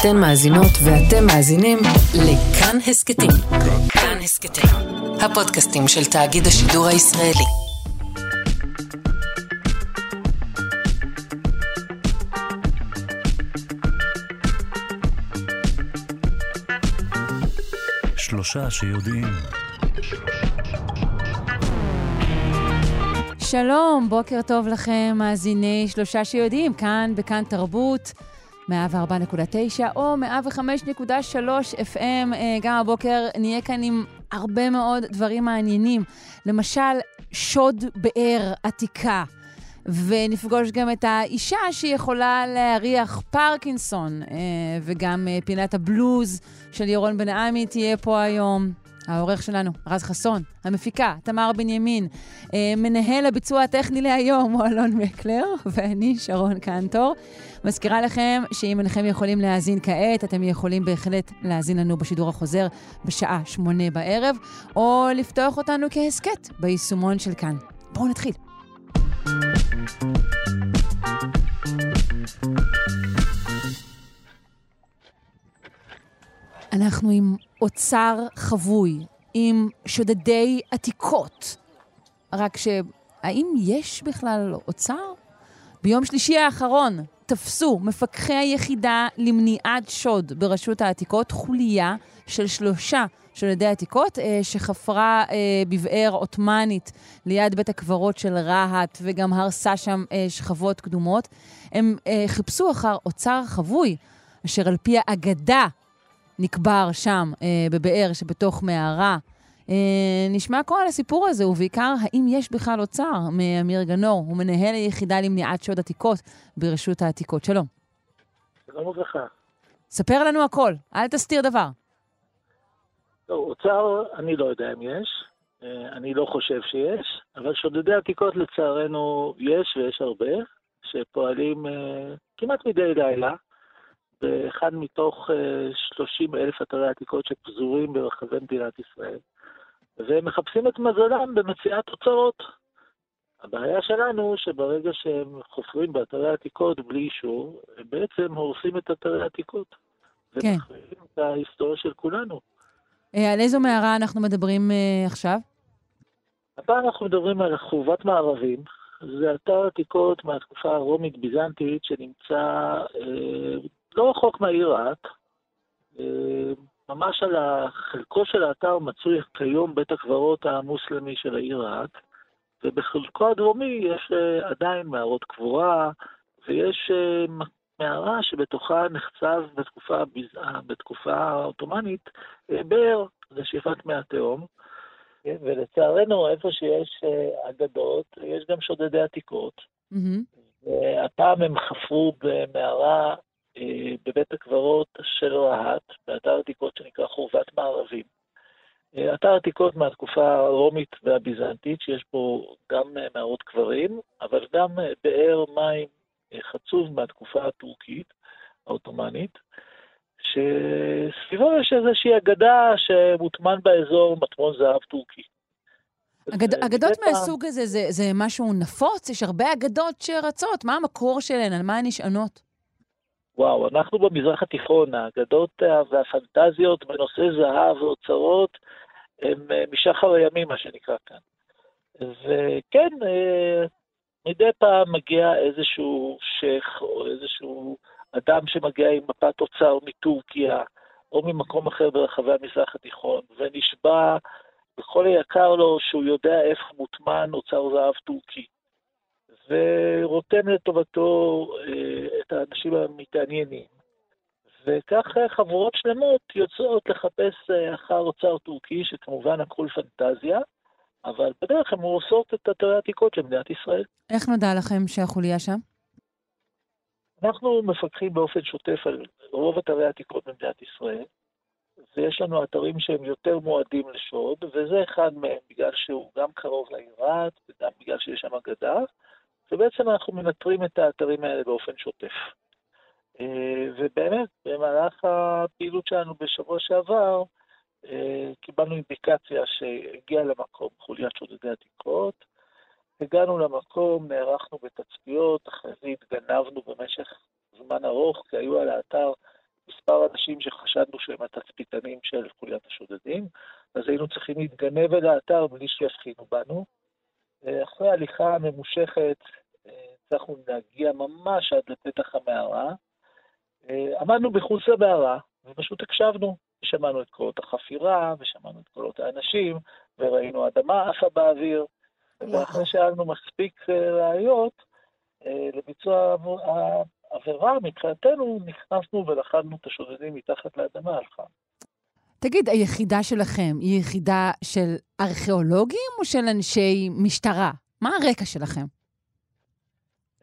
אתן מאזינות ואתם מאזינים לכאן הסכתים. כאן הסכתים, הפודקאסטים של תאגיד השידור הישראלי. שלושה שיודעים. שלום, בוקר טוב לכם, מאזיני שלושה שיודעים, כאן בכאן תרבות, 104.9 או 105.3 FM. אה, גם הבוקר נהיה כאן עם הרבה מאוד דברים מעניינים. למשל, שוד באר עתיקה. ונפגוש גם את האישה שיכולה להריח פרקינסון, אה, וגם אה, פינת הבלוז של ירון בן עמי תהיה פה היום. העורך שלנו, רז חסון, המפיקה, תמר בנימין, אה, מנהל הביצוע הטכני להיום הוא אלון מקלר, ואני, שרון קנטור. מזכירה לכם שאם אינכם יכולים להאזין כעת, אתם יכולים בהחלט להאזין לנו בשידור החוזר בשעה שמונה בערב, או לפתוח אותנו כהסכת ביישומון של כאן. בואו נתחיל. אנחנו עם אוצר חבוי, עם שודדי עתיקות. רק שהאם יש בכלל אוצר? ביום שלישי האחרון תפסו מפקחי היחידה למניעת שוד ברשות העתיקות חוליה של שלושה שודדי עתיקות אה, שחפרה אה, בבאר עות'מאנית ליד בית הקברות של רהט וגם הרסה שם אה, שכבות קדומות. הם אה, חיפשו אחר אוצר חבוי, אשר על פי האגדה נקבר שם, אה, בבאר שבתוך מערה. אה, נשמע כל הסיפור הזה, ובעיקר, האם יש בכלל אוצר? מאמיר גנור, הוא מנהל היחידה למניעת שוד עתיקות ברשות העתיקות. שלום. שלום וברכה. ספר לנו הכל, אל תסתיר דבר. לא, אוצר, אני לא יודע אם יש, אה, אני לא חושב שיש, אבל שודדי עתיקות לצערנו יש, ויש הרבה, שפועלים אה, כמעט מדי לילה. באחד מתוך 30 אה, אלף אתרי עתיקות שפזורים ברחבי מדינת ישראל, והם מחפשים את מזלם במציאת תוצאות. הבעיה שלנו שברגע שהם חופרים באתרי עתיקות בלי אישור, הם בעצם הורסים את אתרי העתיקות. כן. ומחריבים את ההיסטוריה של כולנו. אה, על איזו מערה אנחנו מדברים uh, עכשיו? הפעם אנחנו מדברים על חורבת מערבים. זה אתר עתיקות מהתקופה הרומית-ביזנטית שנמצא אה, לא רחוק מהעיר רהט, אה, ממש על חלקו של האתר מצוי כיום בית הקברות המוסלמי של העיר רהט, ובחלקו הדרומי יש אה, עדיין מערות קבורה, ויש אה, מערה שבתוכה נחצב בתקופה, בתקופה העות'מאנית באר לשאיפת מי התהום. ולצערנו, איפה שיש אגדות, יש גם שודדי עתיקות. Mm-hmm. הפעם הם חפרו במערה בבית הקברות של רהט, באתר עתיקות שנקרא חורבת מערבים. אה, אתר עתיקות מהתקופה הרומית והביזנטית, שיש בו גם אה, מערות קברים, אבל גם באר מים חצוב מהתקופה הטורקית, העות'מאנית, שסביבו יש איזושהי אגדה שמוטמן באזור מטמון זהב טורקי. אגד, אגדות מהסוג הזה זה, זה משהו נפוץ? יש הרבה אגדות שרצות, מה המקור שלהן? על מה הן נשענות? וואו, אנחנו במזרח התיכון, האגדות והפנטזיות בנושא זהב ואוצרות הם אה, משחר הימים, מה שנקרא כאן. וכן, אה, מדי פעם מגיע איזשהו שייח או איזשהו אדם שמגיע עם מפת אוצר מטורקיה או ממקום אחר ברחבי המזרח התיכון, ונשבע בכל היקר לו שהוא יודע איפה מוטמן אוצר זהב טורקי. ורותם לטובתו אה, את האנשים המתעניינים. וכך חבורות שלמות יוצאות לחפש אה, אחר אוצר טורקי, שכמובן הכל פנטזיה, אבל בדרך הן עושות את אתרי העתיקות של מדינת ישראל. איך נודע לכם שהחוליה שם? אנחנו מפקחים באופן שוטף על רוב אתרי העתיקות במדינת ישראל, ויש לנו אתרים שהם יותר מועדים לשוד, וזה אחד מהם, בגלל שהוא גם קרוב לעיר רהט, וגם בגלל שיש שם אגדה, ובעצם אנחנו מנטרים את האתרים האלה באופן שוטף. אה, ובאמת, במהלך הפעילות שלנו בשבוע שעבר, אה, קיבלנו אינדיקציה שהגיעה למקום חוליית שודדי עתיקות. הגענו למקום, נערכנו בתצפיות, אחרי זה התגנבנו במשך זמן ארוך, כי היו על האתר מספר אנשים שחשדנו שהם התצפיתנים של חוליית השודדים, אז היינו צריכים להתגנב אל האתר בלי שיבחינו בנו. אחרי הליכה ממושכת, הצלחנו להגיע ממש עד לפתח המערה. עמדנו בחוץ למערה, ופשוט הקשבנו. שמענו את קולות החפירה, ושמענו את קולות האנשים, וראינו אדמה עפה באוויר. ואחרי שהיה לנו מספיק ראיות לביצוע העבירה, מבחינתנו נכנסנו ולכדנו את השודדים מתחת לאדמה על חם. תגיד, היחידה שלכם היא יחידה של ארכיאולוגים או של אנשי משטרה? מה הרקע שלכם?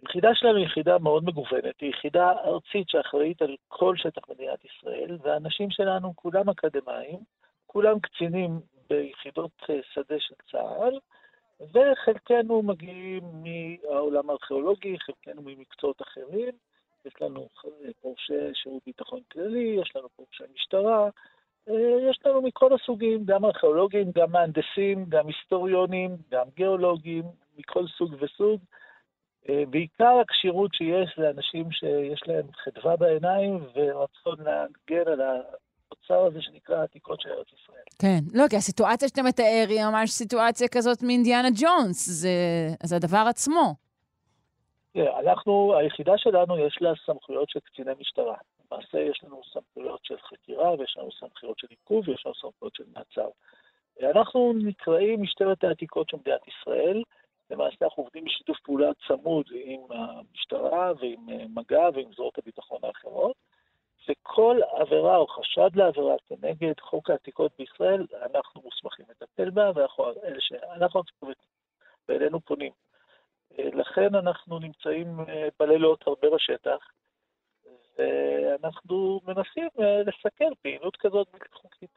היחידה שלנו היא יחידה מאוד מגוונת, היא יחידה ארצית שאחראית על כל שטח מדינת ישראל, והאנשים שלנו כולם אקדמאים, כולם קצינים ביחידות אה, שדה של צה"ל, וחלקנו מגיעים מהעולם הארכיאולוגי, חלקנו ממקצועות אחרים, יש לנו פורשי שירות ביטחון כללי, יש לנו פורשי משטרה, אה, יש לנו מכל הסוגים, גם ארכיאולוגים, גם מהנדסים, גם היסטוריונים, גם גיאולוגים, מכל סוג וסוג. אה, בעיקר הכשירות שיש לאנשים שיש להם חדווה בעיניים ורצון להגן על האוצר הזה שנקרא העתיקות של ארץ ישראל. כן, לא, כי הסיטואציה שאתה מתאר היא ממש סיטואציה כזאת מאינדיאנה ג'ונס, זה, זה הדבר עצמו. כן, אנחנו, היחידה שלנו יש לה סמכויות של קציני משטרה. למעשה יש לנו סמכויות של חקירה, ויש לנו סמכויות של עיכוב, ויש לנו סמכויות של מעצר. אנחנו נקראים משטרת העתיקות של מדינת ישראל. למעשה אנחנו עובדים בשיתוף פעולה צמוד עם המשטרה ועם אה, מג"ב ועם זרועות הביטחון האחרות, וכל עבירה או חשד לעבירה כנגד חוק העתיקות בישראל, אנחנו מוסמכים לטפל בה, ואנחנו אלה שאנחנו ואלינו פונים. אה, לכן אנחנו נמצאים אה, בלילות הרבה בשטח, ואנחנו מנסים לסכל פעילות כזאת בלתי חוקית.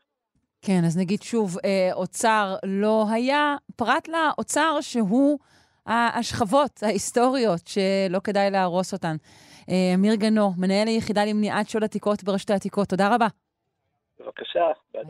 כן, אז נגיד שוב, אה, אוצר לא היה, פרט לאוצר שהוא השכבות ההיסטוריות שלא כדאי להרוס אותן. אה, אמיר גנו, מנהל היחידה למניעת שוד עתיקות ברשת העתיקות, תודה רבה. בבקשה, ביי.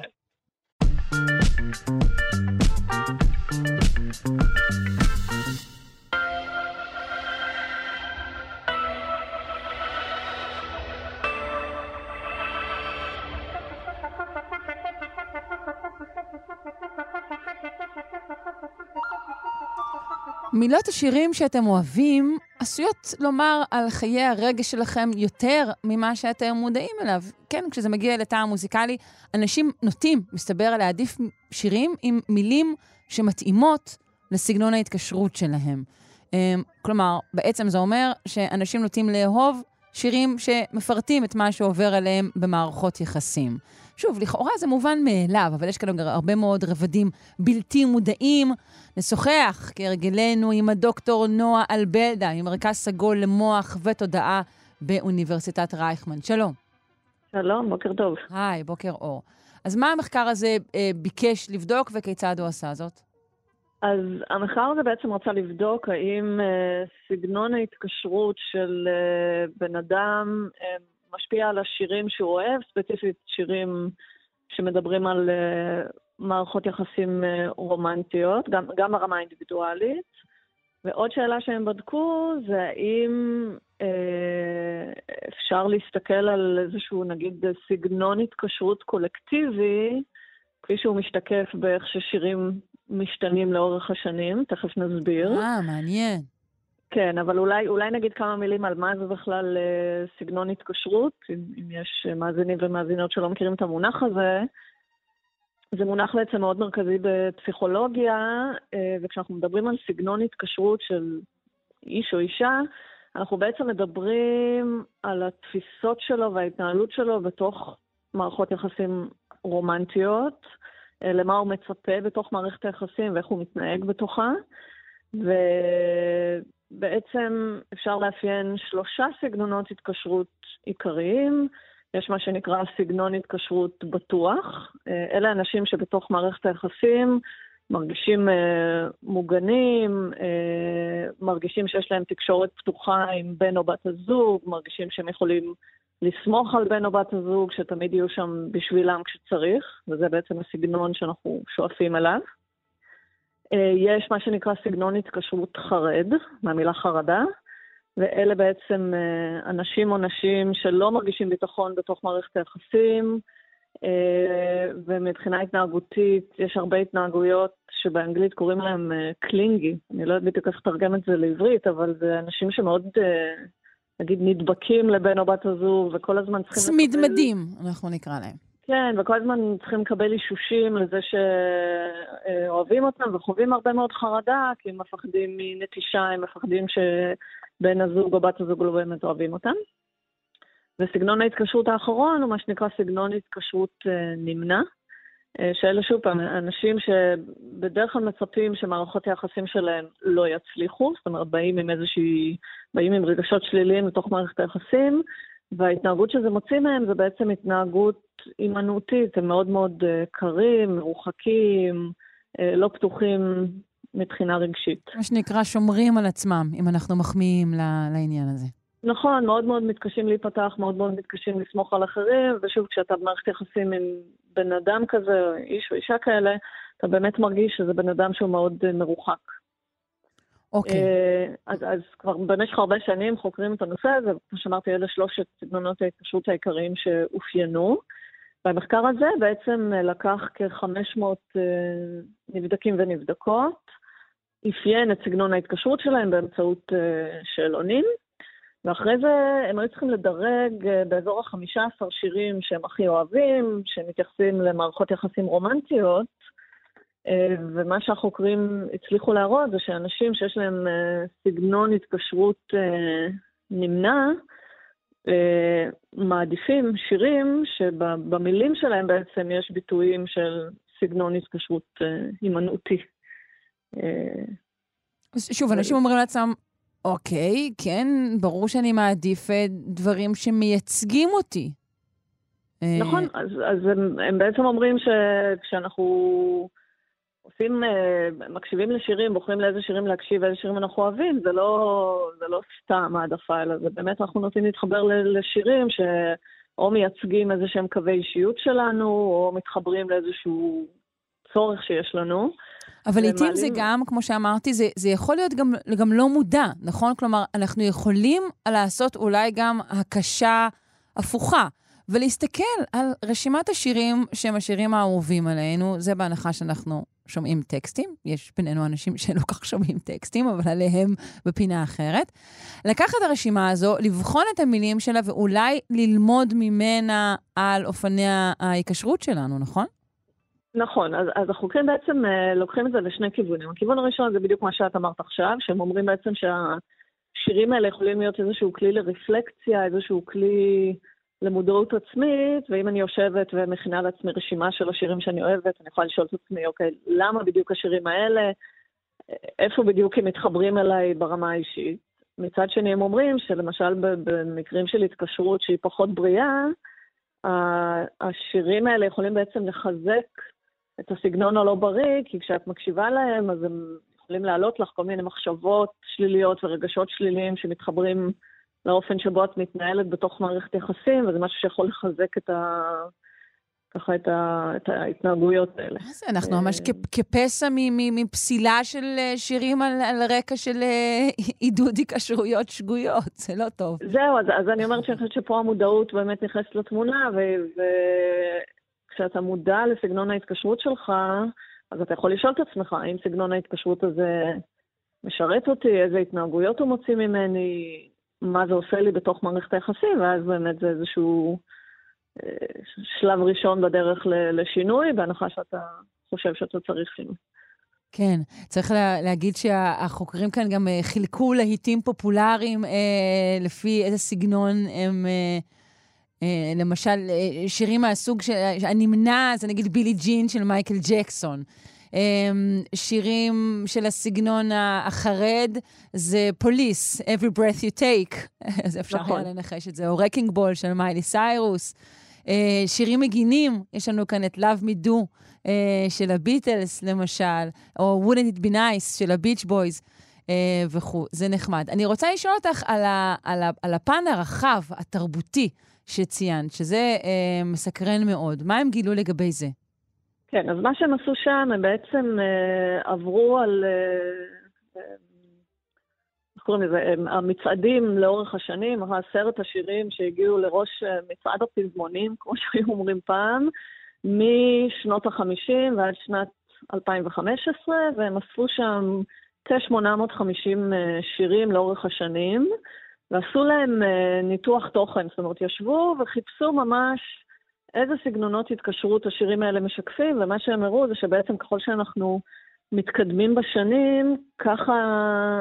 מילות השירים שאתם אוהבים עשויות לומר על חיי הרגש שלכם יותר ממה שאתם מודעים אליו. כן, כשזה מגיע לטעם מוזיקלי, אנשים נוטים, מסתבר, להעדיף שירים עם מילים שמתאימות לסגנון ההתקשרות שלהם. אמ, כלומר, בעצם זה אומר שאנשים נוטים לאהוב שירים שמפרטים את מה שעובר עליהם במערכות יחסים. שוב, לכאורה זה מובן מאליו, אבל יש כאן הרבה מאוד רבדים בלתי מודעים. נשוחח, כהרגלנו, עם הדוקטור נועה אלבלדה, ממרכז סגול למוח ותודעה באוניברסיטת רייכמן. שלום. שלום, בוקר טוב. היי, בוקר אור. אז מה המחקר הזה אה, ביקש לבדוק וכיצד הוא עשה זאת? אז המחקר הזה בעצם רצה לבדוק האם אה, סגנון ההתקשרות של אה, בן אדם אה, משפיע על השירים שהוא אוהב, ספציפית שירים שמדברים על uh, מערכות יחסים uh, רומנטיות, גם, גם ברמה האינדיבידואלית. ועוד שאלה שהם בדקו זה האם אה, אפשר להסתכל על איזשהו, נגיד, סגנון התקשרות קולקטיבי, כפי שהוא משתקף באיך ששירים משתנים לאורך השנים, תכף נסביר. אה, מעניין. כן, אבל אולי, אולי נגיד כמה מילים על מה זה בכלל אה, סגנון התקשרות, אם, אם יש מאזינים ומאזינות שלא מכירים את המונח הזה. זה מונח בעצם מאוד מרכזי בפסיכולוגיה, אה, וכשאנחנו מדברים על סגנון התקשרות של איש או אישה, אנחנו בעצם מדברים על התפיסות שלו וההתנהלות שלו בתוך מערכות יחסים רומנטיות, אה, למה הוא מצפה בתוך מערכת היחסים ואיך הוא מתנהג בתוכה. ו... בעצם אפשר לאפיין שלושה סגנונות התקשרות עיקריים. יש מה שנקרא סגנון התקשרות בטוח. אה, אלה אנשים שבתוך מערכת היחסים מרגישים uh, מוגנים, uh, מרגישים שיש להם תקשורת פתוחה עם בן או בת הזוג, מרגישים שהם יכולים לסמוך על בן או בת הזוג, שתמיד יהיו שם בשבילם כשצריך, וזה בעצם הסגנון שאנחנו שואפים אליו. אה, יש מה שנקרא סגנון התקשרות חרד, מהמילה חרדה, ואלה בעצם אה, אנשים או נשים שלא מרגישים ביטחון בתוך מערכת היחסים, אה, ומבחינה התנהגותית יש הרבה התנהגויות שבאנגלית קוראים להם קלינגי. אני לא יודעת בדיוק איך לתרגם את זה לעברית, אבל זה אנשים שמאוד, נגיד, נדבקים לבן או בת הזוג, וכל הזמן צריכים... צמידמדים. אנחנו נקרא להם. כן, וכל הזמן צריכים לקבל אישושים לזה שאוהבים אותם וחווים הרבה מאוד חרדה, כי הם מפחדים מנטישה, הם מפחדים שבן הזוג או בת הזוג לא באמת אוהבים אותם. וסגנון ההתקשרות האחרון הוא מה שנקרא סגנון התקשרות אה, נמנע, אה, שאלה שוב פעם, אנשים שבדרך כלל מצפים שמערכות היחסים שלהם לא יצליחו, זאת אומרת, באים עם איזושהי, באים עם רגשות שליליים לתוך מערכת היחסים, וההתנהגות שזה מוציא מהם זה בעצם התנהגות הימנעותית, הם מאוד מאוד אה, קרים, מרוחקים, אה, לא פתוחים מבחינה רגשית. מה שנקרא שומרים על עצמם, אם אנחנו מחמיאים לעניין הזה. נכון, מאוד מאוד מתקשים להיפתח, מאוד מאוד מתקשים לסמוך על אחרים, ושוב, כשאתה במערכת יחסים עם בן אדם כזה, איש או אישה כאלה, אתה באמת מרגיש שזה בן אדם שהוא מאוד אה, מרוחק. אוקיי. אה, אז, אז כבר במשך הרבה שנים חוקרים את הנושא הזה, וכמו שאמרתי, אלה שלושת סגנונות ההתקשרות העיקריים שאופיינו. והמחקר הזה בעצם לקח כ-500 אה, נבדקים ונבדקות, אפיין את סגנון ההתקשרות שלהם באמצעות אה, שאלונים, ואחרי זה הם היו צריכים לדרג באזור ה-15 שירים שהם הכי אוהבים, שמתייחסים למערכות יחסים רומנטיות, אה, ומה שהחוקרים הצליחו להראות זה שאנשים שיש להם אה, סגנון התקשרות אה, נמנע, מעדיפים שירים שבמילים שלהם בעצם יש ביטויים של סגנון התקשרות הימנעותי. שוב, אנשים אומרים לעצמם, אוקיי, כן, ברור שאני מעדיף דברים שמייצגים אותי. נכון, אז, אז הם, הם בעצם אומרים שכשאנחנו עושים, אה, מקשיבים לשירים, בוחרים לאיזה שירים להקשיב, ואיזה שירים אנחנו אוהבים, זה לא, זה לא סתם העדפה, אלא זה באמת אנחנו נוטים להתחבר לשירים שאו מייצגים איזה שהם קווי אישיות שלנו, או מתחברים לאיזשהו צורך שיש לנו. אבל לעתים מעלים... זה גם, כמו שאמרתי, זה, זה יכול להיות גם, גם לא מודע, נכון? כלומר, אנחנו יכולים לעשות אולי גם הקשה הפוכה. ולהסתכל על רשימת השירים שהם השירים האהובים עלינו, זה בהנחה שאנחנו שומעים טקסטים, יש בינינו אנשים שלא כך שומעים טקסטים, אבל עליהם בפינה אחרת. לקחת את הרשימה הזו, לבחון את המילים שלה ואולי ללמוד ממנה על אופני ההיקשרות שלנו, נכון? נכון, אז, אז החוקרים בעצם uh, לוקחים את זה לשני כיוונים. הכיוון הראשון זה בדיוק מה שאת אמרת עכשיו, שהם אומרים בעצם שהשירים האלה יכולים להיות איזשהו כלי לרפלקציה, איזשהו כלי למודעות עצמית, ואם אני יושבת ומכינה לעצמי רשימה של השירים שאני אוהבת, אני יכולה לשאול את עצמי, אוקיי, למה בדיוק השירים האלה? איפה בדיוק הם מתחברים אליי ברמה האישית? מצד שני, הם אומרים שלמשל במקרים של התקשרות שהיא פחות בריאה, השירים האלה יכולים בעצם לחזק את הסגנון הלא בריא, כי כשאת מקשיבה להם, אז הם יכולים להעלות לך כל מיני מחשבות שליליות ורגשות שליליים שמתחברים לאופן שבו את מתנהלת בתוך מערכת יחסים, וזה משהו שיכול לחזק את ה... ככה את, ה, את ההתנהגויות האלה. מה זה? אנחנו ממש אה, כפסע מפסילה של אה, שירים על, על רקע של אה, עידוד היקשרויות שגויות, זה לא טוב. זהו, אז, אז אני אומרת שאני חושבת שפה המודעות באמת נכנסת לתמונה, וכשאתה מודע לסגנון ההתקשרות שלך, אז אתה יכול לשאול את עצמך, האם סגנון ההתקשרות הזה משרת אותי, איזה התנהגויות הוא מוציא ממני, מה זה עושה לי בתוך מערכת היחסים, ואז באמת זה איזשהו אה, שלב ראשון בדרך לשינוי, בהנחה שאתה חושב שאתה צריך שינוי. כן, צריך לה, להגיד שהחוקרים כאן גם אה, חילקו להיטים פופולריים אה, לפי איזה סגנון הם... אה, אה, למשל, אה, שירים מהסוג הנמנע, זה נגיד Billie Jean של מייקל ג'קסון. אמ, שירים של הסגנון החרד, זה Police, Every Breath You Take, אז אפשר נכון. היה לנחש את זה, או Wrecking Ball של מיילי סיירוס. אה, שירים מגינים, יש לנו כאן את Love Me Do אה, של הביטלס, למשל, או Wouldn't It Be Nice של הביץ' בויז. Uh, וכו', זה נחמד. אני רוצה לשאול אותך על, ה, על, ה, על הפן הרחב, התרבותי, שציינת, שזה uh, מסקרן מאוד. מה הם גילו לגבי זה? כן, אז מה שהם עשו שם, הם בעצם אה, עברו על... אה, קוראים לזה, המצעדים לאורך השנים, עשרת השירים שהגיעו לראש מצעד הפזמונים, כמו שהיו אומרים פעם, משנות ה-50 ועד שנת 2015, והם אספו שם כ-850 שירים לאורך השנים, ועשו להם ניתוח תוכן, זאת אומרת, ישבו וחיפשו ממש איזה סגנונות התקשרות השירים האלה משקפים, ומה שהם הראו זה שבעצם ככל שאנחנו מתקדמים בשנים, ככה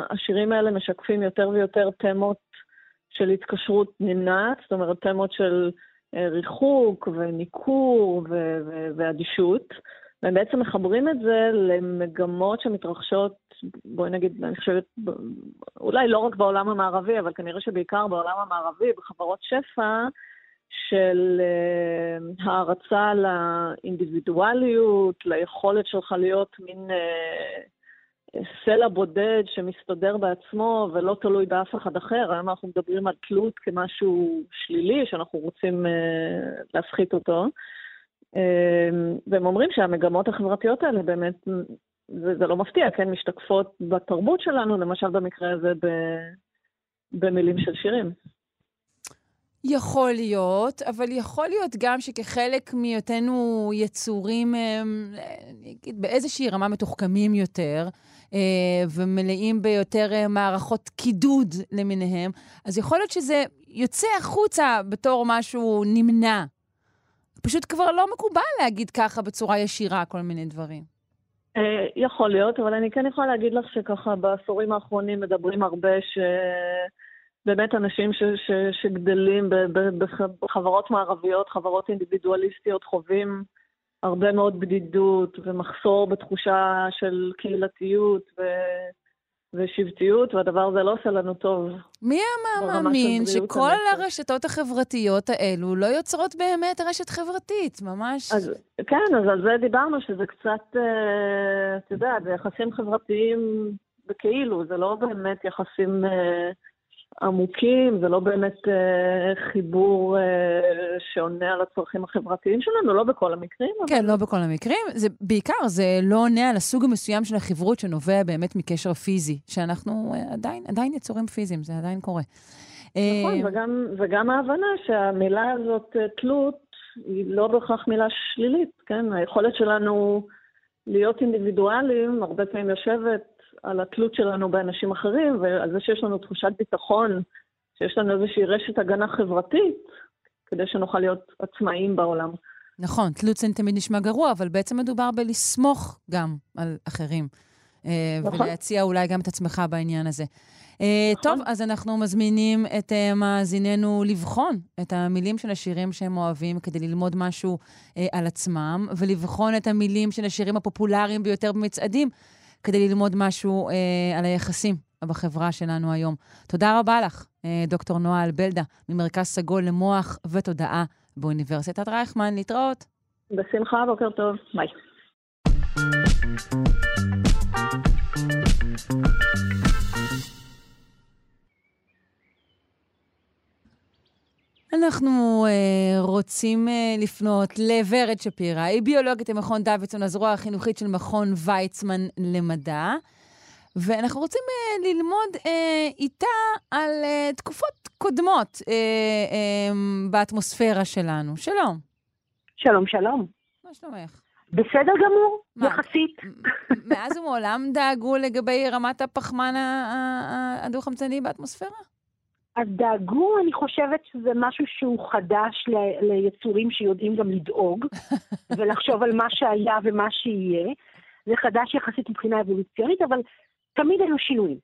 השירים האלה משקפים יותר ויותר תמות של התקשרות נמנעת, זאת אומרת, תמות של אה, ריחוק וניכור ואדישות, והם בעצם מחברים את זה למגמות שמתרחשות, בואי נגיד, אני חושבת, אולי לא רק בעולם המערבי, אבל כנראה שבעיקר בעולם המערבי, בחברות שפע, של uh, הערצה לאינדיבידואליות, ליכולת שלך להיות מין uh, סלע בודד שמסתדר בעצמו ולא תלוי באף אחד אחר. היום אנחנו מדברים על תלות כמשהו שלילי שאנחנו רוצים uh, להפחית אותו. Uh, והם אומרים שהמגמות החברתיות האלה באמת, זה, זה לא מפתיע, כן, משתקפות בתרבות שלנו, למשל במקרה הזה ב, במילים של שירים. יכול להיות, אבל יכול להיות גם שכחלק מהיותנו יצורים, אני אגיד, באיזושהי רמה מתוחכמים יותר, אה, ומלאים ביותר אה, מערכות קידוד למיניהם, אז יכול להיות שזה יוצא החוצה בתור משהו נמנע. פשוט כבר לא מקובל להגיד ככה בצורה ישירה כל מיני דברים. אה, יכול להיות, אבל אני כן יכולה להגיד לך שככה בעשורים האחרונים מדברים הרבה ש... באמת אנשים ש, ש, שגדלים בחברות מערביות, חברות אינדיבידואליסטיות, חווים הרבה מאוד בדידות ומחסור בתחושה של קהילתיות ו... ושבטיות, והדבר הזה לא עושה לנו טוב. מי היה מאמין שכל הרשתות החברתיות האלו לא יוצרות באמת רשת חברתית, ממש? אז, כן, אז על זה דיברנו, שזה קצת, אה, אתה יודע, זה יחסים חברתיים בכאילו, זה לא באמת יחסים... אה, עמוקים, זה לא באמת אה, חיבור אה, שעונה על הצרכים החברתיים שלנו, לא בכל המקרים. כן, אבל... לא בכל המקרים. זה בעיקר, זה לא עונה על הסוג המסוים של החברות שנובע באמת מקשר פיזי, שאנחנו אה, עדיין, עדיין יצורים פיזיים, זה עדיין קורה. נכון, אה... וגם, וגם ההבנה שהמילה הזאת, אה, תלות, היא לא בהכרח מילה שלילית, כן? היכולת שלנו להיות אינדיבידואלים, הרבה פעמים יושבת על התלות שלנו באנשים אחרים, ועל זה שיש לנו תחושת ביטחון, שיש לנו איזושהי רשת הגנה חברתית, כדי שנוכל להיות עצמאיים בעולם. נכון, תלות זה תמיד נשמע גרוע, אבל בעצם מדובר בלסמוך גם על אחרים. אה, נכון. ולהציע אולי גם את עצמך בעניין הזה. אה, נכון. טוב, אז אנחנו מזמינים את uh, מאזיננו לבחון את המילים של השירים שהם אוהבים כדי ללמוד משהו על עצמם, ולבחון את המילים של השירים הפופולריים ביותר במצעדים, כדי ללמוד משהו אה, על היחסים בחברה שלנו היום. תודה רבה לך, אה, דוקטור נועה אלבלדה, ממרכז סגול למוח ותודעה באוניברסיטת רייכמן. להתראות. בשמחה, בוקר טוב. ביי. אנחנו uh, רוצים uh, לפנות לוורד שפירא, היא ביולוגית במכון דוידסון, הזרוע החינוכית של מכון ויצמן למדע, ואנחנו רוצים uh, ללמוד uh, איתה על uh, תקופות קודמות uh, uh, באטמוספירה שלנו. שלום. שלום, שלום. מה שלומך? בסדר גמור, מה, יחסית. מאז ומעולם דאגו לגבי רמת הפחמן הדו-חמצני באטמוספירה? אז דאגו, אני חושבת שזה משהו שהוא חדש ל- ליצורים שיודעים גם לדאוג, ולחשוב על מה שהיה ומה שיהיה. זה חדש יחסית מבחינה אבולוציונית, אבל תמיד היו שינויים.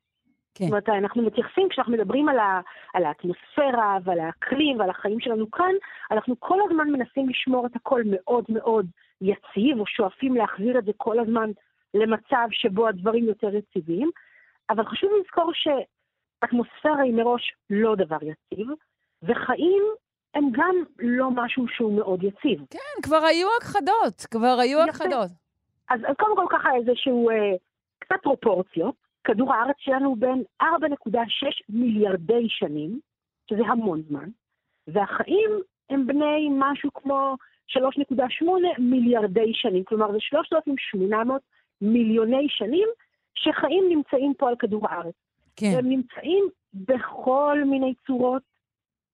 כן. זאת אומרת, אנחנו מתייחסים, כשאנחנו מדברים על, ה, על האטמוספירה ועל האקלים ועל החיים שלנו כאן, אנחנו כל הזמן מנסים לשמור את הכל מאוד מאוד יציב, או שואפים להחזיר את זה כל הזמן למצב שבו הדברים יותר יציבים. אבל חשוב לזכור ש... אטמוספירה היא מראש לא דבר יציב, וחיים הם גם לא משהו שהוא מאוד יציב. כן, כבר היו הכחדות, כבר היו הכחדות. אז, אז קודם כל ככה איזשהו, אה, קצת פרופורציות. כדור הארץ שלנו בין 4.6 מיליארדי שנים, שזה המון זמן, והחיים הם בני משהו כמו 3.8 מיליארדי שנים, כלומר זה 3,800 מיליוני שנים שחיים נמצאים פה על כדור הארץ. כן. והם נמצאים בכל מיני צורות,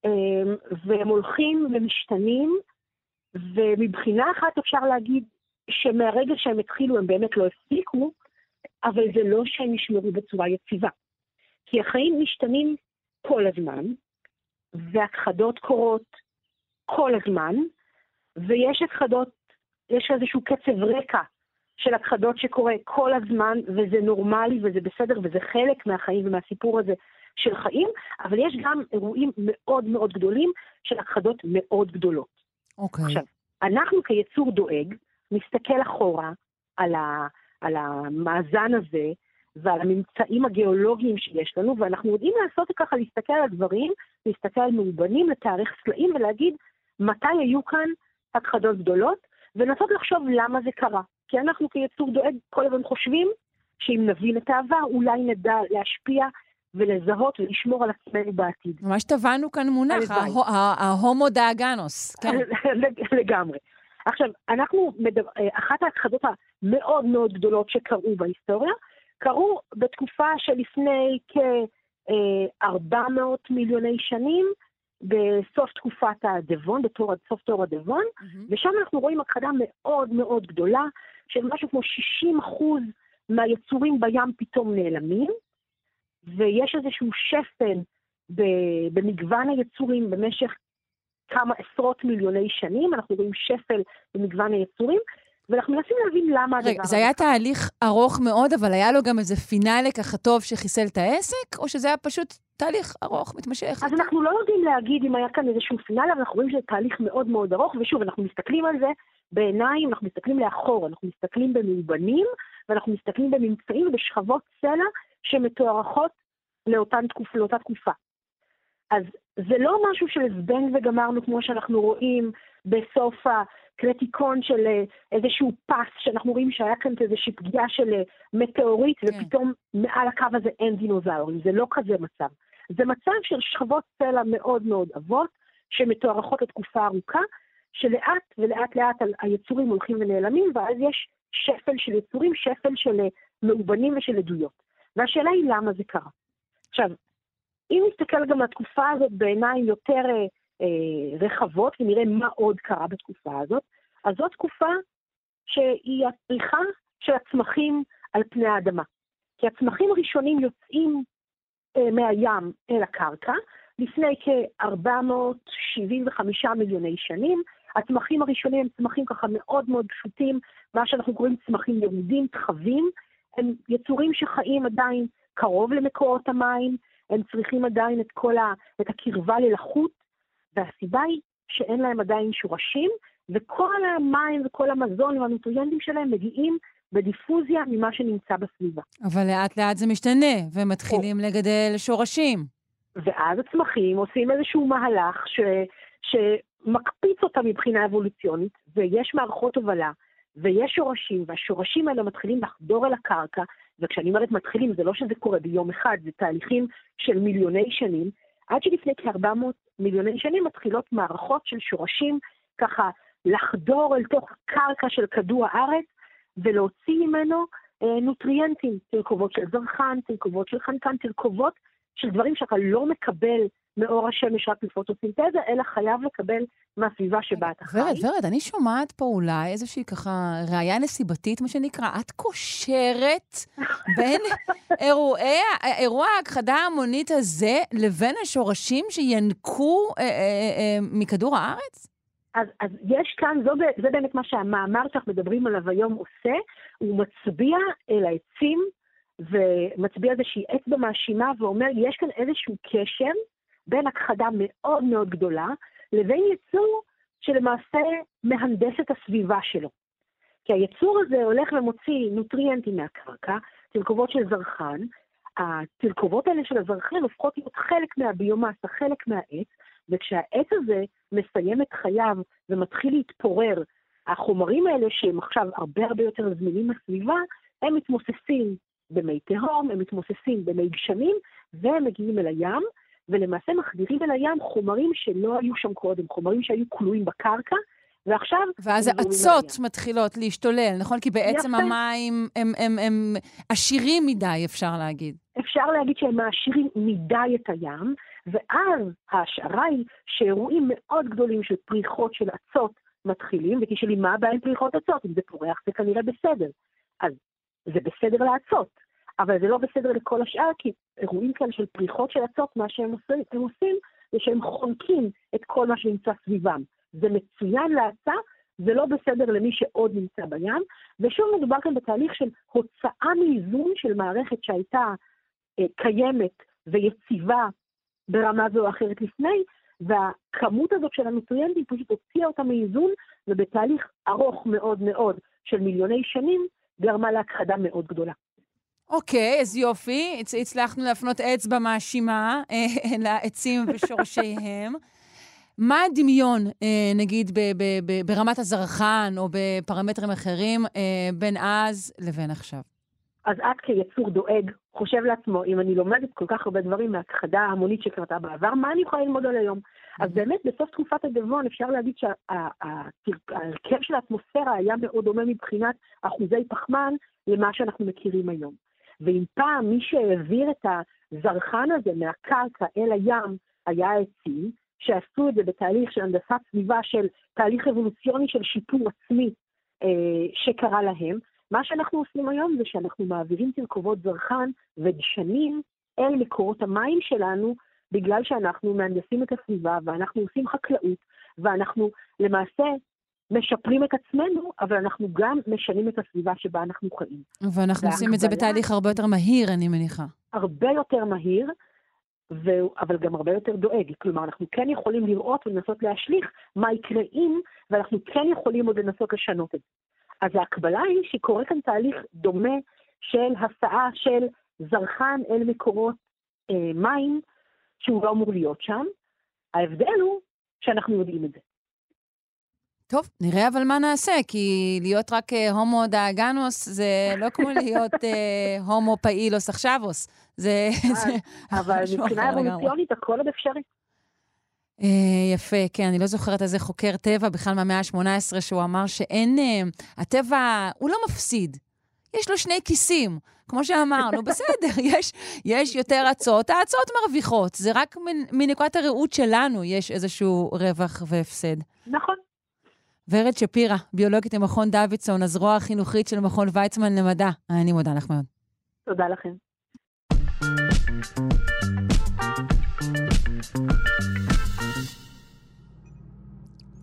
אמ, והם הולכים ומשתנים, ומבחינה אחת אפשר להגיד שמהרגע שהם התחילו הם באמת לא הפסיקו, אבל זה לא שהם נשמרו בצורה יציבה. כי החיים משתנים כל הזמן, והכחדות קורות כל הזמן, ויש הכחדות, יש איזשהו קצב רקע של הכחדות שקורה כל הזמן, וזה נורמלי וזה בסדר, וזה חלק מהחיים ומהסיפור הזה של חיים, אבל יש גם אירועים מאוד מאוד גדולים של הכחדות מאוד גדולות. אוקיי. עכשיו, אנחנו כיצור דואג, נסתכל אחורה על, ה, על המאזן הזה ועל הממצאים הגיאולוגיים שיש לנו, ואנחנו יודעים לעשות ככה, להסתכל על הדברים, להסתכל על מאובנים, לתארך סלעים ולהגיד מתי היו כאן הכחדות גדולות, ולנסות לחשוב למה זה קרה. כי אנחנו כיצור דואג כל הזמן חושבים שאם נבין את העבר, אולי נדע להשפיע ולזהות ולשמור על עצמנו בעתיד. ממש טבענו כאן מונח, ההומו דאגנוס. כן. לגמרי. עכשיו, אנחנו, מדבר, אחת ההכחדות המאוד מאוד גדולות שקרו בהיסטוריה, קרו בתקופה שלפני כ-400 מיליוני שנים, בסוף תקופת הדבון, בתור, סוף תור הדבון, מהמם. ושם אנחנו רואים הכחדה מאוד מאוד גדולה, של משהו כמו 60 אחוז מהיצורים בים פתאום נעלמים, ויש איזשהו שפל במגוון היצורים במשך כמה עשרות מיליוני שנים, אנחנו רואים שפל במגוון היצורים, ואנחנו מנסים להבין למה הדבר הזה. זה היה תהליך ארוך מאוד, אבל היה לו גם איזה פינאלה ככה טוב שחיסל את העסק, או שזה היה פשוט תהליך ארוך, מתמשך? אז אנחנו לא יודעים להגיד אם היה כאן איזשהו פינאל, אבל אנחנו רואים שזה תהליך מאוד מאוד ארוך, ושוב, אנחנו מסתכלים על זה בעיניים, אנחנו מסתכלים לאחור, אנחנו מסתכלים במאובנים, ואנחנו מסתכלים בממצאים ובשכבות סלע שמתוארכות לאותן תקופ, לאותה תקופה. אז זה לא משהו של זבנג וגמרנו, כמו שאנחנו רואים בסוף הקלטיקון של אה, איזשהו פס, שאנחנו רואים שהיה כאן איזושהי פגיעה של אה, מטאוריט, כן. ופתאום מעל הקו הזה אין דינוזאורים. זה לא כזה מצב. זה מצב של שכבות סלע מאוד מאוד עבות, שמתוארכות לתקופה ארוכה, שלאט ולאט לאט היצורים הולכים ונעלמים, ואז יש שפל של יצורים, שפל של אה, מאובנים ושל עדויות. והשאלה היא למה זה קרה. עכשיו, אם נסתכל גם על התקופה הזאת בעיניים יותר אה, אה, רחבות, ונראה מה עוד קרה בתקופה הזאת, אז זו תקופה שהיא הפריחה של הצמחים על פני האדמה. כי הצמחים הראשונים יוצאים מהים אל הקרקע, לפני כ-475 מיליוני שנים. הצמחים הראשונים הם צמחים ככה מאוד מאוד פשוטים, מה שאנחנו קוראים צמחים ירודים, תחבים. הם יצורים שחיים עדיין קרוב למקורות המים, הם צריכים עדיין את כל ה... את הקרבה ללחות, והסיבה היא שאין להם עדיין שורשים, וכל המים וכל המזון והנוטריאנטים שלהם מגיעים בדיפוזיה ממה שנמצא בסביבה. אבל לאט לאט זה משתנה, ומתחילים לגדל שורשים. ואז הצמחים עושים איזשהו מהלך ש... שמקפיץ אותם מבחינה אבולוציונית, ויש מערכות הובלה, ויש שורשים, והשורשים האלה מתחילים לחדור אל הקרקע, וכשאני אומרת מתחילים, זה לא שזה קורה ביום אחד, זה תהליכים של מיליוני שנים, עד שלפני כ-400 מיליוני שנים מתחילות מערכות של שורשים ככה לחדור אל תוך הקרקע של כדור הארץ ולהוציא ממנו אה, נוטריאנטים, תרכובות של זרחן, תרכובות של חנקן, תרכובות של דברים שאתה לא מקבל מאור השמש רק מפוטוסינתזה, אלא חייב לקבל מהסביבה שבה אתה חי. ורד, ורד, אני שומעת פה אולי איזושהי ככה ראייה נסיבתית, מה שנקרא. את קושרת בין אירועי, אירוע ההכחדה ההמונית הזה לבין השורשים שינקו אה, אה, אה, מכדור הארץ? אז, אז יש כאן, זו, זה באמת מה שהמאמר שאנחנו מדברים עליו היום עושה, הוא מצביע אל העצים ומצביע איזושהי אצבע מאשימה ואומר, יש כאן איזשהו קשר בין הכחדה מאוד מאוד גדולה לבין יצור שלמעשה מהנדס את הסביבה שלו. כי היצור הזה הולך ומוציא נוטריאנטים מהקרקע, תרכובות של זרחן, התרכובות האלה של הזרחן הופכות להיות חלק מהביומאס, חלק מהעץ, וכשהעץ הזה מסיים את חייו ומתחיל להתפורר, החומרים האלה שהם עכשיו הרבה הרבה יותר זמינים בסביבה, הם מתמוססים במי תהום, הם מתמוססים במי גשמים, והם מגיעים אל הים, ולמעשה מחדירים אל הים חומרים שלא היו שם קודם, חומרים שהיו כלואים בקרקע, ועכשיו... ואז הם האצות. מתחילות להשתולל, נכון? כי בעצם יפה. המים הם, הם, הם עשירים מדי, אפשר להגיד. אפשר להגיד שהם מעשירים מדי את הים, ואז ההשערה היא שאירועים מאוד גדולים של פריחות של אצות מתחילים, ותשאלי מה הבעיה עם פריחות אצות? אם זה פורח זה כנראה בסדר. אז זה בסדר לאצות, אבל זה לא בסדר לכל השאר, כי אירועים כאלה של פריחות של אצות, מה שהם עושים, הם עושים זה שהם חונקים את כל מה שנמצא סביבם. זה מצוין להצה, זה לא בסדר למי שעוד נמצא בים, ושוב מדובר כאן בתהליך של הוצאה מאיזון של מערכת שהייתה אה, קיימת ויציבה ברמה זו או אחרת לפני, והכמות הזאת של הנוטריאנטים פשוט הוציאה אותה מאיזון, ובתהליך ארוך מאוד מאוד של מיליוני שנים, גרמה להכחדה מאוד גדולה. אוקיי, אז יופי, הצ- הצלחנו להפנות אצבע מאשימה אה, לעצים ושורשיהם. מה הדמיון, אה, נגיד, ב- ב- ב- ברמת הזרחן או בפרמטרים אחרים, אה, בין אז לבין עכשיו? אז את כיצור דואג, חושב לעצמו, אם אני לומדת כל כך הרבה דברים מהכחדה ההמונית שקרתה בעבר, מה אני יכולה ללמוד על היום? אז באמת, בסוף תקופת הדבון אפשר להגיד שההרכב של האטמוספירה היה מאוד דומה מבחינת אחוזי פחמן למה שאנחנו מכירים היום. ואם פעם מי שהעביר את הזרחן הזה מהקרקע אל הים היה העצים, שעשו את זה בתהליך של הנדסת סביבה של תהליך אבולוציוני של שיפור עצמי אה, שקרה להם, מה שאנחנו עושים היום זה שאנחנו מעבירים תרכובות זרחן ודשנים אל מקורות המים שלנו, בגלל שאנחנו מהנדסים את הסביבה ואנחנו עושים חקלאות, ואנחנו למעשה משפרים את עצמנו, אבל אנחנו גם משנים את הסביבה שבה אנחנו חיים. ואנחנו עושים את זה בתהליך הרבה יותר מהיר, אני מניחה. הרבה יותר מהיר, ו... אבל גם הרבה יותר דואג. כלומר, אנחנו כן יכולים לראות ולנסות להשליך מה יקרה אם, ואנחנו כן יכולים עוד לנסות לשנות את זה. אז ההקבלה היא שקורה כאן תהליך דומה של הסעה של זרחן אל מקורות אה, מים, שהוא לא אמור להיות שם. ההבדל הוא שאנחנו יודעים את זה. טוב, נראה אבל מה נעשה, כי להיות רק אה, הומו דאגנוס זה לא כמו להיות אה, הומו פעילוס עכשווס. זה, זה אבל משהו מבחינה. אבולוציונית הכל עוד אפשרי. אה, יפה, כן, אני לא זוכרת איזה חוקר טבע בכלל מהמאה ה-18 שהוא אמר שאין... אה, הטבע, הוא לא מפסיד. יש לו שני כיסים. כמו שאמרנו, בסדר, יש, יש יותר אצות, האצות מרוויחות. זה רק מנ- מנקודת הראות שלנו יש איזשהו רווח והפסד. נכון. ורד שפירא, ביולוגית ממכון דוידסון, הזרוע החינוכית של מכון ויצמן למדע. אני מודה לך מאוד. תודה לכם.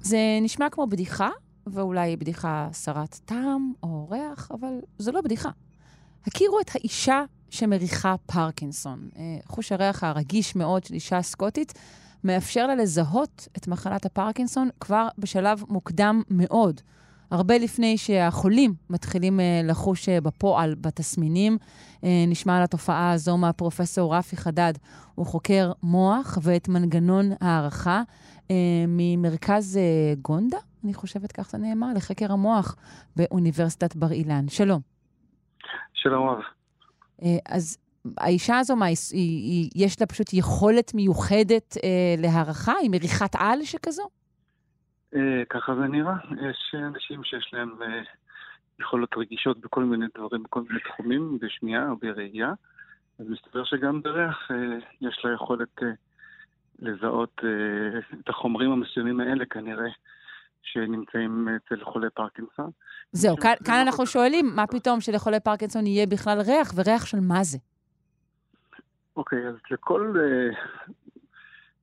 זה נשמע כמו בדיחה, ואולי בדיחה סרת טעם או ריח, אבל זו לא בדיחה. הכירו את האישה שמריחה פרקינסון. אה, חוש הריח הרגיש מאוד של אישה סקוטית מאפשר לה לזהות את מחלת הפרקינסון כבר בשלב מוקדם מאוד. הרבה לפני שהחולים מתחילים אה, לחוש אה, בפועל, בתסמינים. נשמע על התופעה הזו מהפרופסור רפי חדד. הוא חוקר מוח ואת מנגנון הערכה ממרכז אה, גונדה, אני חושבת כך זה נאמר, לחקר המוח באוניברסיטת בר אילן. שלום. שלום רב. אה, אז האישה הזו, מה, היא, היא, יש לה פשוט יכולת מיוחדת אה, להערכה? היא מריחת על שכזו? אה, ככה זה נראה. יש אנשים שיש להם אה, יכולות רגישות בכל מיני דברים, בכל מיני תחומים, בשמיעה או בראייה. אז מסתבר שגם בריח אה, יש לה יכולת אה, לזהות אה, את החומרים המסוימים האלה כנראה, שנמצאים אצל חולי פרקינסון. זהו, זה כאן, לא כאן אנחנו נכון. שואלים, מה פתאום שלחולי פרקינסון יהיה בכלל ריח, וריח של מה זה? אוקיי, אז לכל אה,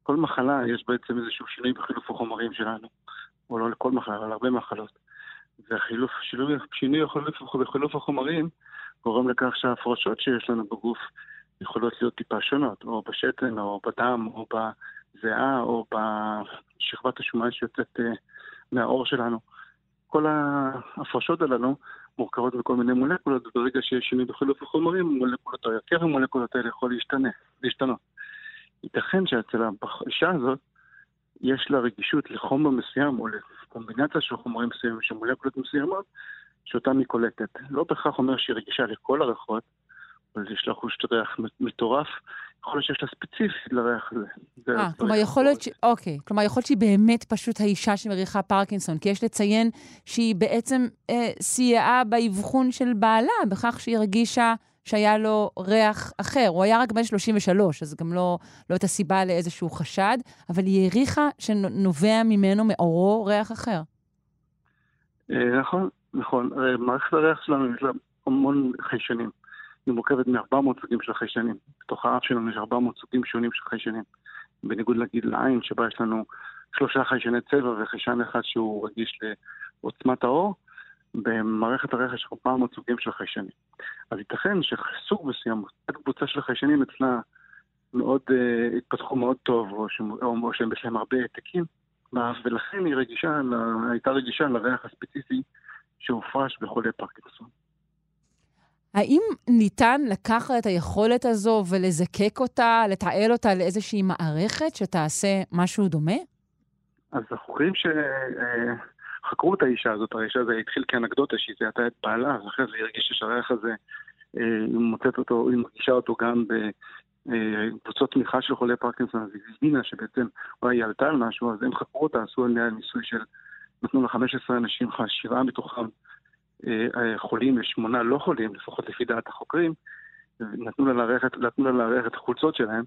כל מחלה יש בעצם איזשהו שינוי בחילוף החומרים שלנו. או לא לכל מחלה, אבל הרבה מחלות. והחילוף, שינוי, בחילוף החומרים גורם לכך שההפרשות שיש לנו בגוף יכולות להיות טיפה שונות, או בשתן, או בדם, או בזיעה, או בשכבת השומן שיוצאת אה, מהעור שלנו. כל ההפרשות הללו מורכבות מכל מיני מולקולות, וברגע שיש שינוי בחילוף החומרים, מולקולות, או הרכב המולקולות האלה יכול להשתנה, להשתנות. ייתכן שאצל האישה הזאת יש לה רגישות לחומר מסוים, או לקומבינציה של חומרים מסוימים, של מולקולות מסוימות, שאותן היא קולטת. לא בהכרח אומר שהיא רגישה לכל הריחות, אבל יש לה חוש ריח מטורף, יכול להיות שיש לה ספציפית לריח הזה. זה אה, צריך כלומר יכול להיות ש... אוקיי. כלומר, יכול להיות שהיא באמת פשוט האישה שמריחה פרקינסון, כי יש לציין שהיא בעצם אה, סייעה באבחון של בעלה, בכך שהיא הרגישה שהיה לו ריח אחר. הוא היה רק בן 33, אז גם לא, לא הייתה סיבה לאיזשהו חשד, אבל היא העריכה שנובע ממנו, מאורו, ריח אחר. אה, נכון, נכון. מערכת הריח שלנו יש לה המון חיישנים. היא מורכבת מ-400 סוגים של חיישנים. בתוך האף שלנו יש 400 סוגים שונים של חיישנים. בניגוד נגיד לעין, שבה יש לנו שלושה חיישני צבע וחיישן אחד שהוא רגיש לעוצמת האור, במערכת הריח יש 400 סוגים של חיישנים. אז ייתכן שסוג מסוים, קבוצה של חיישנים אצלה מאוד, uh, התפתחו מאוד טוב, או, ש... או שהם יש להם הרבה העתקים, ולכן היא רגישה, הייתה רגישה לריח הספציפי שהופרש בחולי פרקינסון. האם ניתן לקחת את היכולת הזו ולזקק אותה, לתעל אותה לאיזושהי מערכת שתעשה משהו דומה? אז החוקרים שחקרו את האישה הזאת, האישה הזאת התחיל כאנקדוטה שהיא זיהתה את בעלה, ואחרי זה היא הרגישה שהריח הזה, אה, היא מוצאת אותו, היא מרגישה אותו גם בקבוצות תמיכה של חולי פרקינסון, אז היא הבינה שבעצם אולי היא עלתה על משהו, אז הם חקרו אותה, עשו עליה ניסוי של, נתנו לה 15 אנשים, שבעה מתוכם אה, חולים ושמונה לא חולים, לפחות לפי דעת החוקרים, נתנו לה לארח, נתנו לה לארח את החולצות שלהם,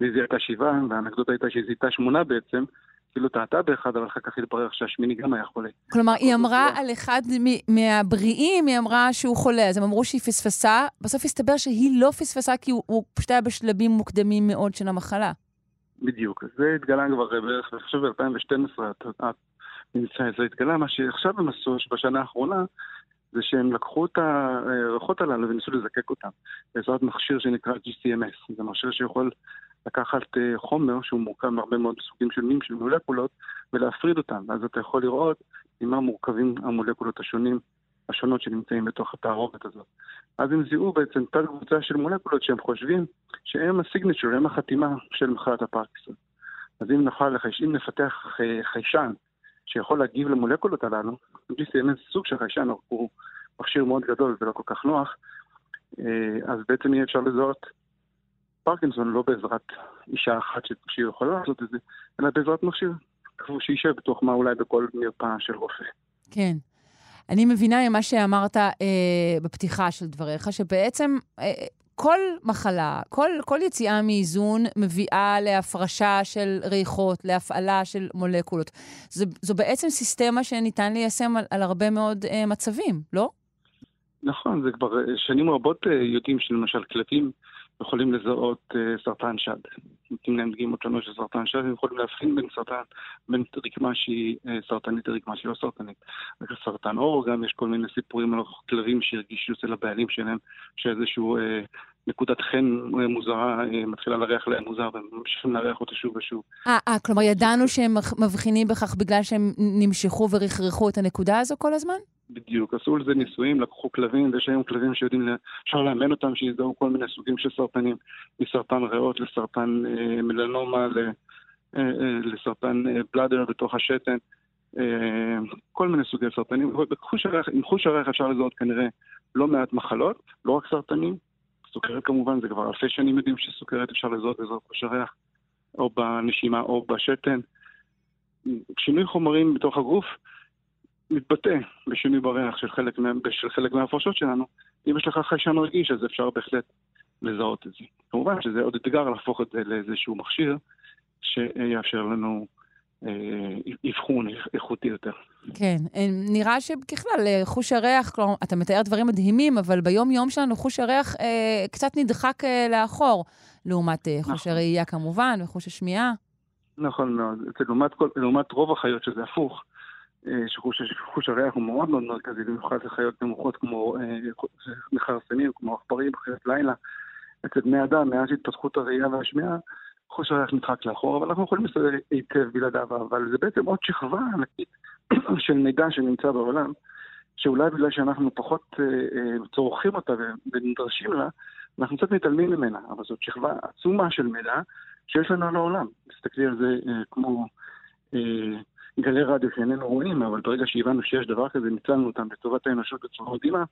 והיא זיהתה שבעה, והאנקדוטה הייתה שהיא זיהתה שמונה בעצם, כאילו טעתה באחד, אבל אחר כך התברר שהשמיני גם היה חולה. כלומר, היא אמרה על אחד מהבריאים, היא אמרה שהוא חולה, אז הם אמרו שהיא פספסה, בסוף הסתבר שהיא לא פספסה כי הוא, הוא פשוט היה בשלבים מוקדמים מאוד של המחלה. בדיוק, זה התגלה כבר בערך, אני חושב ב-2012, הממצא הזה התגלה, מה שעכשיו הם עשו, בשנה האחרונה, זה שהם לקחו את הריחות הללו וניסו לזקק אותם בעזרת מכשיר שנקרא GCMS. זה מכשיר שיכול לקחת אה, חומר שהוא מורכב מהרבה מאוד סוגים שונים של מולקולות ולהפריד אותם. ואז אתה יכול לראות ממה מורכבים המולקולות השונים, השונות שנמצאים בתוך התערובת הזאת. אז הם זיהו בעצם תת קבוצה של מולקולות שהם חושבים שהם הסיגנצ'ר, הם החתימה של מחלת הפרקיסון. אז אם נפתח חיישן שיכול להגיב למולקולות הללו, GCMS סוג של חיישן, הוא מכשיר מאוד גדול ולא כל כך נוח, אה, אז בעצם יהיה אפשר לזהות פרקינסון לא בעזרת אישה אחת שיכולה לעשות את זה, אלא בעזרת מכשיר, כמו שישב בתוך מה אולי בכל מרפאה של רופא. כן. אני מבינה ממה שאמרת אה, בפתיחה של דבריך, שבעצם אה, כל מחלה, כל, כל יציאה מאיזון מביאה להפרשה של ריחות, להפעלה של מולקולות. זו, זו בעצם סיסטמה שניתן ליישם על, על הרבה מאוד אה, מצבים, לא? נכון, זה כבר אה, שנים רבות אה, יודעים שלמשל כלבים יכולים לזהות uh, סרטן שד. נותנים להם דגימות שונות של סרטן שד, הם יכולים להבחין בין סרטן, בין רקמה שהיא uh, סרטנית לרקמה שהיא לא סרטנית. סרטן עור, גם יש כל מיני סיפורים על כלבים שהרגישו אצל הבעלים שלהם, שאיזשהו uh, נקודת חן מוזרה uh, מתחילה לריח להם מוזר, והם ממשיכים לארח אותה שוב ושוב. אה, כלומר ידענו שהם מבחינים בכך בגלל שהם נמשכו ורכרכו את הנקודה הזו כל הזמן? בדיוק, עשו לזה ניסויים, לקחו כלבים, ויש היום כלבים שיודעים, אפשר לאמן אותם שיזדהו כל מיני סוגים של סרטנים, מסרטן ריאות לסרטן אה, מלנומה, ל, אה, אה, לסרטן אה, בלאדר בתוך השתן, אה, כל מיני סוגי סרטנים. עם חוש הריח אפשר לזהות כנראה לא מעט מחלות, לא רק סרטנים, סוכרת כמובן, זה כבר אלפי שנים יודעים שסוכרת אפשר לזהות בעזרת חוש הריח, או בנשימה או בשתן. שינוי חומרים בתוך הגוף, מתבטא בשינוי בריח של חלק, מה, של חלק מההפרשות שלנו, אם יש לך חיישן רגיש, אז אפשר בהחלט לזהות את זה. כמובן שזה עוד אתגר להפוך את זה לאיזשהו מכשיר שיאפשר לנו אבחון איכותי יותר. כן, אה, נראה שככלל, אה, חוש הריח, כלומר, אתה מתאר דברים מדהימים, אבל ביום-יום שלנו חוש הריח אה, קצת נדחק אה, לאחור, לעומת אה, חוש נכון. הראייה כמובן, וחוש השמיעה. נכון מאוד. לעומת, לעומת רוב החיות שזה הפוך, אה, שחוש הריח הוא מאוד מאוד מרכזי, במיוחד לחיות נמוכות כמו אה, מכרסמים, כמו עכברים, חיות לילה. אצל בני אדם, מאז התפתחות הראייה והשמיעה, חוש הריח נדחק לאחור, אבל אנחנו יכולים להסתדר היטב בלעדיו, אבל זה בעצם עוד שכבה ענקית של מידע שנמצא בעולם, שאולי בגלל שאנחנו פחות אה, צורכים אותה ונדרשים לה, אנחנו קצת מתעלמים ממנה, אבל זאת שכבה עצומה של מידע שיש לנו על העולם. תסתכלי על זה כמו... גלי רדיו שאיננו רואים, אבל ברגע שהבנו שיש דבר כזה, ניצלנו אותם לטובת האנושות בצורה מדהימה.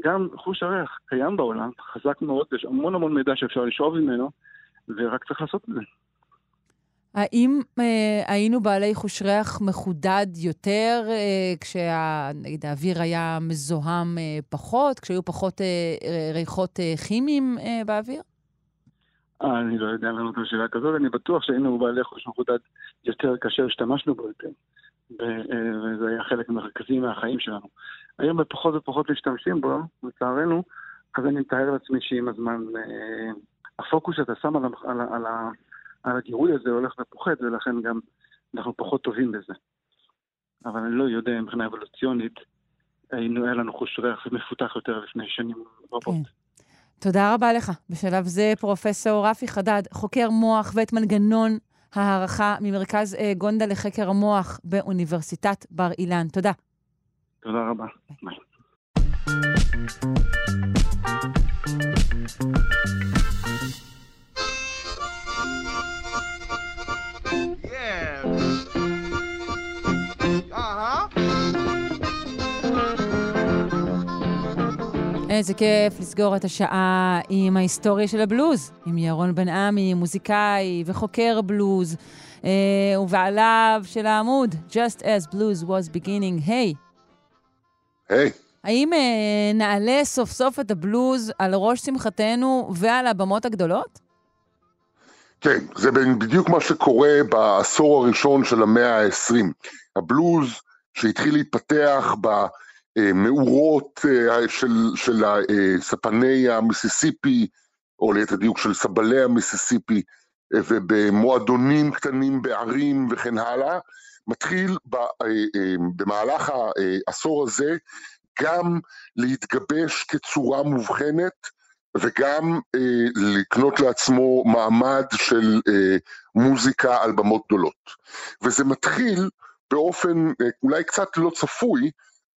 גם חוש הריח קיים בעולם, חזק מאוד, יש המון המון מידע שאפשר לשאוב ממנו, ורק צריך לעשות את זה. האם אה, היינו בעלי חוש ריח מחודד יותר אה, כשהאוויר היה מזוהם אה, פחות, כשהיו פחות אה, ריחות אה, כימיים אה, באוויר? אני לא יודע לענות על שאלה כזאת, אני בטוח שהיינו בעלי חוש מחודד יותר כאשר השתמשנו בו יותר. אה, וזה היה חלק מרכזי מהחיים שלנו. היום פחות ופחות משתמשים בו, לצערנו, אז אני מתאר לעצמי שעם הזמן אה, הפוקוס שאתה שם על, על, על, על הגירוי הזה הולך ופוחת, ולכן גם אנחנו פחות טובים בזה. אבל אני לא יודע מבחינה אבולוציונית, היינו, היה לנו חוש ריח מפותח יותר לפני שנים רבות. כן. תודה רבה לך. בשלב זה פרופסור רפי חדד, חוקר מוח ואת מנגנון הערכה ממרכז אה, גונדה לחקר המוח באוניברסיטת בר אילן. תודה. תודה רבה. ביי. איזה כיף לסגור את השעה עם ההיסטוריה של הבלוז, עם ירון בן עמי, מוזיקאי וחוקר בלוז, אה, ובעליו של העמוד, Just as blues was beginning, היי. Hey. היי. Hey. האם אה, נעלה סוף סוף את הבלוז על ראש שמחתנו ועל הבמות הגדולות? כן, זה בדיוק מה שקורה בעשור הראשון של המאה ה-20. הבלוז שהתחיל להתפתח במאורות אה, של, של אה, ספני המיסיסיפי, או ליתר דיוק של סבלי המיסיסיפי, אה, ובמועדונים קטנים בערים וכן הלאה, מתחיל במהלך העשור הזה גם להתגבש כצורה מובחנת וגם אה, לקנות לעצמו מעמד של אה, מוזיקה על במות גדולות. וזה מתחיל באופן אה, אולי קצת לא צפוי,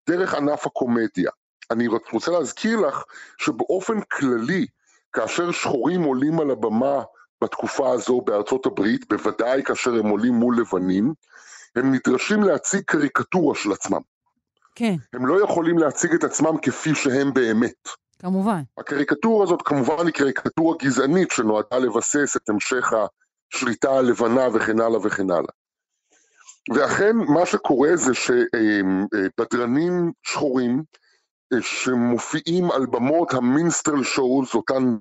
דרך ענף הקומדיה. אני רוצה להזכיר לך שבאופן כללי, כאשר שחורים עולים על הבמה בתקופה הזו בארצות הברית, בוודאי כאשר הם עולים מול לבנים, הם נדרשים להציג קריקטורה של עצמם. כן. הם לא יכולים להציג את עצמם כפי שהם באמת. כמובן. הקריקטורה הזאת כמובן היא קריקטורה גזענית שנועדה לבסס את המשך השליטה הלבנה וכן הלאה וכן הלאה. ואכן מה שקורה זה שבדרנים שחורים אה, שמופיעים על במות המינסטרל שואוז, אותן,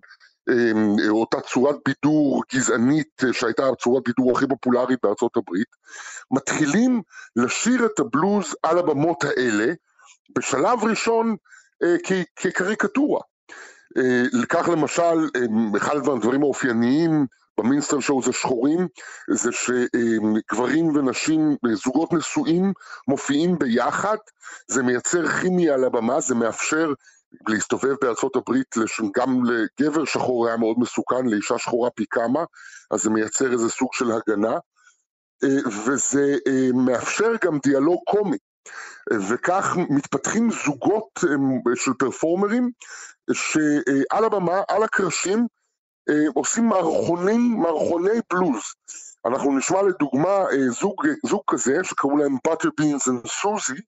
אה, אותה צורת בידור גזענית אה, שהייתה צורת בידור הכי פופולרית בארצות הברית, מתחילים לשיר את הבלוז על הבמות האלה, בשלב ראשון כקריקטורה. כך למשל, אחד הדברים האופייניים במינסטר שואו זה שחורים, זה שגברים ונשים, זוגות נשואים מופיעים ביחד, זה מייצר כימיה על הבמה, זה מאפשר להסתובב בארצות הברית, גם לגבר שחור היה מאוד מסוכן, לאישה שחורה פי כמה, אז זה מייצר איזה סוג של הגנה, וזה מאפשר גם דיאלוג קומי. וכך מתפתחים זוגות של פרפורמרים שעל הבמה, על הקרשים, אה, עושים מערכונים, מערכוני בלוז. אנחנו נשמע לדוגמה אה, זוג, זוג כזה שקראו להם Butter Beans and Susie,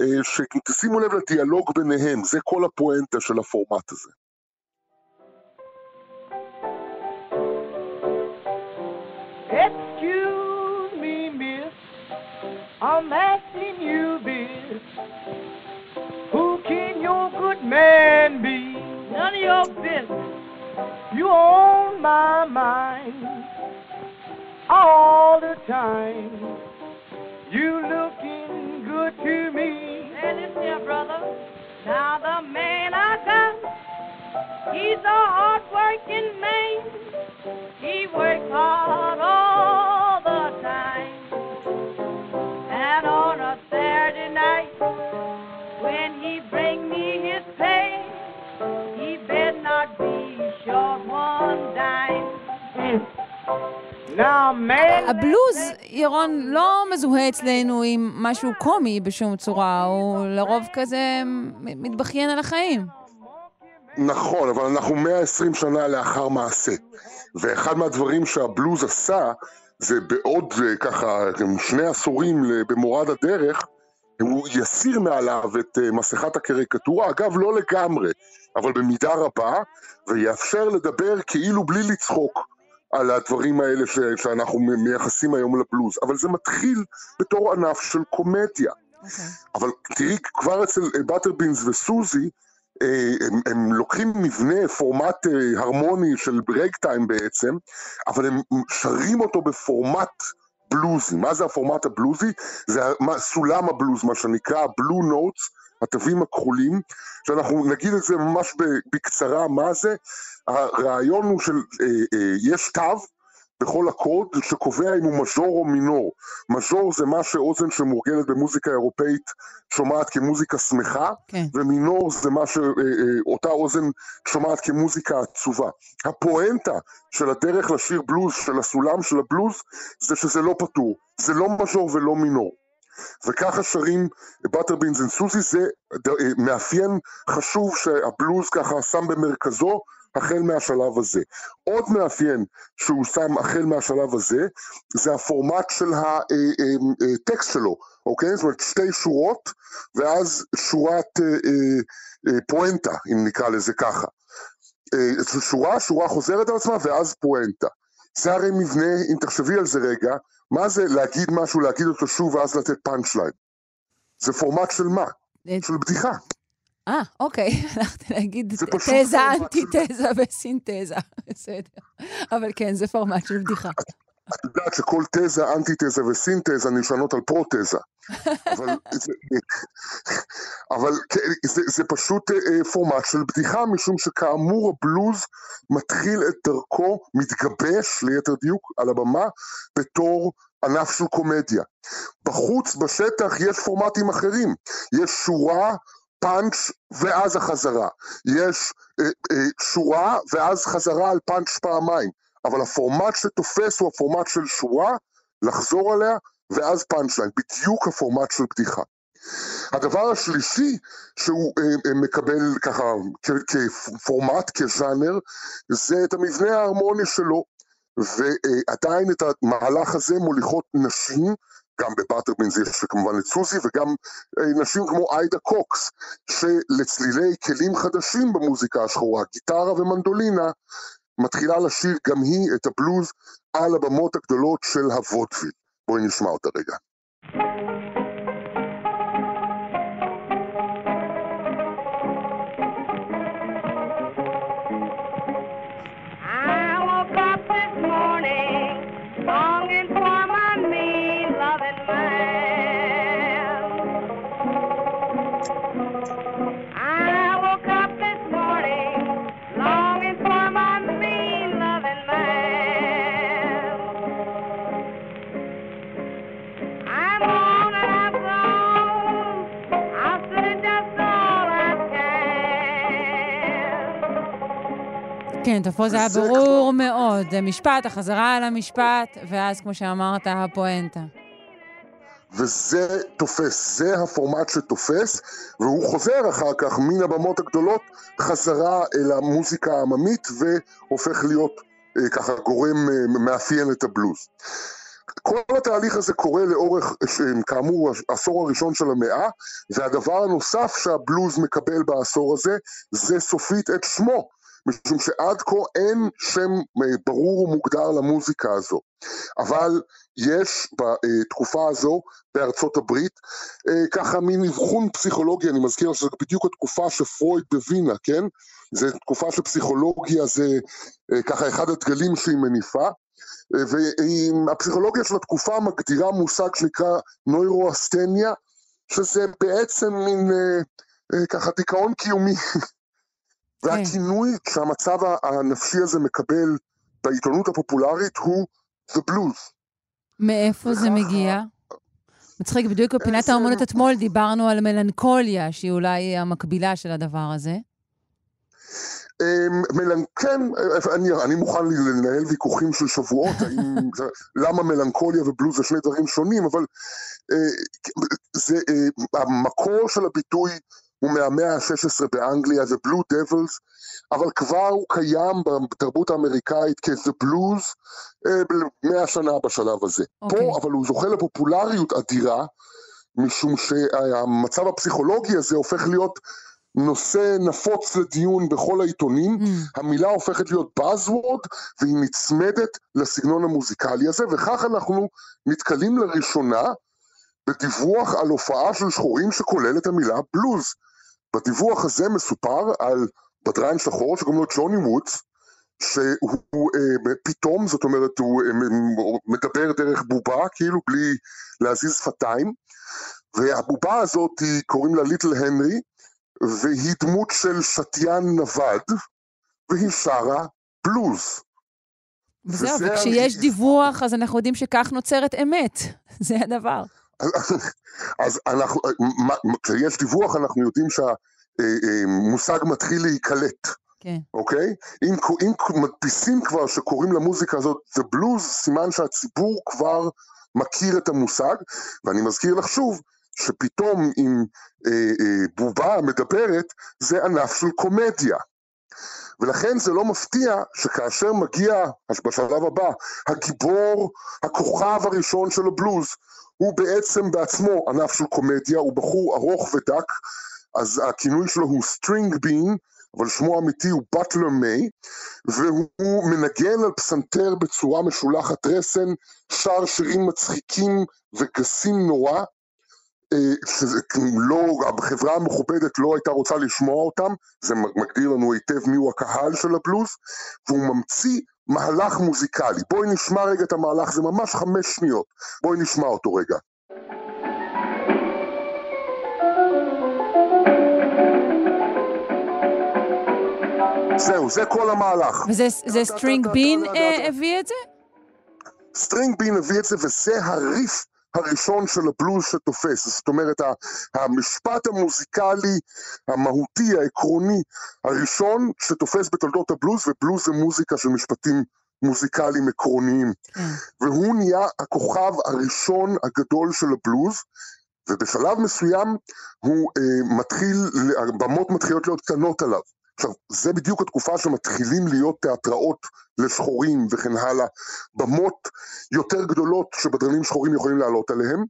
אה, שתשימו לב לדיאלוג ביניהם, זה כל הפואנטה של הפורמט הזה. I'm asking you this. Who can your good man be? None of your business. You on my mind all the time. You looking good to me. And it's here, brother. Now the man I got, he's a hard-working man. He works hard all הבלוז, ירון, לא מזוהה אצלנו עם משהו קומי בשום צורה, הוא לרוב כזה מתבכיין על החיים. נכון, אבל אנחנו 120 שנה לאחר מעשה. ואחד מהדברים שהבלוז עשה, זה בעוד אה, ככה שני עשורים במורד הדרך, הוא יסיר מעליו את אה, מסכת הקריקטורה, אגב לא לגמרי, אבל במידה רבה, ויאפשר לדבר כאילו בלי לצחוק. על הדברים האלה ש, שאנחנו מייחסים היום לבלוז, אבל זה מתחיל בתור ענף של קומדיה. Okay. אוקיי. אבל תראי, כבר אצל בטרבינס וסוזי, אה, הם, הם לוקחים מבנה, פורמט אה, הרמוני של רג טיים בעצם, אבל הם שרים אותו בפורמט בלוזי. מה זה הפורמט הבלוזי? זה סולם הבלוז, מה שנקרא, בלו נוטס, התווים הכחולים, שאנחנו נגיד את זה ממש בקצרה, מה זה? הרעיון הוא של, אה, אה, יש תו בכל אקורד שקובע אם הוא מז'ור או מינור. מז'ור זה מה שאוזן שמורגלת במוזיקה אירופאית שומעת כמוזיקה שמחה, כן. ומינור זה מה שאותה אה, אוזן שומעת כמוזיקה עצובה. הפואנטה של הדרך לשיר בלוז, של הסולם של הבלוז, זה שזה לא פתור. זה לא מז'ור ולא מינור. וככה שרים Butterbeans and Susie, זה מאפיין חשוב שהבלוז ככה שם במרכזו החל מהשלב הזה. עוד מאפיין שהוא שם החל מהשלב הזה, זה הפורמט של הטקסט שלו, אוקיי? זאת אומרת שתי שורות, ואז שורת פואנטה, אם נקרא לזה ככה. שורה, שורה חוזרת על עצמה, ואז פואנטה. זה הרי מבנה, אם תחשבי על זה רגע, מה זה להגיד משהו, להגיד אותו שוב, ואז לתת פאנצ' ליין? זה פורמט של מה? של בדיחה. אה, אוקיי, הלכתי להגיד תזה, אנטיתזה וסינתזה, בסדר. אבל כן, זה פורמט של בדיחה. את יודעת שכל תזה, אנטיתזה וסינתזה נשענות על פרוטזה. אבל, זה, אבל זה, זה פשוט אה, פורמט של בדיחה, משום שכאמור הבלוז מתחיל את דרכו, מתגבש ליתר דיוק על הבמה, בתור ענף של קומדיה. בחוץ, בשטח, יש פורמטים אחרים. יש שורה פאנץ' ואז החזרה. יש אה, אה, שורה ואז חזרה על פאנץ' פעמיים. אבל הפורמט שתופס הוא הפורמט של שורה, לחזור עליה, ואז פאנץ' ליין. בדיוק הפורמט של בדיחה. הדבר השלישי שהוא אה, אה, מקבל ככה כפורמט, כז'אנר, זה את המבנה ההרמוני שלו. ועדיין את המהלך הזה מוליכות נשים גם בבטרבינס יש כמובן את סוזי וגם אה, נשים כמו איידה קוקס שלצלילי כלים חדשים במוזיקה השחורה, גיטרה ומנדולינה מתחילה לשיר גם היא את הבלוז על הבמות הגדולות של הוודוויל. בואי נשמע אותה רגע. כן, פה זה היה ברור מאוד. זה משפט, החזרה על המשפט, ואז, כמו שאמרת, הפואנטה. וזה תופס, זה הפורמט שתופס, והוא חוזר אחר כך מן הבמות הגדולות חזרה אל המוזיקה העממית והופך להיות אה, ככה גורם אה, מאפיין את הבלוז. כל התהליך הזה קורה לאורך, כאמור, העשור הראשון של המאה, והדבר הנוסף שהבלוז מקבל בעשור הזה, זה סופית את שמו. משום שעד כה אין שם אה, ברור ומוגדר למוזיקה הזו. אבל יש בתקופה הזו בארצות הברית אה, ככה מין אבחון פסיכולוגי, אני מזכיר שזו בדיוק התקופה שפרויד בווינה, כן? זו תקופה של פסיכולוגיה, זה אה, ככה אחד הדגלים שהיא מניפה. והפסיכולוגיה של התקופה מגדירה מושג שנקרא נוירואסטניה, שזה בעצם מין ככה דיכאון קיומי והכינוי שהמצב הנפשי הזה מקבל בעיתונות הפופולרית הוא The Blues. מאיפה זה מגיע? מצחיק, בדיוק בפינת האומנות אתמול דיברנו על מלנכוליה, שהיא אולי המקבילה של הדבר הזה. כן, אני, אני מוכן לנהל ויכוחים של שבועות, האם, למה מלנכוליה ובלוז זה שני דברים שונים, אבל אה, זה, אה, המקור של הביטוי הוא מהמאה ה-16 באנגליה, זה בלו דבלס, אבל כבר הוא קיים בתרבות האמריקאית כ-The Blues אה, מאה שנה בשלב הזה. Okay. פה, אוקיי. אבל הוא זוכה לפופולריות אדירה, משום שהמצב הפסיכולוגי הזה הופך להיות נושא נפוץ לדיון בכל העיתונים, Mm. המילה הופכת להיות Buzzword והיא נצמדת לסגנון המוזיקלי הזה, וכך אנחנו נתקלים לראשונה בדיווח על הופעה של שחורים שכולל את המילה בלוז. בדיווח הזה מסופר על בדרן שחור שקוראים לו ג'וני וודס, שהוא אה, פתאום, זאת אומרת, הוא אה, מדבר דרך בובה, כאילו בלי להזיז שפתיים, והבובה הזאת, היא, קוראים לה ליטל הנרי, והיא דמות של שתיין נווד, והיא שרה בלוז. וזהו, וזה וכשיש אני- דיווח, אז אנחנו יודעים שכך נוצרת אמת. זה הדבר. אז אנחנו, כשיש דיווח אנחנו יודעים שהמושג מתחיל להיקלט, כן. אוקיי? אם, אם מדפיסים כבר שקוראים למוזיקה הזאת The Blues, סימן שהציבור כבר מכיר את המושג, ואני מזכיר לך שוב, שפתאום עם אה, אה, בובה מדברת, זה ענף של קומדיה. ולכן זה לא מפתיע שכאשר מגיע, בשלב הבא, הגיבור, הכוכב הראשון של הבלוז, הוא בעצם בעצמו ענף של קומדיה, הוא בחור ארוך ודק, אז הכינוי שלו הוא String Bean, אבל שמו האמיתי הוא באטלר מיי, והוא מנגן על פסנתר בצורה משולחת רסן, שר שירים מצחיקים וגסים נורא, אה, לא, החברה המכובדת לא הייתה רוצה לשמוע אותם, זה מגדיר לנו היטב מיהו הקהל של הבלוז, והוא ממציא מהלך מוזיקלי. בואי נשמע רגע את המהלך, זה ממש חמש שניות. בואי נשמע אותו רגע. זהו, זה כל המהלך. וזה זה String Bean אה, הביא את זה? String Bean הביא את זה, וזה הריף הראשון של הבלוז שתופס. זאת אומרת, המשפט המוזיקלי, המהותי, העקרוני, הראשון שתופס בתולדות הבלוז, ובלוז זה מוזיקה של משפטים מוזיקליים עקרוניים. כן. והוא נהיה הכוכב הראשון הגדול של הבלוז, ובשלב מסוים הוא אה, מתחיל, הבמות מתחילות להיות קטנות עליו. עכשיו, זה בדיוק התקופה שמתחילים להיות תיאטראות לשחורים וכן הלאה, במות יותר גדולות שבדרנים שחורים יכולים לעלות עליהם,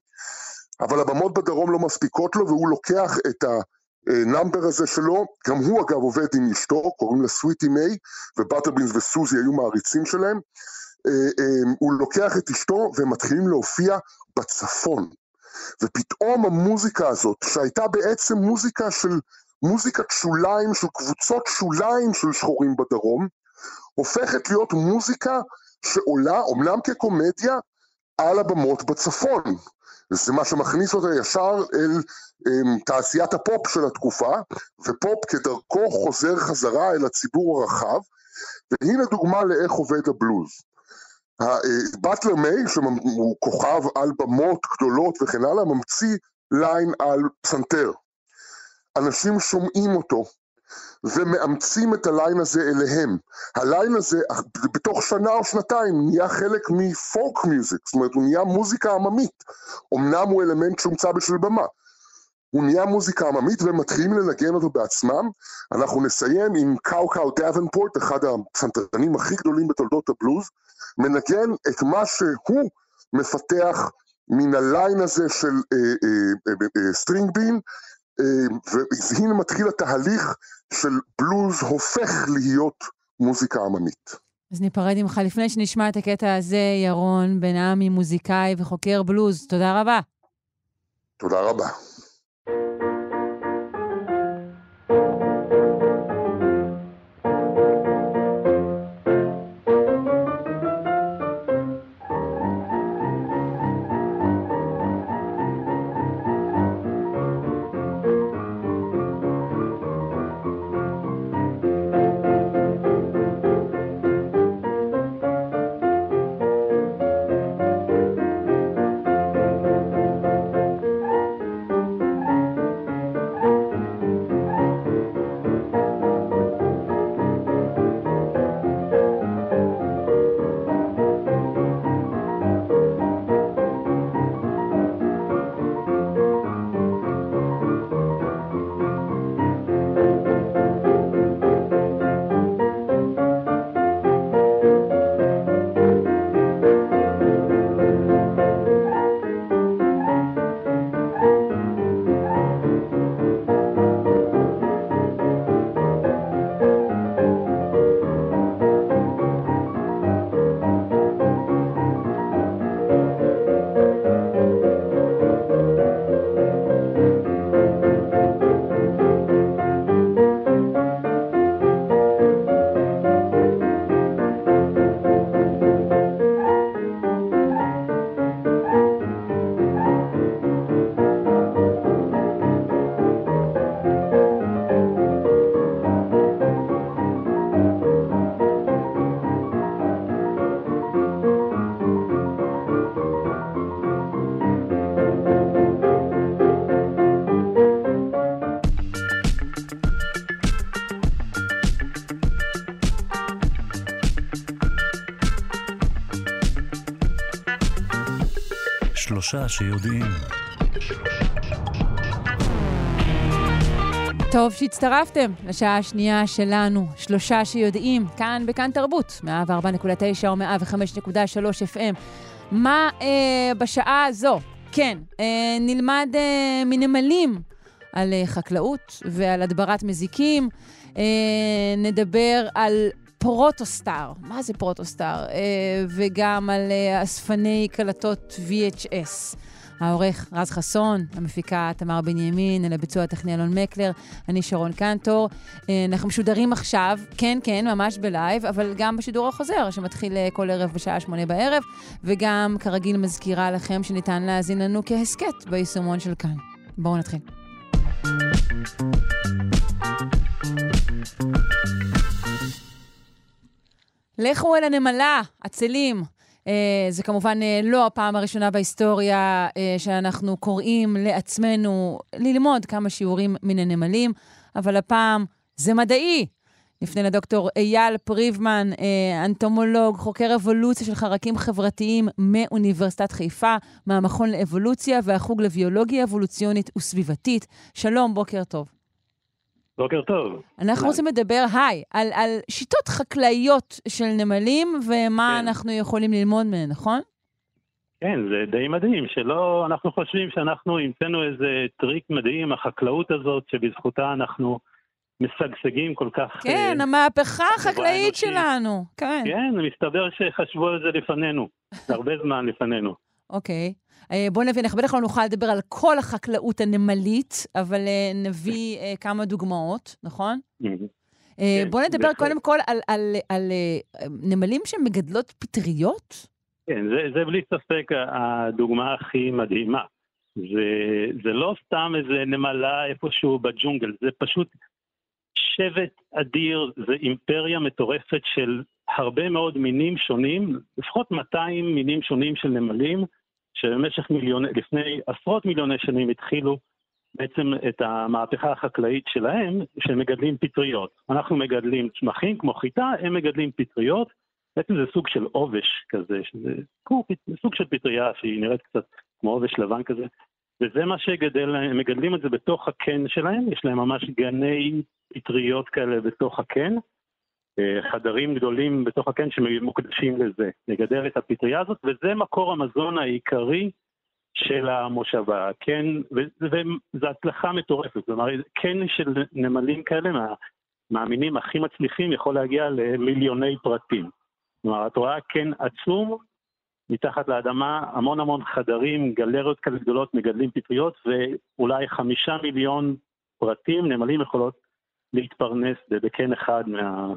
אבל הבמות בדרום לא מספיקות לו, והוא לוקח את ה number הזה שלו, גם הוא אגב עובד עם אשתו, קוראים לה סוויטי מיי, ובטרבינס וסוזי היו מעריצים שלהם, אה, אה, הוא לוקח את אשתו והם מתחילים להופיע בצפון. ופתאום המוזיקה הזאת, שהייתה בעצם מוזיקה של, מוזיקת שוליים, של קבוצות שוליים של שחורים בדרום, הופכת להיות מוזיקה שעולה, אומנם כקומדיה, על הבמות בצפון. זה מה שמכניס אותה ישר אל um, תעשיית הפופ של התקופה, ופופ כדרכו חוזר חזרה אל הציבור הרחב, והנה דוגמה לאיך עובד הבלוז. באטלר מיי, שהוא כוכב על במות גדולות וכן הלאה, ממציא line על פסנתר. אנשים שומעים אותו ומאמצים את הליין הזה אליהם. הליין הזה בתוך שנה או שנתיים נהיה חלק מפולק מיוזיק, זאת אומרת הוא נהיה מוזיקה עממית. אמנם הוא אלמנט שהומצא בשביל במה. הוא נהיה מוזיקה עממית והם מתחילים לנגן אותו בעצמם. אנחנו נסיים עם קאו קאו דאבנפורט, אחד הפסנתרנים הכי גדולים בתולדות הבלוז, מנגן את מה שהוא מפתח מן הליין הזה של אה, אה, אה, string band, והנה מתחיל התהליך של בלוז הופך להיות מוזיקה עממית. אז ניפרד ממך לפני שנשמע את הקטע הזה, ירון בן עמי, מוזיקאי וחוקר בלוז. תודה רבה. תודה רבה. שלושה שיודעים. טוב שהצטרפתם לשעה השנייה שלנו, שלושה שיודעים, כאן בכאן תרבות, 104.9 או 105.3 FM. מה אה, בשעה הזו, כן, אה, נלמד אה, מנמלים על אה, חקלאות ועל הדברת מזיקים. אה, נדבר על פרוטוסטאר, מה זה פרוטוסטאר? אה, וגם על אה, אספני קלטות VHS. העורך רז חסון, המפיקה תמר בנימין, אל הביצוע הטכני אלון מקלר, אני שרון קנטור. אה, אנחנו משודרים עכשיו, כן, כן, ממש בלייב, אבל גם בשידור החוזר, שמתחיל כל ערב בשעה שמונה בערב, וגם, כרגיל, מזכירה לכם שניתן להאזין לנו כהסכת ביישומון של כאן. בואו נתחיל. לכו אל הנמלה, עצלים. Uh, זה כמובן uh, לא הפעם הראשונה בהיסטוריה uh, שאנחנו קוראים לעצמנו ללמוד כמה שיעורים מן הנמלים, אבל הפעם זה מדעי. נפנה לדוקטור אייל פריבמן, אנטומולוג, חוקר אבולוציה של חרקים חברתיים מאוניברסיטת חיפה, מהמכון לאבולוציה והחוג לביולוגיה אבולוציונית וסביבתית. שלום, בוקר טוב. בוקר טוב. אנחנו רוצים לדבר, היי, על, על שיטות חקלאיות של נמלים ומה כן. אנחנו יכולים ללמוד מהן, נכון? כן, זה די מדהים, שלא, אנחנו חושבים שאנחנו המצאנו איזה טריק מדהים, החקלאות הזאת, שבזכותה אנחנו משגשגים כל כך... כן, uh, המהפכה החקלאית שלנו, כן. כן, מסתבר שחשבו על זה לפנינו, הרבה זמן לפנינו. אוקיי. Okay. אה, בואו נבין, אנחנו בטח לא נוכל לדבר על כל החקלאות הנמלית, אבל אה, נביא אה, כמה דוגמאות, נכון? כן, בואו נדבר קודם כל על, על, על, על נמלים שמגדלות פטריות. כן, זה, זה בלי ספק הדוגמה הכי מדהימה. זה, זה לא סתם איזה נמלה איפשהו בג'ונגל, זה פשוט שבט אדיר, זה אימפריה מטורפת של הרבה מאוד מינים שונים, לפחות 200 מינים שונים של נמלים, שבמשך מיליוני, לפני עשרות מיליוני שנים התחילו בעצם את המהפכה החקלאית שלהם, שהם מגדלים פטריות. אנחנו מגדלים צמחים כמו חיטה, הם מגדלים פטריות. בעצם זה סוג של עובש כזה, שזה סוג של פטריה שהיא נראית קצת כמו עובש לבן כזה. וזה מה שגדל, הם מגדלים את זה בתוך הקן שלהם, יש להם ממש גני פטריות כאלה בתוך הקן. אה, חדרים גדולים בתוך הקן שמוקדשים לזה, לגדל את הפטריה הזאת, וזה מקור המזון העיקרי של המושבה, כן, וזו הצלחה מטורפת, אומרת, קן של נמלים כאלה, מה, מהמינים הכי מצליחים, יכול להגיע למיליוני פרטים. כלומר, את רואה קן עצום, מתחת לאדמה, המון המון חדרים, גלריות כאלה גדולות, מגדלים פטריות, ואולי חמישה מיליון פרטים, נמלים יכולות להתפרנס בקן אחד מה,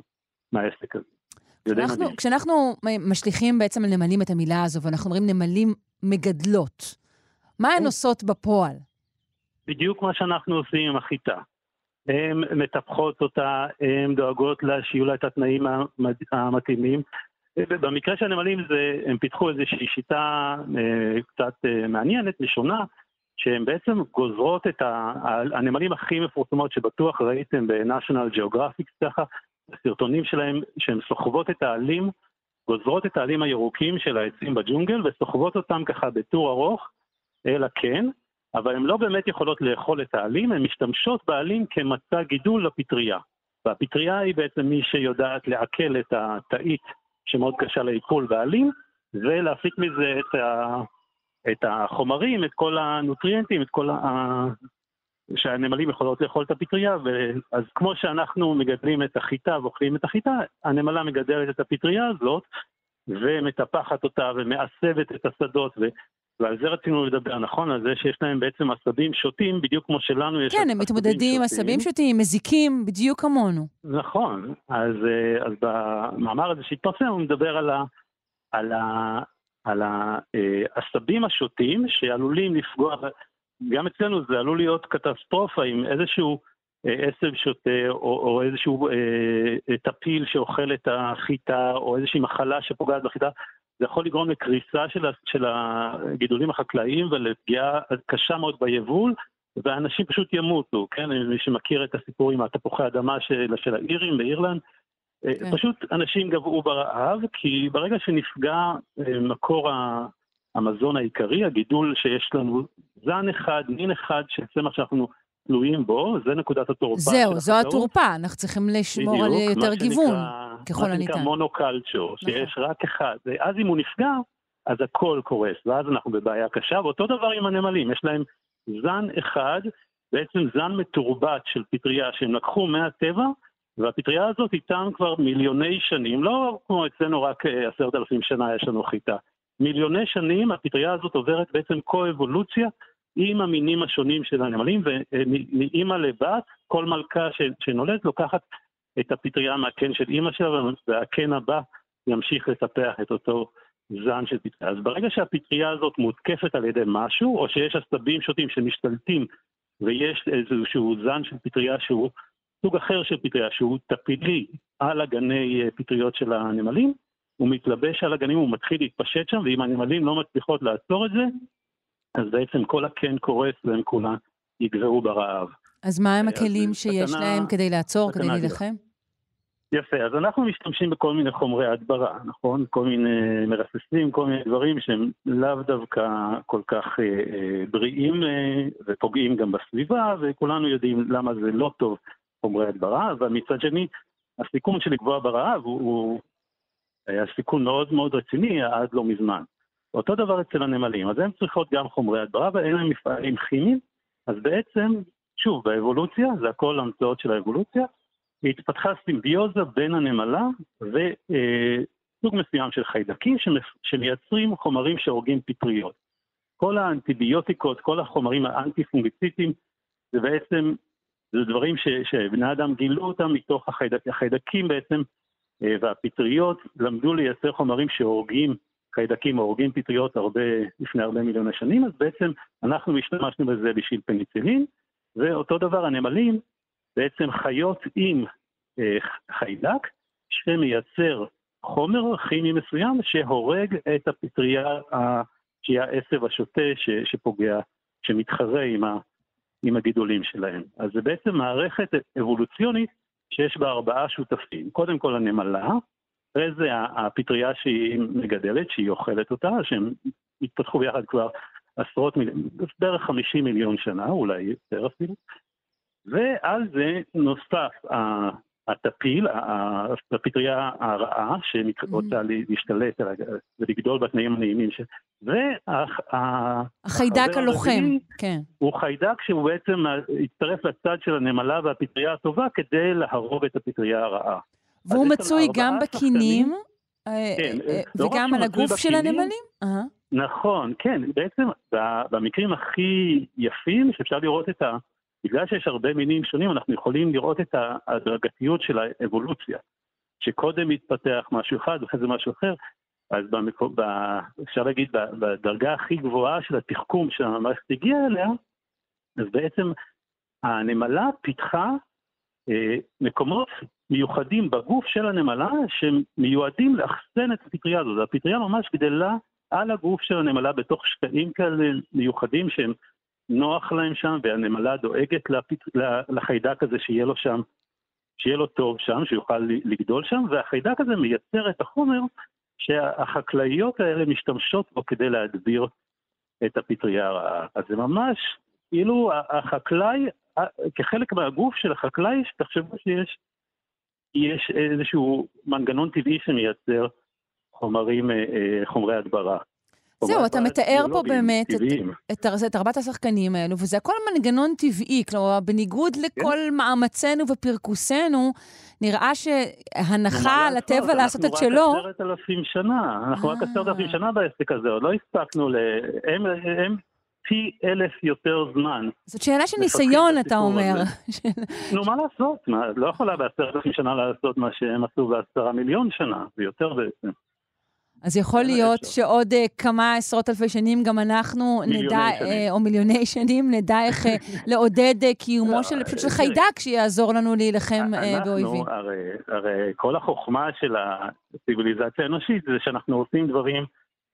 מהעסק הזה. אנחנו, כשאנחנו משליכים בעצם על נמלים את המילה הזו, ואנחנו אומרים נמלים מגדלות, מה הן כן. עושות בפועל? בדיוק מה שאנחנו עושים עם החיטה. הן מטפחות אותה, הן דואגות לה שיהיו לה את התנאים המתאימים. במקרה של הנמלים זה, הם פיתחו איזושהי שיטה אה, קצת אה, מעניינת, ראשונה, שהן בעצם גוזרות את ה... הנמלים הכי מפורסמות שבטוח ראיתם ב-National Geographic ככה, הסרטונים שלהם, שהן סוחבות את העלים, גוזרות את העלים הירוקים של העצים בג'ונגל וסוחבות אותם ככה בטור ארוך אל הקן, אבל הן לא באמת יכולות לאכול את העלים, הן משתמשות בעלים כמצע גידול לפטריה. והפטריה היא בעצם מי שיודעת לעכל את התאית שמאוד קשה לעיכול בעלים, ולהפיק מזה את, ה, את החומרים, את כל הנוטריאנטים, את כל. שהנמלים יכולות לאכול את הפטריה, אז כמו שאנחנו מגדלים את החיטה ואוכלים את החיטה, הנמלה מגדלת את הפטריה הזאת ומטפחת אותה ומעשבת את השדות, ו... ועל זה רצינו לדבר, נכון? על זה שיש להם בעצם עשבים שוטים, בדיוק כמו שלנו יש כן, הם מתמודדים עם עשבים שוטים, מזיקים, בדיוק כמונו. נכון, אז, אה, אז במאמר הזה שהתפרסם הוא מדבר על, ה, על, ה, על העשבים השוטים שעלולים לפגוע גם אצלנו זה עלול להיות קטסטרופה עם איזשהו אה, עשב שוטה או, או איזשהו אה, אה, טפיל שאוכל את החיטה או איזושהי מחלה שפוגעת בחיטה, זה יכול לגרום לקריסה של, של הגידולים החקלאיים ולפגיעה קשה מאוד ביבול, ואנשים פשוט ימותו, כן? מי שמכיר את הסיפור עם התפוחי האדמה של, של האירים באירלנד, כן. פשוט אנשים גבעו ברעב, כי ברגע שנפגע מקור המזון העיקרי, הגידול שיש לנו זן אחד, מין אחד של צמח שאנחנו תלויים בו, זה נקודת התורפה. זהו, זו התורפה, אנחנו צריכים לשמור בדיוק, על יותר גיוון, שנקרא- ככל מה שנקרא הניתן. מונוקלצ'ור, שיש רק אחד. ואז אם הוא נפגע, אז הכל קורס, ואז אנחנו בבעיה קשה. ואותו דבר עם הנמלים, יש להם זן אחד, בעצם זן מתורבת של פטריה שהם לקחו מהטבע, והפטריה הזאת איתם כבר מיליוני שנים, לא כמו אצלנו רק אה, עשרת אלפים שנה יש לנו חיטה. מיליוני שנים הפטריה הזאת עוברת בעצם קו-אבולוציה עם המינים השונים של הנמלים, ומאימא לבת, כל מלכה שנולדת לוקחת את הפטריה מהקן של אימא שלה, והקן הבא ימשיך לטפח את אותו זן של פטריה. אז ברגע שהפטריה הזאת מותקפת על ידי משהו, או שיש עשבים שוטים שמשתלטים ויש איזשהו זן של פטריה שהוא סוג אחר של פטריה, שהוא טפילי על הגני אה, פטריות של הנמלים, הוא מתלבש על הגנים, הוא מתחיל להתפשט שם, ואם הנמלים לא מצליחות לעצור את זה, אז בעצם כל הקן קורס והם כולם יגברו ברעב. אז מה הם אז הכלים שיש סכנה- להם כדי לעצור, כדי. להילחם? יפה, אז אנחנו משתמשים בכל מיני חומרי הדברה, נכון? כל מיני מרססים, כל מיני דברים שהם לאו דווקא כל כך אה, אה, בריאים אה, ופוגעים גם בסביבה, וכולנו יודעים למה זה לא טוב חומרי הדברה, אבל מצד שני, הסיכון של לקבוע ברעב הוא, הוא היה סיכון מאוד מאוד רציני עד לא מזמן. אותו דבר אצל הנמלים, אז הן צריכות גם חומרי הדברה ואין להם מפעלים כימיים, אז בעצם, שוב, באבולוציה, זה הכל המצאות של האבולוציה, התפתחה סימביוזה בין הנמלה וסוג מסוים של חיידקים שמייצרים חומרים שהורגים פטריות. כל האנטיביוטיקות, כל החומרים האנטי-פונגיציטיים, זה בעצם, זה דברים ש, שבני אדם גילו אותם מתוך החיידק, החיידקים בעצם, אה, והפטריות למדו לייצר חומרים שהורגים חיידקים הורגים פטריות הרבה, לפני הרבה מיליוני שנים, אז בעצם אנחנו השתמשנו בזה בשביל פניצילין, ואותו דבר הנמלים בעצם חיות עם אה, חיידק שמייצר חומר כימי מסוים שהורג את הפטריה ה- שהיא העשב השוטה ש, שפוגע, שמתחרה עם, ה, עם הגידולים שלהם. אז זה בעצם מערכת אבולוציונית שיש בה ארבעה שותפים. קודם כל הנמלה, אחרי זה הפטריה שהיא מגדלת, שהיא אוכלת אותה, שהם התפתחו ביחד כבר עשרות מיליון, בערך 50 מיליון שנה, אולי יותר אפילו. ועל זה נוסף הטפיל, הפטריה הרעה, שרוצה להשתלט על ה- ולגדול בתנאים הנעימים של... החיידק הלוחם, כן. הוא חיידק שהוא בעצם הצטרף לצד של הנמלה והפטריה הטובה כדי להרוג את הפטריה הרעה. והוא מצוי גם בקינים, אה, כן, אה, לא רק וגם על הגוף של הנמלים? נכון, כן, בעצם במקרים הכי יפים שאפשר לראות את ה... בגלל שיש הרבה מינים שונים, אנחנו יכולים לראות את ההדרגתיות של האבולוציה. שקודם מתפתח משהו אחד ואחרי זה משהו אחר, אז במקו, ב, אפשר להגיד בדרגה הכי גבוהה של התחכום שהמערכת הגיעה אליה, אז בעצם הנמלה פיתחה אה, מקומות מיוחדים בגוף של הנמלה שמיועדים לאחסן את הפטריה הזאת. הפטריה ממש גדלה על הגוף של הנמלה בתוך שקעים כאלה מיוחדים שהם נוח להם שם, והנמלה דואגת לפט... לחיידק הזה שיהיה לו שם, שיהיה לו טוב שם, שיוכל לגדול שם, והחיידק הזה מייצר את החומר שהחקלאיות האלה משתמשות בו כדי להדביר את הפטריה הרעה. אז זה ממש, כאילו החקלאי, כחלק מהגוף של החקלאי, תחשבו שיש יש איזשהו מנגנון טבעי שמייצר חומרים, חומרי הדברה. זהו, אתה מתאר פה באמת את, טבעיים. את, את ארבעת השחקנים האלו, וזה הכל מנגנון טבעי, כלומר, בניגוד לכל מאמצינו ופרכוסנו, נראה שהנחה על הטבע לעשות את שלו. אנחנו רק עשרת אלפים שנה, אנחנו רק אה. עשרת אלפים שנה בעסק הזה, עוד לא הספקנו ל... הם, הם פי אלף יותר זמן. זאת שאלה של ניסיון, את אתה אומר. נו, מה לעשות? מה, לא יכולה בעשרת אלפים שנה לעשות מה שהם עשו בעשרה מיליון שנה, זה יותר בעצם. אז יכול להיות. שעוד אה, כמה עשרות אלפי שנים גם אנחנו נדע. אה, או מיליוני שנים, נדע איך אה, לעודד אה, קיומו לא, של, פשוט של. חיידק שיעזור לנו להילחם אנחנו, באויבים. הרי, הרי כל החוכמה של הציוויליזציה האנושית זה שאנחנו עושים דברים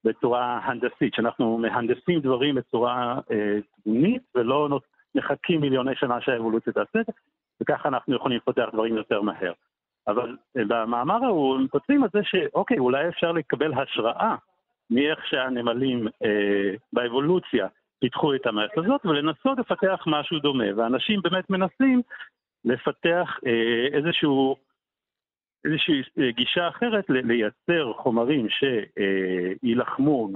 בצורה הנדסית, שאנחנו מהנדסים דברים בצורה תבונית ולא נות- מחכים מיליוני שנה שהאבולוציה תעשה וככה אנחנו יכולים לפתח דברים יותר מהר. אבל אה, במאמר ההוא הם כותבים על זה שאוקיי, אולי אפשר לקבל השראה מאיך שהנמלים אה, באבולוציה פיתחו את המערכת הזאת, ולנסות לפתח משהו דומה. ואנשים באמת מנסים לפתח אה, איזשהו, איזושהי אה, גישה אחרת לייצר חומרים שיילחמו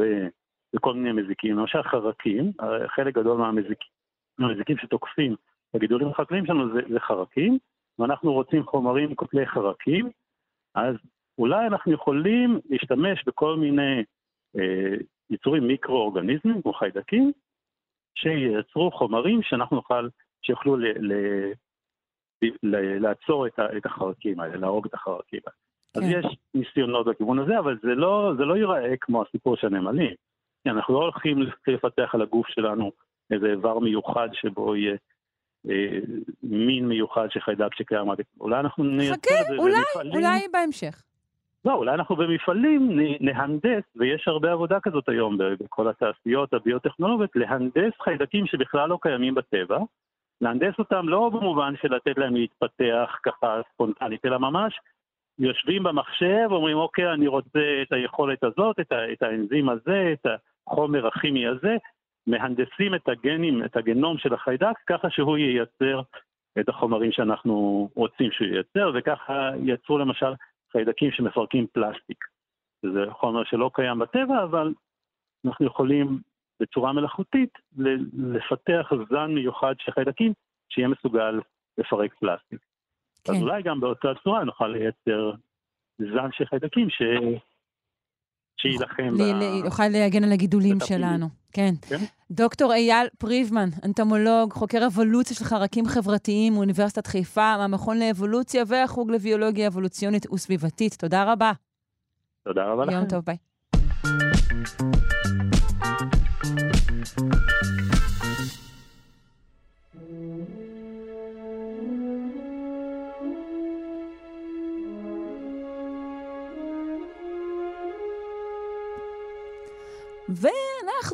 בכל מיני מזיקים, למשל חרקים, חלק גדול מהמזיקים, מהמזיקים שתוקפים הגידולים החקלאיים שלנו זה, זה חרקים, ואנחנו רוצים חומרים קוטלי חרקים, אז אולי אנחנו יכולים להשתמש בכל מיני אה, יצורים מיקרואורגניזמים, כמו חיידקים, שייצרו חומרים שאנחנו נוכל, שיוכלו ל, ל, ל, לעצור את, ה, את החרקים האלה, להרוג את החרקים האלה. כן. אז יש ניסיונות בכיוון הזה, אבל זה לא, זה לא ייראה כמו הסיפור של הנמלים. אנחנו לא הולכים לפתח על הגוף שלנו איזה איבר מיוחד שבו יהיה מין מיוחד של חיידק שקיים. אולי אנחנו נייצר את זה אולי, במפעלים. אולי בהמשך. לא, אולי אנחנו במפעלים נהנדס, ויש הרבה עבודה כזאת היום בכל התעשיות הביוטכנולוגיות, להנדס חיידקים שבכלל לא קיימים בטבע, להנדס אותם לא במובן של לתת להם להתפתח ככה ספונטנית, אלא ממש יושבים במחשב, אומרים, אוקיי, אני רוצה את היכולת הזאת, את, ה- את האנזים הזה, את החומר הכימי הזה, מהנדסים את הגנים, את הגנום של החיידק, ככה שהוא ייצר את החומרים שאנחנו רוצים שהוא ייצר, וככה יצרו למשל חיידקים שמפרקים פלסטיק. זה חומר שלא קיים בטבע, אבל אנחנו יכולים בצורה מלאכותית לפתח זן מיוחד של חיידקים שיהיה מסוגל לפרק פלסטיק. כן. אז אולי גם באותה צורה נוכל לייצר זן של חיידקים ש... שיילחם ב... יוכל להגן על הגידולים שלנו. כן. כן. דוקטור אייל פריבמן, אנטומולוג, חוקר אבולוציה של חרקים חברתיים מאוניברסיטת חיפה, מהמכון לאבולוציה והחוג לביולוגיה אבולוציונית וסביבתית. תודה רבה. תודה רבה לכם. יום טוב, ביי.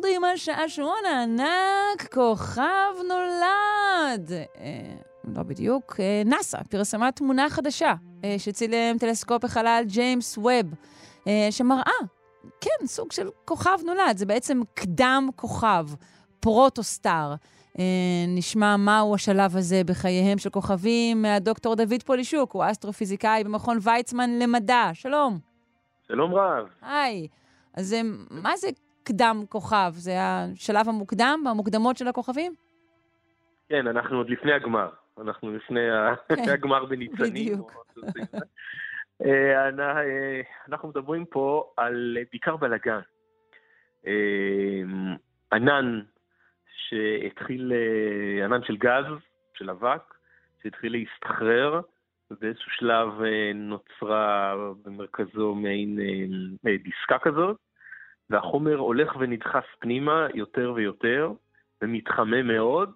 ואנחנו עם השעשועון הענק, כוכב נולד. אה, לא בדיוק, אה, נאס"א פרסמה תמונה חדשה אה, שצילם טלסקופ החלל ג'יימס ווב, אה, שמראה, כן, סוג של כוכב נולד, זה בעצם קדם כוכב, protostar. אה, נשמע מהו השלב הזה בחייהם של כוכבים מהדוקטור דוד פולישוק, הוא אסטרופיזיקאי במכון ויצמן למדע. שלום. שלום רב. היי. אז אה, מה זה קדם כוכב? זה השלב המוקדם, המוקדמות של הכוכבים? כן, אנחנו עוד לפני הגמר. אנחנו לפני כן. הגמר בניצנים. בדיוק. אה, אה, אנחנו מדברים פה על בעיקר בלאגן. אה, ענן שהתחיל, ענן של גז, של אבק, שהתחיל להסתחרר, ובאיזשהו שלב נוצרה במרכזו מעין דיסקה כזאת, והחומר הולך ונדחס פנימה יותר ויותר, ומתחמם מאוד,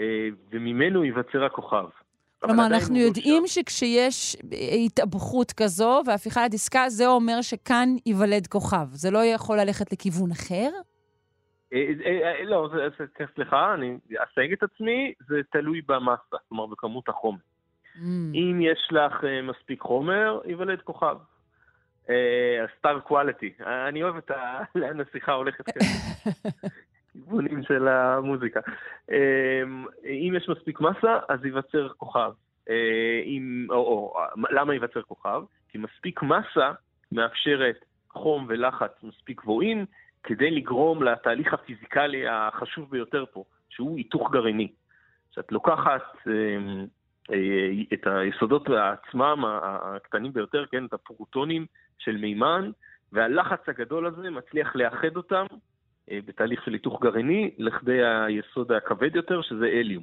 אה, וממנו ייווצר הכוכב. כלומר, אנחנו יודעים לא שכשיש התאבכות כזו והפיכה לדיסקה, זה אומר שכאן ייוולד כוכב. זה לא יכול ללכת לכיוון אחר? אה, אה, לא, סליחה, אני אסייג את עצמי, זה תלוי במסה, כלומר בכמות החומר. Mm. אם יש לך מספיק חומר, ייוולד כוכב. סטאר קואליטי. אני אוהב את ה... לאן השיחה הולכת. כיוונים של המוזיקה. אמ, אם יש מספיק מסה, אז ייווצר כוכב. אה, אם, או, או, למה ייווצר כוכב? כי מספיק מסה מאפשרת חום ולחץ מספיק גבוהים כדי לגרום לתהליך הפיזיקלי החשוב ביותר פה, שהוא היתוך גרעיני. שאת לוקחת אה, את היסודות עצמם, הקטנים ביותר, כן, את הפרוטונים של מימן, והלחץ הגדול הזה מצליח לאחד אותם אה, בתהליך של היתוך גרעיני לכדי היסוד הכבד יותר, שזה אליום.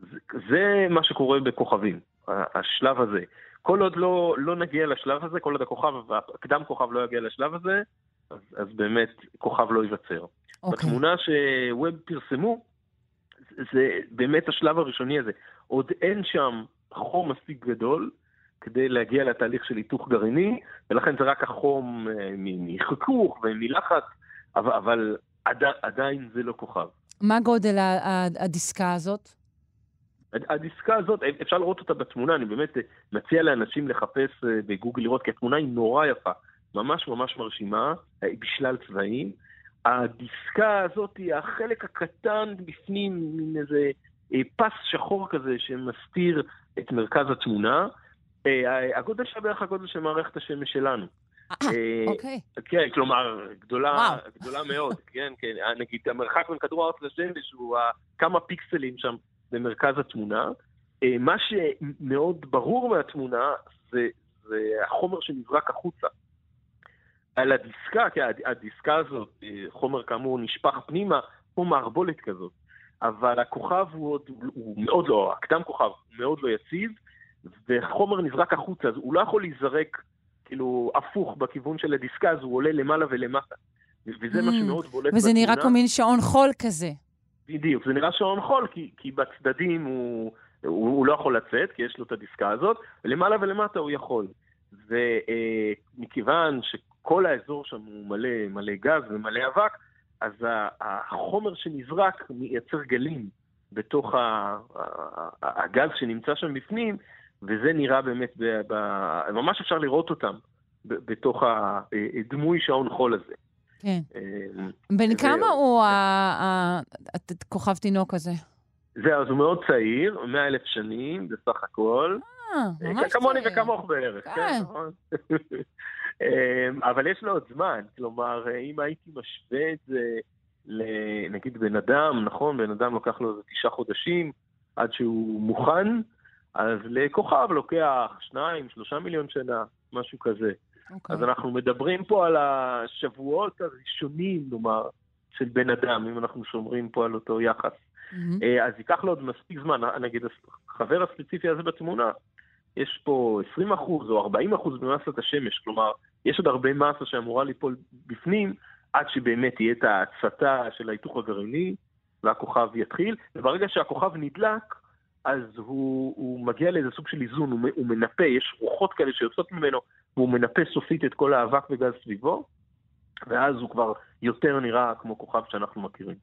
זה, זה מה שקורה בכוכבים, השלב הזה. כל עוד לא, לא נגיע לשלב הזה, כל עוד הכוכב, הקדם כוכב לא יגיע לשלב הזה, אז, אז באמת כוכב לא ייווצר. Okay. אוקיי. בתמונה שווב פרסמו, זה באמת השלב הראשוני הזה. עוד אין שם חום מספיק גדול כדי להגיע לתהליך של היתוך גרעיני, ולכן זה רק החום אה, מחיכוך ומלחץ, אבל, אבל עד, עדיין זה לא כוכב. מה גודל הדיסקה הזאת? הדיסקה הזאת, אפשר לראות אותה בתמונה, אני באמת מציע לאנשים לחפש אה, בגוגל לראות, כי התמונה היא נורא יפה. ממש ממש מרשימה, בשלל צבעים. הדיסקה הזאת היא החלק הקטן בפנים, מין איזה פס שחור כזה שמסתיר את מרכז התמונה. הגודל שלה בערך הגודל של מערכת השמש שלנו. אה, אוקיי. כן, כלומר, גדולה, גדולה מאוד, כן, כן. נגיד, המרחק בין כדור הארץ לשמש הוא כמה פיקסלים שם במרכז התמונה. מה שמאוד ברור מהתמונה זה, זה החומר שנזרק החוצה. על הדיסקה, כי הדיסקה הזאת, חומר כאמור נשפך פנימה, כמו מערבולת כזאת. אבל הכוכב הוא, עוד, הוא מאוד לא, הקדם כוכב מאוד לא יציב, וחומר נזרק החוצה, אז הוא לא יכול להיזרק כאילו הפוך בכיוון של הדיסקה, אז הוא עולה למעלה ולמטה. וזה מה Mm, שמאוד בולט וזה בתמונה. נראה כמו מין שעון חול כזה. בדיוק, זה נראה שעון חול, כי, כי בצדדים הוא, הוא, הוא לא יכול לצאת, כי יש לו את הדיסקה הזאת, ולמעלה ולמטה הוא יכול. ומכיוון שכל האזור שם הוא מלא, מלא גז ומלא אבק, אז החומר שנזרק מייצר גלים בתוך ה- ה- הגז שנמצא שם בפנים, וזה נראה באמת, ב- ב- ממש אפשר לראות אותם ב- בתוך הדמוי שעון חול הזה. כן. אה, בן זה- כמה הוא ה- הכוכב תינוק הזה? זהו, אז הוא מאוד צעיר, 100 אלף שנים בסך הכל. אה, ממש כמוני צעיר. וכמוך בערך, כן. כן, נכון. אמ, אבל יש לו עוד זמן, כלומר, אם הייתי משווה את זה ל- נגיד בן אדם, נכון, בן אדם לוקח לו איזה תשעה חודשים עד שהוא מוכן, אז לכוכב לוקח שניים, שלושה מיליון שנה, משהו כזה. אוקיי. אז אנחנו מדברים פה על השבועות הראשונים, נאמר, של בן אדם, אם אנחנו שומרים פה על אותו יחס. אה, אז ייקח לו עוד מספיק זמן, נגיד החבר הספציפי הזה בתמונה, יש פה 20% או 40% ממסת השמש, כלומר, יש עוד הרבה מסה שאמורה ליפול בפנים, עד שבאמת תהיה את ההצתה של ההיתוך הגרעיני, והכוכב יתחיל, וברגע שהכוכב נדלק, אז הוא, הוא מגיע לאיזה סוג של איזון, הוא, הוא מנפה, יש רוחות כאלה שיוצאות ממנו, והוא מנפה סופית את כל האבק וגז סביבו, ואז הוא כבר יותר נראה כמו כוכב שאנחנו מכירים.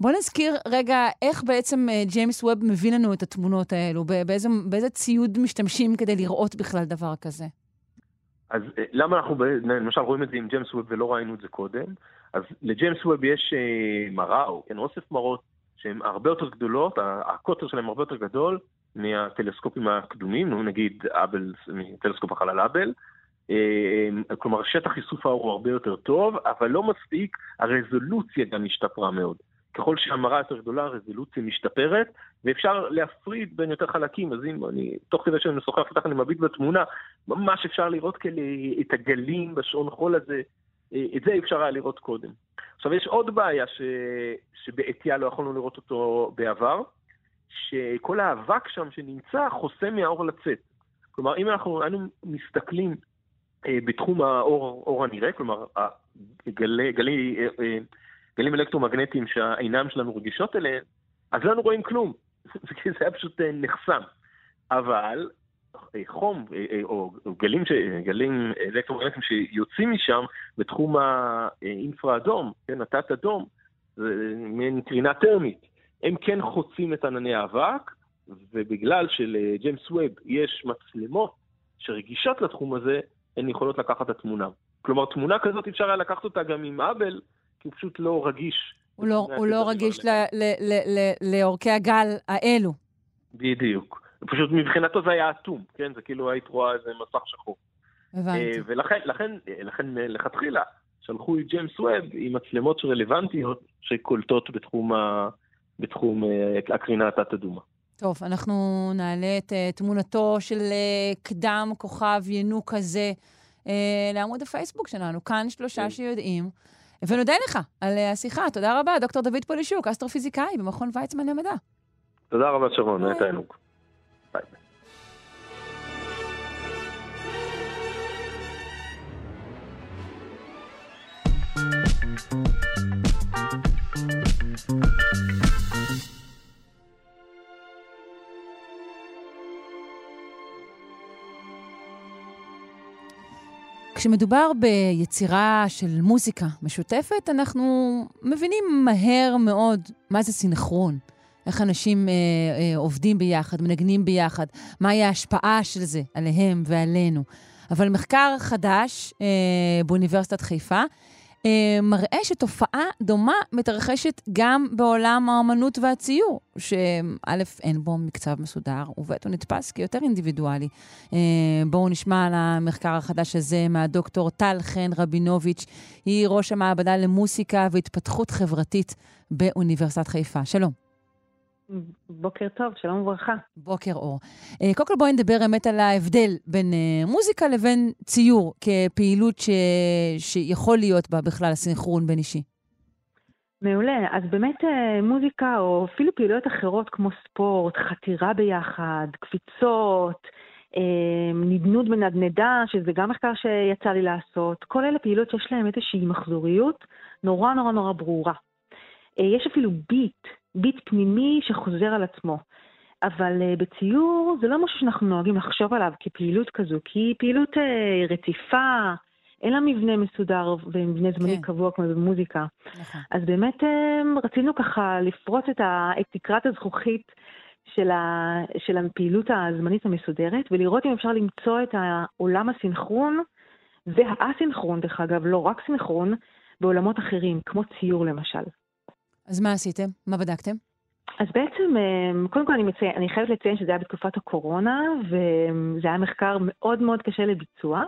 בוא נזכיר רגע איך בעצם אה, ג'יימס ווב מביא לנו את התמונות האלו, באיזה, באיזה ציוד משתמשים כדי לראות בכלל דבר כזה. אז אה, למה אנחנו למשל רואים את זה עם ג'יימס ווב ולא ראינו את זה קודם? אז לג'יימס ווב יש אה, מראה, או כן, אוסף מראות, שהן הרבה יותר גדולות, הקוטר שלהן הרבה יותר גדול מהטלסקופים הקדומים, נגיד האבל, טלסקופ החלל האבל. אה, כלומר, שטח איסוף האור הוא הרבה יותר טוב, אבל לא מספיק, הרזולוציה גם השתפרה מאוד. ככל שהמראה יותר גדולה, הרזולוציה משתפרת, ואפשר להפריד בין יותר חלקים. אז אם אני, תוך כדי שאני משוחח איתך, אני מביט בתמונה, ממש אפשר לראות כאלה את הגלים בשעון חול הזה, אה, את זה אפשר היה לראות קודם. עכשיו, יש עוד בעיה ש... שבעטייה לא יכולנו לראות אותו בעבר, שכל האבק שם שנמצא חוסם מהאור לצאת. כלומר, אם אנחנו היינו מסתכלים אה, בתחום האור, אור הנראה, כלומר, הגלי, גלי, אה, אה, גלים אלקטרומגנטיים שהעיניים שלנו רגישות אליהם, אז לא היינו רואים כלום. זה היה פשוט אה, נחסם. אבל חום, אה, אה, או, גלים, ש, גלים אלקטרומגנטיים שיוצאים משם בתחום האינפרה-אדום, כן, התת-אדום, זה מעין קרינה טרמית. הם כן חוצים את ענני האבק, ובגלל שלג'יימס ווב יש מצלמות שרגישות לתחום הזה, הן יכולות לקחת את התמונה. כלומר, תמונה כזאת אפשר היה לקחת אותה גם עם האבל, כי הוא פשוט לא רגיש. הוא לא, הוא לא רגיש לאורכי הגל האלו. בדיוק. פשוט מבחינתו זה היה אטום, כן? זה כאילו היית רואה איזה מסך שחור. הבנתי. אה, ולכן, לכן, לכן אה, לכתחילה שלחו את ג'יימס ווב עם מצלמות רלוונטיות שקולטות בתחום, ה, בתחום אה, הקרינה התת-אדומה. טוב, אנחנו נעלה את תמונתו של קדם כוכב ינוק uh, לעמוד הפייסבוק שלנו, כאן שלושה שיודעים. ונודה לך על השיחה. תודה רבה, דוקטור דוד פולישוק, אסטרופיזיקאי במכון ויצמן למדע. תודה רבה, שרון, היה תענוג. כשמדובר ביצירה של מוזיקה משותפת, אנחנו מבינים מהר מאוד מה זה סינכרון. איך אנשים אה, אה, עובדים ביחד, מנגנים ביחד, מהי ההשפעה של זה עליהם ועלינו. אבל מחקר חדש אה, באוניברסיטת חיפה מראה שתופעה דומה מתרחשת גם בעולם האמנות והציור, שא', אין בו מקצב מסודר, וב', הוא נתפס כיותר אינדיבידואלי. אה, בואו נשמע על המחקר החדש הזה מהדוקטור טל חן רבינוביץ', היא ראש המעבדה למוסיקה והתפתחות חברתית באוניברסיטת חיפה. שלום. בוקר טוב, שלום וברכה. בוקר אור. Uh, קודם כל בואי נדבר באמת על ההבדל בין uh, מוזיקה לבין ציור כפעילות ש... שיכול להיות בה בכלל הסינכרון בין אישי. מעולה. אז באמת uh, מוזיקה, או אפילו פעילויות אחרות כמו ספורט, חתירה ביחד, קפיצות, נדנוד בנדנדה, שזה גם מחקר שיצא לי לעשות, כל אלה פעילות שיש להן איזושהי מחזוריות נורא נורא נורא ברורה. יש אפילו ביט ביט פנימי שחוזר על עצמו. אבל uh, בציור זה לא משהו שאנחנו נוהגים לחשוב עליו כפעילות כזו, כי היא פעילות uh, רציפה, אין לה מבנה מסודר ומבנה זמני כן. קבוע כמו במוזיקה. נכון. אז באמת uh, רצינו ככה לפרוץ את, ה, את תקרת הזכוכית של, ה, של הפעילות הזמנית המסודרת, ולראות אם אפשר למצוא את העולם הסינכרון והאסינכרון, דרך אגב, לא רק סינכרון, בעולמות אחרים, כמו ציור למשל. אז מה עשיתם? מה בדקתם? אז בעצם, אמ, קודם כל אני, מצי... אני חייבת לציין שזה היה בתקופת הקורונה, וזה היה מחקר מאוד מאוד קשה לביצוע.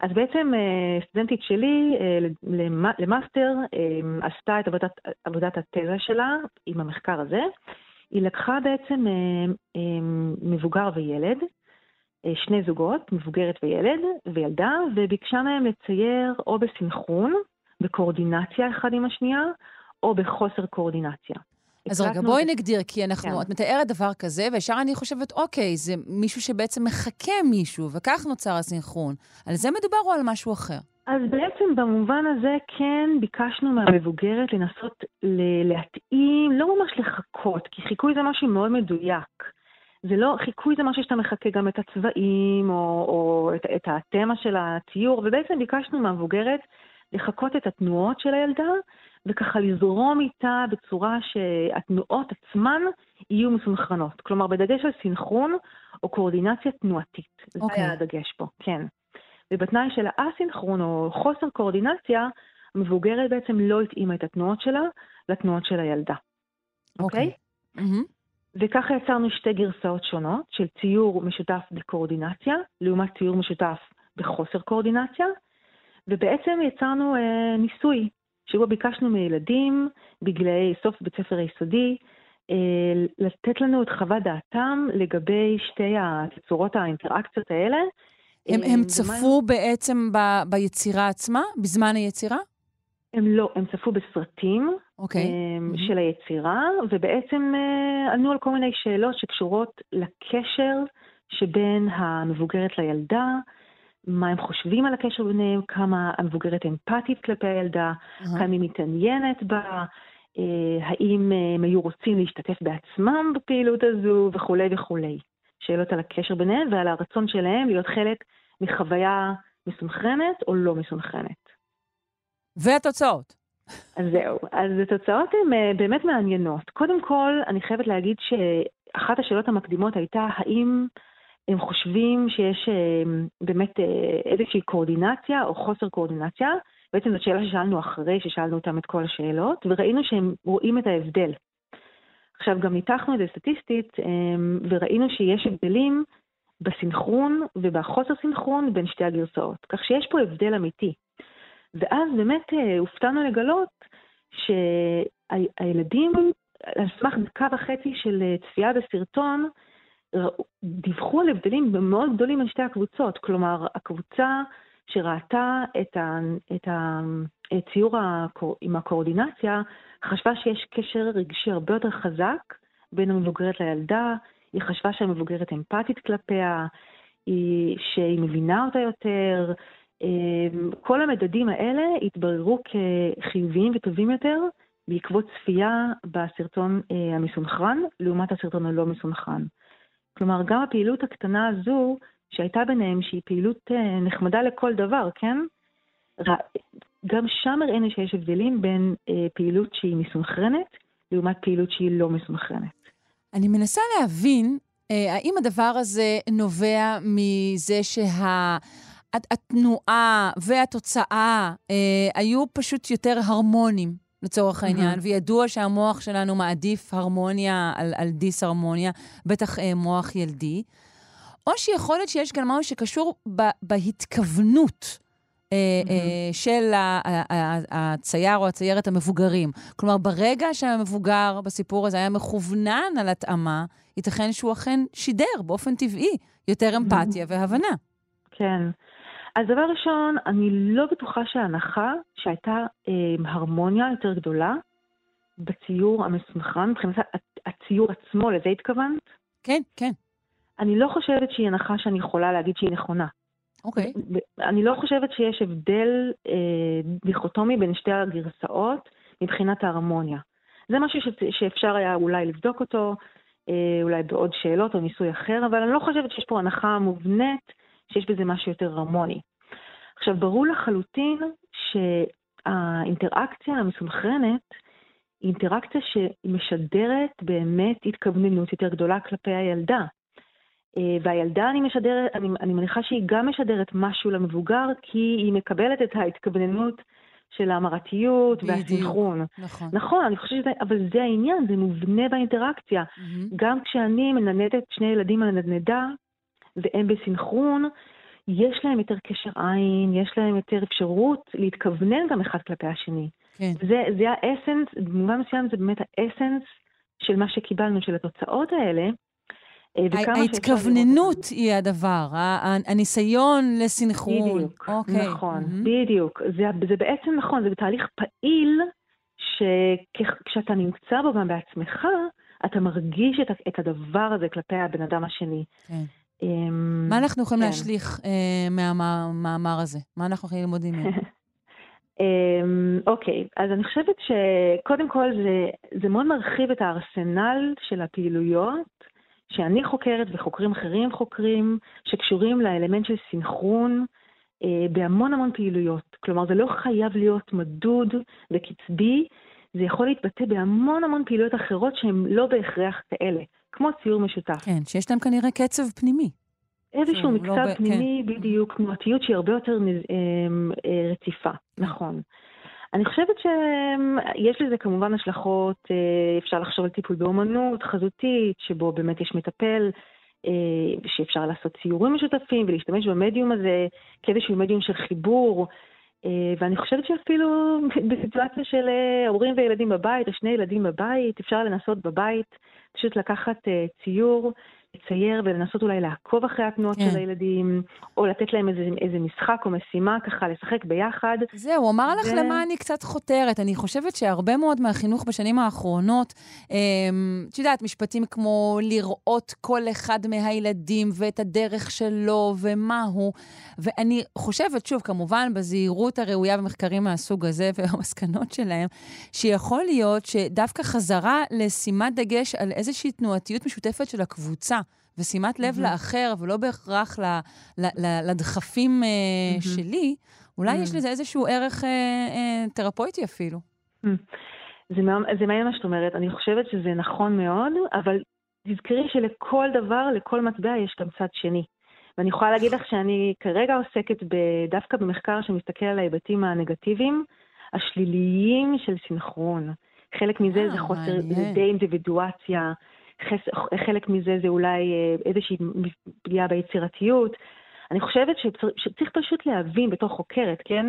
אז בעצם אה, סטודנטית שלי אה, למאסטר עשתה את עבודת, עבודת התזה שלה עם המחקר הזה. היא לקחה בעצם מבוגר וילד, אה, שני זוגות, מבוגרת וילד וילדה, וביקשה מהם לצייר או בסנכרון, בקואורדינציה אחד עם השנייה, או בחוסר קואורדינציה. אז רגע, בואי נגדיר, כי אנחנו, כן. את מתארת דבר כזה, וישר אני חושבת, אוקיי, זה מישהו שבעצם מחכה מישהו, וכך נוצר הסינכרון. על זה מדובר או על משהו אחר? אז בעצם במובן הזה כן ביקשנו מהמבוגרת לנסות להתאים, לא ממש לחכות, כי חיקוי זה משהו מאוד מדויק. זה לא, חיקוי זה משהו שאתה מחכה גם את הצבעים, או, או את, את התמה של הציור, ובעצם ביקשנו מהמבוגרת לחכות את התנועות של הילדה, וככה לזרום איתה בצורה שהתנועות עצמן יהיו מסונכרנות. כלומר, בדגש על סינכרון או קואורדינציה תנועתית. Okay. זה אוקיי. היה הדגש פה, כן. ובתנאי של האסינכרון או חוסר קואורדינציה, המבוגרת בעצם לא התאימה את התנועות שלה לתנועות של הילדה. אוקיי? Okay? Okay? Mm-hmm. וככה יצרנו שתי גרסאות שונות של ציור משותף בקואורדינציה, לעומת ציור משותף בחוסר קואורדינציה, ובעצם יצרנו אה, ניסוי שבו ביקשנו מילדים בגילאי סוף בית ספר היסודי אה, לתת לנו את חוות דעתם לגבי שתי הצורות האינטראקציות האלה. הם, הם אה, צפו בעצם ב, ביצירה עצמה, בזמן היצירה? הם לא, הם צפו בסרטים okay. אוקיי. mm-hmm. של היצירה, ובעצם ענו על כל מיני שאלות שקשורות לקשר שבין המבוגרת לילדה, מה הם חושבים על הקשר ביניהם, כמה המבוגרת אמפתית כלפי הילדה, uh-huh. כמה היא מתעניינת בה, אה, האם אה, הם היו רוצים להשתתף בעצמם בפעילות הזו וכולי וכולי. שאלות על הקשר ביניהם ועל הרצון שלהם להיות חלק מחוויה מסונכרנת או לא מסונכרנת. והתוצאות. אז זהו. אז התוצאות הן אה, באמת מעניינות. קודם כל, אני חייבת להגיד שאחת השאלות המקדימות הייתה האם הם חושבים שיש אה, באמת אה, איזושהי קואורדינציה או חוסר קואורדינציה. בעצם זו שאלה ששאלנו אחרי ששאלנו אותם את כל השאלות, וראינו שהם רואים את ההבדל. עכשיו, גם ניתחנו את זה סטטיסטית, אה, וראינו שיש הבדלים בסינכרון ובחוסר סינכרון בין שתי הגרסאות. כך שיש פה הבדל אמיתי. ואז באמת הופתענו לגלות שהילדים, על סמך דקה וחצי של צפייה בסרטון, דיווחו על הבדלים מאוד גדולים בין שתי הקבוצות. כלומר, הקבוצה שראתה את, ה, את הציור הקור, עם הקואורדינציה, חשבה שיש קשר רגשי הרבה יותר חזק בין המבוגרת לילדה, היא חשבה שהמבוגרת אמפתית כלפיה, היא, שהיא מבינה אותה יותר. אמ, כל המדדים האלה התבררו כחיוביים וטובים יותר בעקבות צפייה בסרטון אה, המסונכרן, לעומת הסרטון הלא מסונכרן. כלומר, גם הפעילות הקטנה הזו, שהייתה ביניהם, שהיא פעילות אה, נחמדה לכל דבר, כן? גם שם הראינו שיש הבדלים בין אה, פעילות שהיא מסונכרנת, לעומת פעילות שהיא לא מסונכרנת. אני מנסה להבין, אה, האם הדבר הזה נובע מזה שה... התנועה והתוצאה אה, היו פשוט יותר הרמונים, לצורך העניין, mm-hmm. וידוע שהמוח שלנו מעדיף הרמוניה על, על דיס-הרמוניה, בטח אה, מוח ילדי. או שיכול להיות שיש כאן משהו שקשור ב, בהתכוונות. mm-hmm. של הצייר או הציירת המבוגרים. כלומר, ברגע שהמבוגר בסיפור הזה היה מכוונן על התאמה, ייתכן שהוא אכן שידר באופן טבעי יותר אמפתיה mm-hmm. והבנה. כן. אז דבר ראשון, אני לא בטוחה שההנחה שהייתה אה, הרמוניה יותר גדולה בציור המסמכן, מבחינת הציור עצמו, לזה התכוונת? כן, כן. אני לא חושבת שהיא הנחה שאני יכולה להגיד שהיא נכונה. אוקיי. Okay. אני לא חושבת שיש הבדל אה, דיכוטומי בין שתי הגרסאות מבחינת ההרמוניה. זה משהו ש, שאפשר היה אולי לבדוק אותו, אה, אולי בעוד שאלות או ניסוי אחר, אבל אני לא חושבת שיש פה הנחה מובנית שיש בזה משהו יותר הרמוני. עכשיו, ברור לחלוטין שהאינטראקציה המסונכרנת היא אינטראקציה שמשדרת באמת התכווננות יותר גדולה כלפי הילדה. אה, והילדה, אני משדרת, אני, אני מניחה שהיא גם משדרת משהו למבוגר, כי היא מקבלת את ההתכווננות של ההמרתיות והסנכרון. נכון. נכון, אני חושבת שזה, אבל זה העניין, זה מובנה באינטראקציה. Mm-hmm. גם כשאני מננדת שני ילדים על הנדנדה, והם בסנכרון, יש להם יותר קשר עין, יש להם יותר אפשרות להתכוונן גם אחד כלפי השני. כן. זה, זה האסנס, במובן מסוים זה באמת האסנס של מה שקיבלנו, של התוצאות האלה. אה, ההתכווננות היא הדבר, הניסיון לסנכרון. בדיוק, אוקיי. נכון, mm-hmm. בדיוק. זה, זה בעצם נכון, זה בתהליך פעיל, שכשאתה נמצא בו גם בעצמך, אתה מרגיש את, את הדבר הזה כלפי הבן אדם השני. כן. אמ, מה אנחנו יכולים כן. להשליך אה, מהמאמר הזה? מה אנחנו יכולים ללמוד ממנו? אמ, אוקיי, אז אני חושבת שקודם כל זה, זה מאוד מרחיב את הארסנל של הפעילויות שאני חוקרת וחוקרים אחרים חוקרים, שקשורים לאלמנט של סינכרון אה, בהמון המון פעילויות. כלומר, זה לא חייב להיות מדוד וקצבי, זה יכול להתבטא בהמון המון פעילויות אחרות שהן לא בהכרח כאלה, כמו ציור משותף. כן, שיש להם כנראה קצב פנימי. איזשהו מקצב לא פנימי, כן. בדיוק, תנועתיות שהיא הרבה יותר אה, אה, רציפה, כן. נכון. אני חושבת שיש לזה כמובן השלכות, אה, אפשר לחשוב על טיפול באומנות חזותית, שבו באמת יש מטפל, שאפשר לעשות ציורים משותפים ולהשתמש במדיום הזה כאיזשהו מדיום של חיבור. ואני חושבת שאפילו בסיטואציה של הורים וילדים בבית, או שני ילדים בבית, אפשר לנסות בבית פשוט לקחת ציור לצייר ולנסות אולי לעקוב אחרי התנועות כן. של הילדים, או לתת להם איזה, איזה משחק או משימה ככה, לשחק ביחד. זהו, הוא אמר ו... לך למה אני קצת חותרת. אני חושבת שהרבה מאוד מהחינוך בשנים האחרונות, אמ, את יודעת, משפטים כמו לראות כל אחד מהילדים ואת הדרך שלו ומה הוא, ואני חושבת, שוב, כמובן, בזהירות הראויה במחקרים מהסוג הזה והמסקנות שלהם, שיכול להיות שדווקא חזרה לשימת דגש על איזושהי תנועתיות משותפת של הקבוצה. ושימת לב mm-hmm. לאחר, ולא בהכרח ל, ל, ל, לדחפים mm-hmm. שלי, אולי mm-hmm. יש לזה איזשהו ערך אה, אה, תרפויטי אפילו. Mm-hmm. זה, זה מעניין מה שאת אומרת, אני חושבת שזה נכון מאוד, אבל תזכרי שלכל דבר, לכל מטבע יש גם צד שני. ואני יכולה להגיד לך שאני כרגע עוסקת דווקא במחקר שמסתכל על ההיבטים הנגטיביים, השליליים של סינכרון. חלק מזה זה חוסר, זה די אינדיבידואציה, חלק מזה זה אולי אה, איזושהי פגיעה ביצירתיות. אני חושבת שצריך, פשוט להבין בתור חוקרת, כן,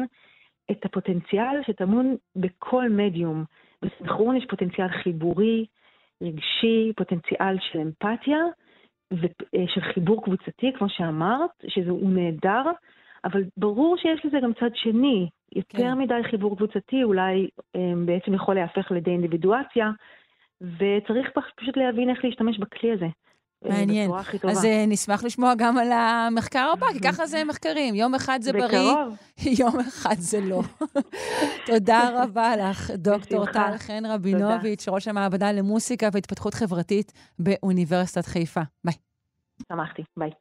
את הפוטנציאל שטמון בכל מדיום. בסנכרון יש פוטנציאל חיבורי, רגשי, פוטנציאל של אמפתיה ושל אה, חיבור קבוצתי, כמו שאמרת, שהוא נהדר, אבל ברור שיש לזה גם צד שני. יותר כן. מדי חיבור קבוצתי אולי אה, בעצם יכול להפך לידי אינדיבידואציה, וצריך פשוט להבין איך להשתמש בכלי הזה. אה, מעניין. אז uh, נשמח לשמוע גם על המחקר הבא, כי ככה זה מחקרים. יום אחד זה בריא, יום אחד זה לא. תודה רבה לך, דוקטור טל חן רבינוביץ', ראש המעבדה למוסיקה והתפתחות חברתית באוניברסיטת חיפה. ביי. שמחתי, ביי.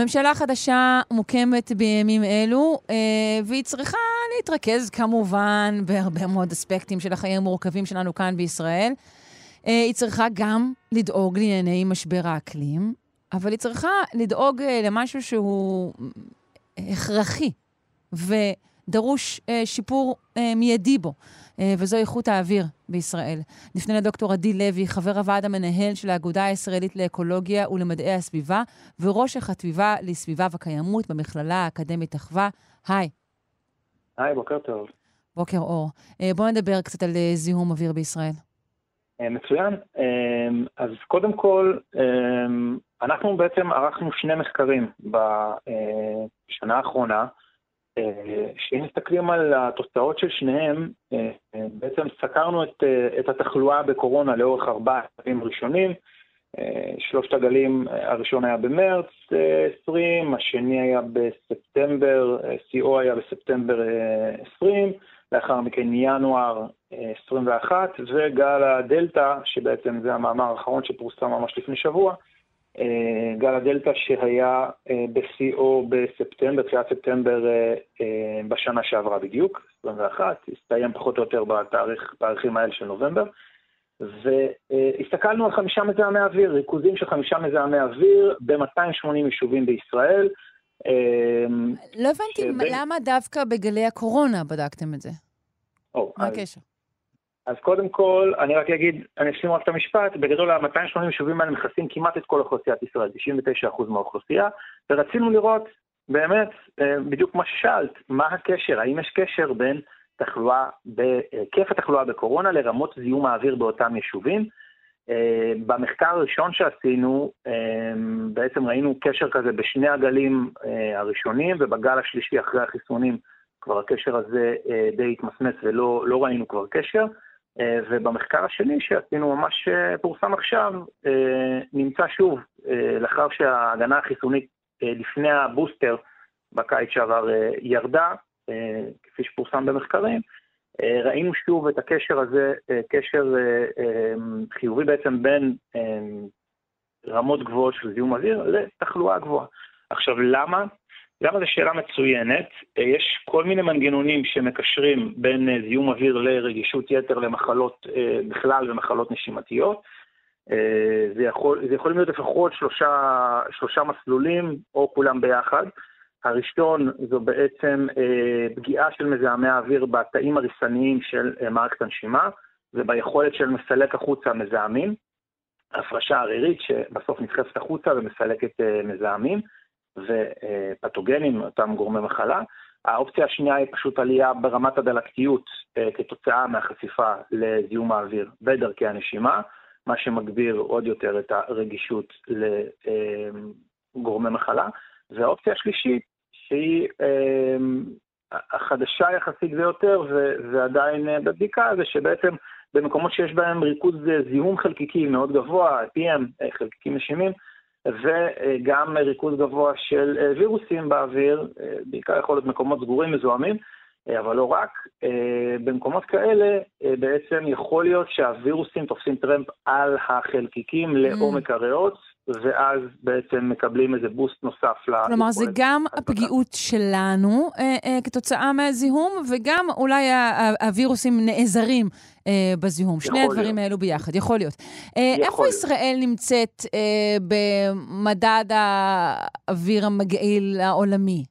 ממשלה חדשה מוקמת בימים אלו, אה, והיא צריכה להתרכז כמובן בהרבה מאוד אספקטים של החיים המורכבים שלנו כאן בישראל. היא צריכה גם לדאוג לענייני משבר האקלים, אבל היא צריכה לדאוג למשהו שהוא הכרחי, ודרוש שיפור מיידי בו. אה, וזו איכות האוויר בישראל. נפנה לדוקטור עדי לוי, חבר הוועד המנהל של האגודה הישראלית לאקולוגיה ולמדעי הסביבה, וראש החטיבה לסביבה וקיימות במכללה האקדמית אחווה. היי. היי, בוקר טוב. בוקר אור. אה, בואו נדבר קצת על אה, זיהום אוויר בישראל. מצוין. אז קודם כל, אנחנו בעצם ערכנו שני מחקרים בשנה האחרונה. שאם מסתכלים על התוצאות של שניהם, אה, בעצם סקרנו את, אה, את התחלואה בקורונה לאורך ארבעה ימים ראשונים. אה, שלושת הגלים, הראשון היה במרץ 20, השני היה בספטמבר, שיאו היה בספטמבר 20, לאחר מכן ינואר 21, וגל הדלתא, שבעצם זה המאמר האחרון שפורסם ממש לפני שבוע, אה, גל הדלתא שהיה אה, בשיאו בספטמבר, תחילת ספטמבר אה, בשנה שעברה בדיוק, 21, הסתיים פחות או יותר בתאריכים האלה של נובמבר. והסתכלנו על חמישה מזהמי אוויר, ריכוזים של חמישה מזהמי אוויר ב-280 יישובים בישראל. לא הבנתי, שבין... למה דווקא בגלי הקורונה בדקתם את זה? או, מה הקשר? אז קודם כל, אני רק אגיד, אני אשלים רק את המשפט, בגדול ה-280 יישובים האלה מכסים כמעט את כל אוכלוסיית ישראל, 99% מהאוכלוסייה, ורצינו לראות באמת, אה, בדיוק מה ששאלת, מה הקשר, האם יש קשר בין תחלואה, בהיקף התחלואה בקורונה לרמות זיהום האוויר באותם יישובים. אה, במחקר הראשון שעשינו, אה, בעצם ראינו קשר כזה בשני הגלים הראשונים, ובגל השלישי אחרי החיסונים כבר הקשר הזה די התמסמס ולא לא ראינו כבר קשר. אה, ובמחקר השני שעשינו ממש אה, פורסם עכשיו, אה, נמצא שוב, לאחר שההגנה החיסונית לפני הבוסטר בקיץ שעבר ירדה, כפי שפורסם במחקרים, ראינו שוב את הקשר הזה, קשר חיובי בעצם בין רמות גבוהות של זיהום אוויר לתחלואה גבוהה. עכשיו, למה? למה זו שאלה מצוינת? אה, יש כל מיני מנגנונים שמקשרים בין אה, זיהום אוויר לרגישות יתר למחלות אה, בכלל ומחלות נשימתיות. זה יכול, זה יכול להיות לפחות שלושה, שלושה מסלולים, או כולם ביחד. הראשון זו בעצם פגיעה של מזהמי האוויר בתאים הריסניים של מערכת הנשימה וביכולת של מסלק החוצה מזהמים. הפרשה ערירית שבסוף נדחפת החוצה ומסלקת מזהמים. ופתוגנים, אותם גורמי מחלה. האופציה השנייה היא פשוט עלייה ברמת הדלקתיות אה, כתוצאה מהחשיפה לזיהום האוויר ודרכי הנשימה, מה שמגביר עוד יותר את הרגישות לגורמי מחלה. והאופציה השלישית, שהיא אה, החדשה יחסית ביותר, ועדיין אה, בבדיקה, זה שבעצם במקומות שיש בהם ריכוז זיהום חלקיקי מאוד גבוה, PM, חלקיקים נשימים, וגם ריכוז גבוה של אה, וירוסים באוויר, אה, בעיקר יכול להיות מקומות סגורים מזוהמים, אה, אבל לא רק. במקומות כאלה בעצם יכול להיות שהווירוסים תופסים טרמפ על החלקיקים לעומק הריאות, ואז בעצם מקבלים איזה בוסט נוסף. כלומר, זה גם הפגיעות שלנו אה, אה, כתוצאה מהזיהום, וגם אולי הווירוסים נעזרים אה, בזיהום. שני להיות. הדברים האלו ביחד, יכול להיות. אה, יכול איפה להיות. ישראל נמצאת אה, במדד האוויר המגעיל העולמי?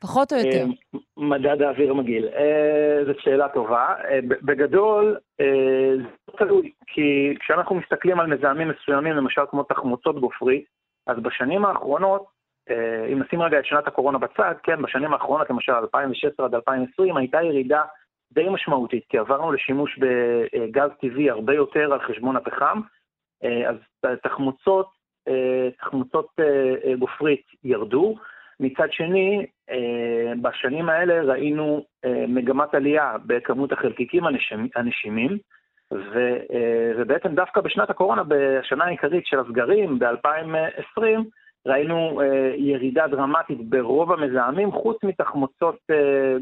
פחות או יותר. אה, מדד האוויר המגעיל. אה, זאת שאלה טובה. אה, בגדול, זה תלוי, כי כשאנחנו מסתכלים על מזהמים מסוימים, למשל כמו תחמוצות גופרית, אז בשנים האחרונות, אם נשים רגע את שנת הקורונה בצד, כן, בשנים האחרונות, למשל 2016 עד 2020, הייתה ירידה די משמעותית, כי עברנו לשימוש בגז טבעי הרבה יותר על חשבון הפחם, אז תחמוצות, תחמוצות גופרית ירדו. מצד שני, אה, בשנים האלה ראינו אה, מגמת עלייה בכמות החלקיקים הנשימים, אה, ובעצם דווקא בשנת הקורונה, בשנה העיקרית של הסגרים, ב-2020, ראינו ירידה דרמטית ברוב המזהמים, חוץ מתחמוצות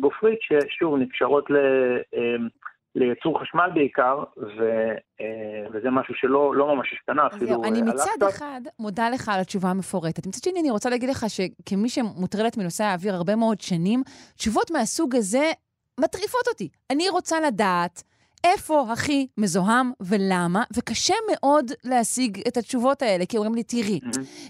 גופרית, ששוב נקשרות ל... לייצור חשמל בעיקר, ו, אה, וזה משהו שלא לא ממש השתנה, אפילו אני מצד. אחד מודה לך על התשובה המפורטת. מצד שני, אני רוצה להגיד לך שכמי שמוטרלת מנושא האוויר הרבה מאוד שנים, תשובות מהסוג הזה מטריפות אותי. אני רוצה לדעת איפה הכי מזוהם ולמה, וקשה מאוד להשיג את התשובות האלה, כי אומרים לי, תראי,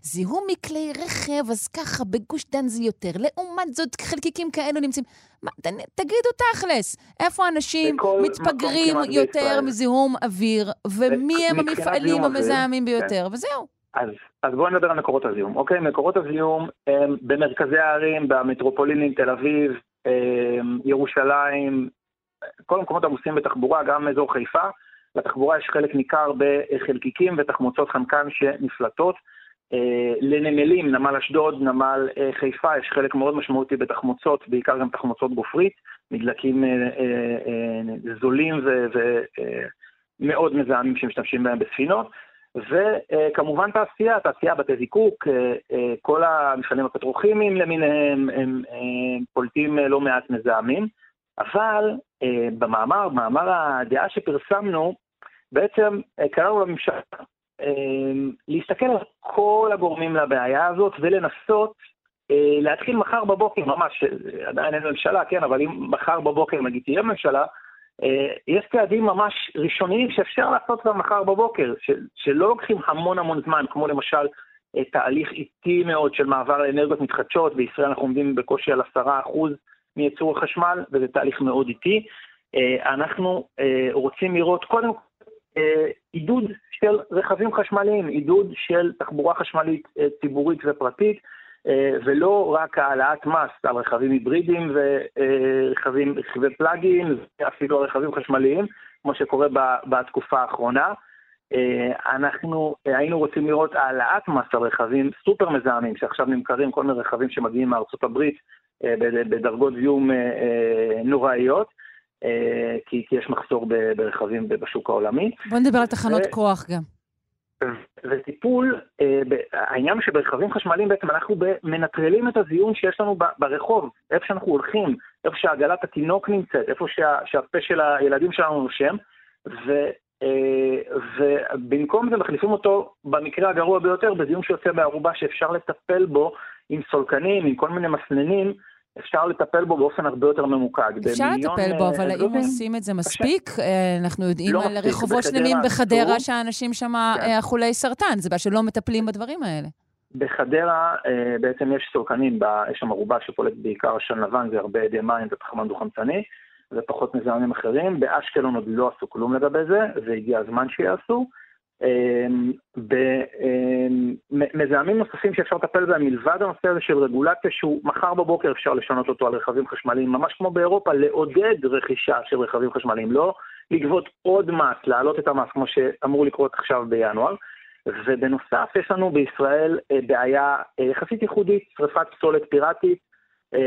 זיהום מכלי רכב, אז ככה, בגוש דן זה יותר, לעומת זאת, חלקיקים כאלו נמצאים. מה, ת, תגידו תכלס, איפה אנשים מתפגרים יותר בישראל. מזיהום אוויר, ומי הם המפעלים המזהמים ביותר, כן. וזהו. אז, אז בואו נדבר על מקורות הזיהום. אוקיי, מקורות הזיהום הם במרכזי הערים, במטרופולינים תל אביב, ירושלים, כל המקומות עמוסים בתחבורה, גם אזור חיפה. לתחבורה יש חלק ניכר בחלקיקים ותחמוצות חנקן שנפלטות. אה, לנמלים, נמל אשדוד, נמל אה, חיפה, יש חלק מאוד משמעותי בתחמוצות, בעיקר גם תחמוצות גופרית, מדלקים אה, זולים ומאוד מזהמים שמשתמשים בהם בספינות. וכמובן תעשייה, תעשייה, בתי זיקוק, כל המפעלים הפטרוכימיים למיניהם, הם פולטים לא מעט מזהמים. אבל במאמר, במאמר הדעה שפרסמנו, בעצם קראנו לממשלה להסתכל על כל הגורמים לבעיה הזאת ולנסות להתחיל מחר בבוקר, ממש, עדיין אין ממשלה, כן, אבל אם מחר בבוקר נגיד תהיה ממשלה, אה, יש צעדים ממש ראשוניים שאפשר לעשות כבר מחר בבוקר, שלא לוקחים המון המון זמן, כמו למשל אה, תהליך איטי מאוד של מעבר לאנרגיות מתחדשות, בישראל אנחנו עומדים בקושי על עשרה אחוז מייצור החשמל, וזה תהליך מאוד איטי. אה, אנחנו רוצים לראות קודם כל עידוד של רכבים חשמליים, עידוד של תחבורה חשמלית ציבורית ופרטית, אה, ולא רק העלאת מס על רכבים היברידיים ורכבים, רכבי פלאגים, אפילו רכבים חשמליים, כמו שקורה בתקופה האחרונה. אה, אנחנו היינו רוצים לראות העלאת מס על רכבים סופר מזהמים, שעכשיו נמכרים כל מיני רכבים שמגיעים מארצות הברית אה, בדרגות זיהום נוראיות, כי, יש מחסור ברכבים בשוק העולמי. בוא נדבר על תחנות ו... כוח גם. וטיפול, אה, העניין שברכבים חשמליים בעצם אנחנו מנטרלים את הזיהום שיש לנו ברחוב, איפה שאנחנו הולכים, איפה שעגלת התינוק נמצאת, איפה שה, שהפה של הילדים שלנו נושם, ו, אה, ובמקום זה מחליפים אותו במקרה הגרוע ביותר בזיהום שיוצא בערובה שאפשר לטפל בו עם סולקנים, עם כל מיני מסננים, אפשר לטפל בו באופן הרבה יותר ממוקד. אפשר לטפל בו, אבל האם עושים את זה מספיק? אה, אנחנו יודעים לא על רחובות שלמים בחדרה שאנשים שם כן. חולי סרטן, זה בעיה שלא מטפלים בדברים האלה. בחדרה אה, בעצם יש סולקנים, יש שם ערובה שפולט בעיקר עשן לבן, זה הרבה אדי מים ופחמן דו-חמצני, ופחות מזהמים אחרים. באשקלון עוד לא עשו כלום לגבי זה, והגיע הזמן שיעשו. אמ, במזהמים נוספים שאפשר לטפל בהם מלבד הנושא הזה של רגולציה שהוא מחר בבוקר אפשר לשנות אותו על רכבים חשמליים, ממש כמו באירופה, לעודד רכישה של רכבים חשמליים, לא לגבות עוד מס, להעלות את המס כמו שאמור לקרות עכשיו בינואר. ובנוסף יש לנו בישראל אה, בעיה אה, יחסית ייחודית, שרפת פסולת פיראטית, 76%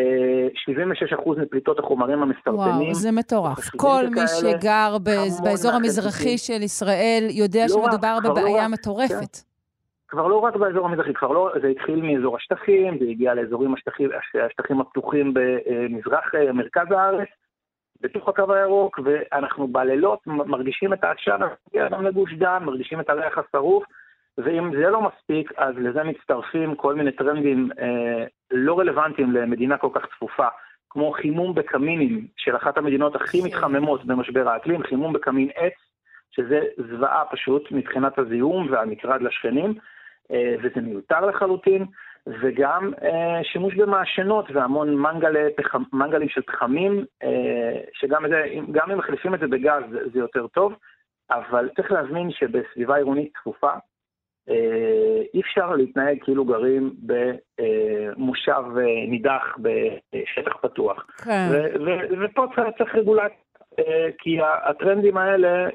מפליטות החומרים המסרטנים. וואו, זה מטורף. כל מי שגר באזור המזרחי של ישראל יודע לא שמדובר בבעיה לא מטורפת. כן. כבר לא רק באזור המזרחי, כבר לא, זה התחיל מאזור השטחים, זה הגיע לאזורים השטחים, השטחים הפתוחים במזרח, אה, מרכז הארץ, בתוך הקו הירוק, ואנחנו בלילות מרגישים את העשן, גם לגוש דן, מרגישים את הריח השרוף, ואם זה לא מספיק, אז לזה מצטרפים כל מיני טרנדים אה, לא רלוונטיים למדינה כל כך צפופה, כמו חימום בקמינים של אחת המדינות הכי כן. מתחממות במשבר האקלים, חימום בקמין עץ, שזה זוועה פשוט מבחינת הזיהום והמטרד לשכנים, אה, וזה מיותר לחלוטין, וגם אה, שימוש במעשנות והמון מנגלי, מנגלים של פחמים, אה, שגם זה, אם מחליפים את זה בגז זה יותר טוב, אבל צריך להזמין שבסביבה עירונית צפופה, אי אפשר להתנהג כאילו גרים במושב אה, נידח בשטח פתוח. כן. ופה צריך רגולציה, אה, כי הטרנדים האלה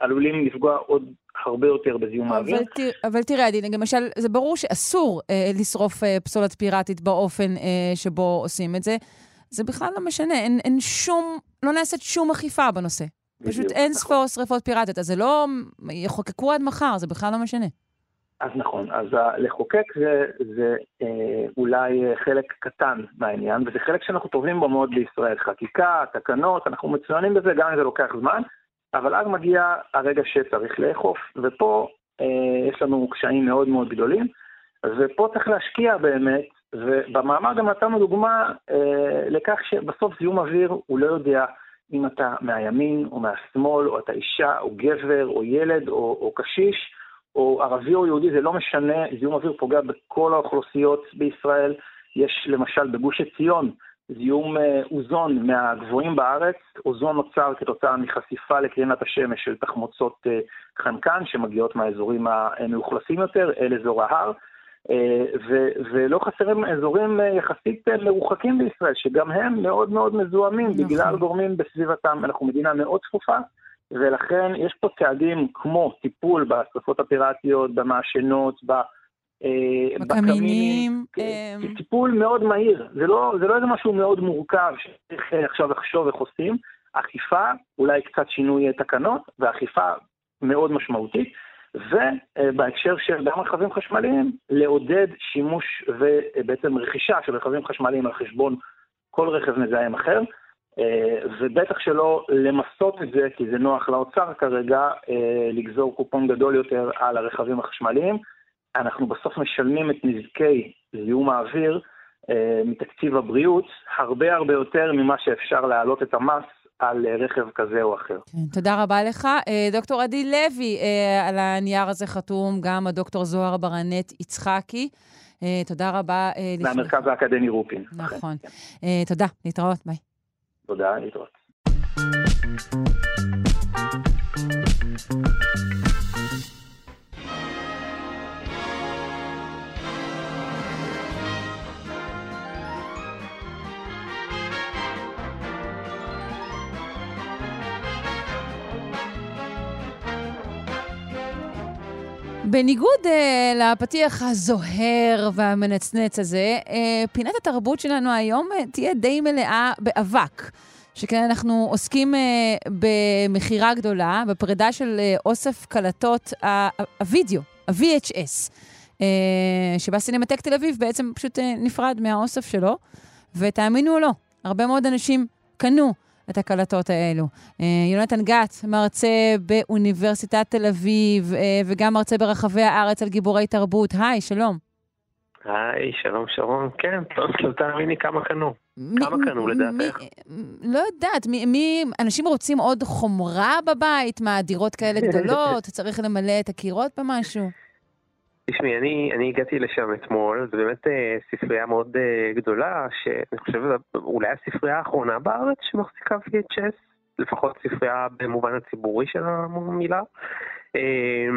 עלולים לפגוע עוד הרבה יותר בזיהום האוויר. אבל תראה, עדין, למשל, זה ברור שאסור אה, לשרוף אה, פסולת פיראטית באופן אה, שבו עושים את זה. זה בכלל לא משנה, אין, אין שום, לא נעשית שום אכיפה בנושא. פשוט אין נכון. ספור שריפות פיראטיות, אז זה לא, יחוקקו עד מחר, זה בכלל לא משנה. אז נכון, אז לחוקק זה, זה אה, אולי חלק קטן מהעניין, וזה חלק שאנחנו טובים בו מאוד בישראל. חקיקה, תקנות, אנחנו מצוינים בזה גם אם זה לוקח זמן, אבל אז מגיע הרגע שצריך לאכוף, ופה אה, יש לנו קשיים מאוד מאוד גדולים, ופה צריך להשקיע באמת, ובמאמר גם נתנו דוגמה אה, לכך שבסוף זיהום אוויר הוא לא יודע אם אתה מהימין או מהשמאל, או אתה אישה, או גבר, או ילד, או, או קשיש, או ערבי או יהודי, זה לא משנה, זיהום אוויר פוגע בכל האוכלוסיות בישראל. יש למשל בגוש עציון זיהום אה, אוזון מהגבוהים בארץ, אוזון נוצר כתוצאה מחשיפה לקרינת השמש של תחמוצות אה, חנקן שמגיעות מהאזורים המאוכלסים יותר אל אזור ההר. אה, ו- ולא חסרים אזורים יחסית מרוחקים בישראל, שגם הם מאוד מאוד מזוהמים נכון. בגלל גורמים בסביבתם. אנחנו מדינה מאוד צפופה, ולכן יש פה צעדים כמו טיפול בשרפות הפיראטיות, במעשנות, ב... אה, בקמינים. אה, טיפול מאוד מהיר, זה לא, זה לא איזה משהו מאוד מורכב שצריך אה, עכשיו לחשוב איך עושים. אכיפה, אולי קצת שינוי תקנות, ואכיפה מאוד משמעותית. ובהקשר של גם רכבים חשמליים, לעודד שימוש ובעצם רכישה של רכבים חשמליים על חשבון כל רכב מזהם אחר, ובטח שלא למסות את זה, כי זה נוח לאוצר כרגע, לגזור קופון גדול יותר על הרכבים החשמליים. אנחנו בסוף משלמים את נזקי זיהום האוויר אה, מתקציב הבריאות הרבה הרבה יותר ממה שאפשר להעלות את המס על אה, רכב כזה או אחר. כן, תודה רבה לך. אה, דוקטור עדי לוי, אה, על הנייר הזה חתום גם הדוקטור זוהר ברנט יצחקי. תודה רבה. מהמרכז האקדמי רופין. נכון. תודה, להתראות, ביי. תודה, להתראות. בניגוד uh, לפתיח הזוהר והמנצנץ הזה, uh, פינת התרבות שלנו היום uh, תהיה די מלאה באבק. שכן אנחנו עוסקים uh, במכירה גדולה, בפרידה של uh, אוסף קלטות הווידאו, ה-VHS, uh, שבה סינמטק תל אביב בעצם פשוט uh, נפרד מהאוסף שלו, ותאמינו או לא, הרבה מאוד אנשים קנו את הקלטות האלו. אה, יונתן גת, מרצה באוניברסיטת תל אביב, אה, וגם מרצה ברחבי הארץ על גיבורי תרבות. היי, שלום. היי, שלום שרון. כן, טוב, לא תאמיני כמה קנו. כמה קנו לדעתך? לא יודעת, מי, אנשים רוצים עוד חומרה בבית? מה, דירות כאלה גדולות? צריך למלא את הקירות במשהו? תשמעי, אני, אני הגעתי לשם אתמול, זו באמת אה, ספרייה מאוד אה, גדולה, שאני חושב אולי הספרייה האחרונה בארץ שמחזיקה VHS, לפחות ספרייה במובן הציבורי של המילה. אה,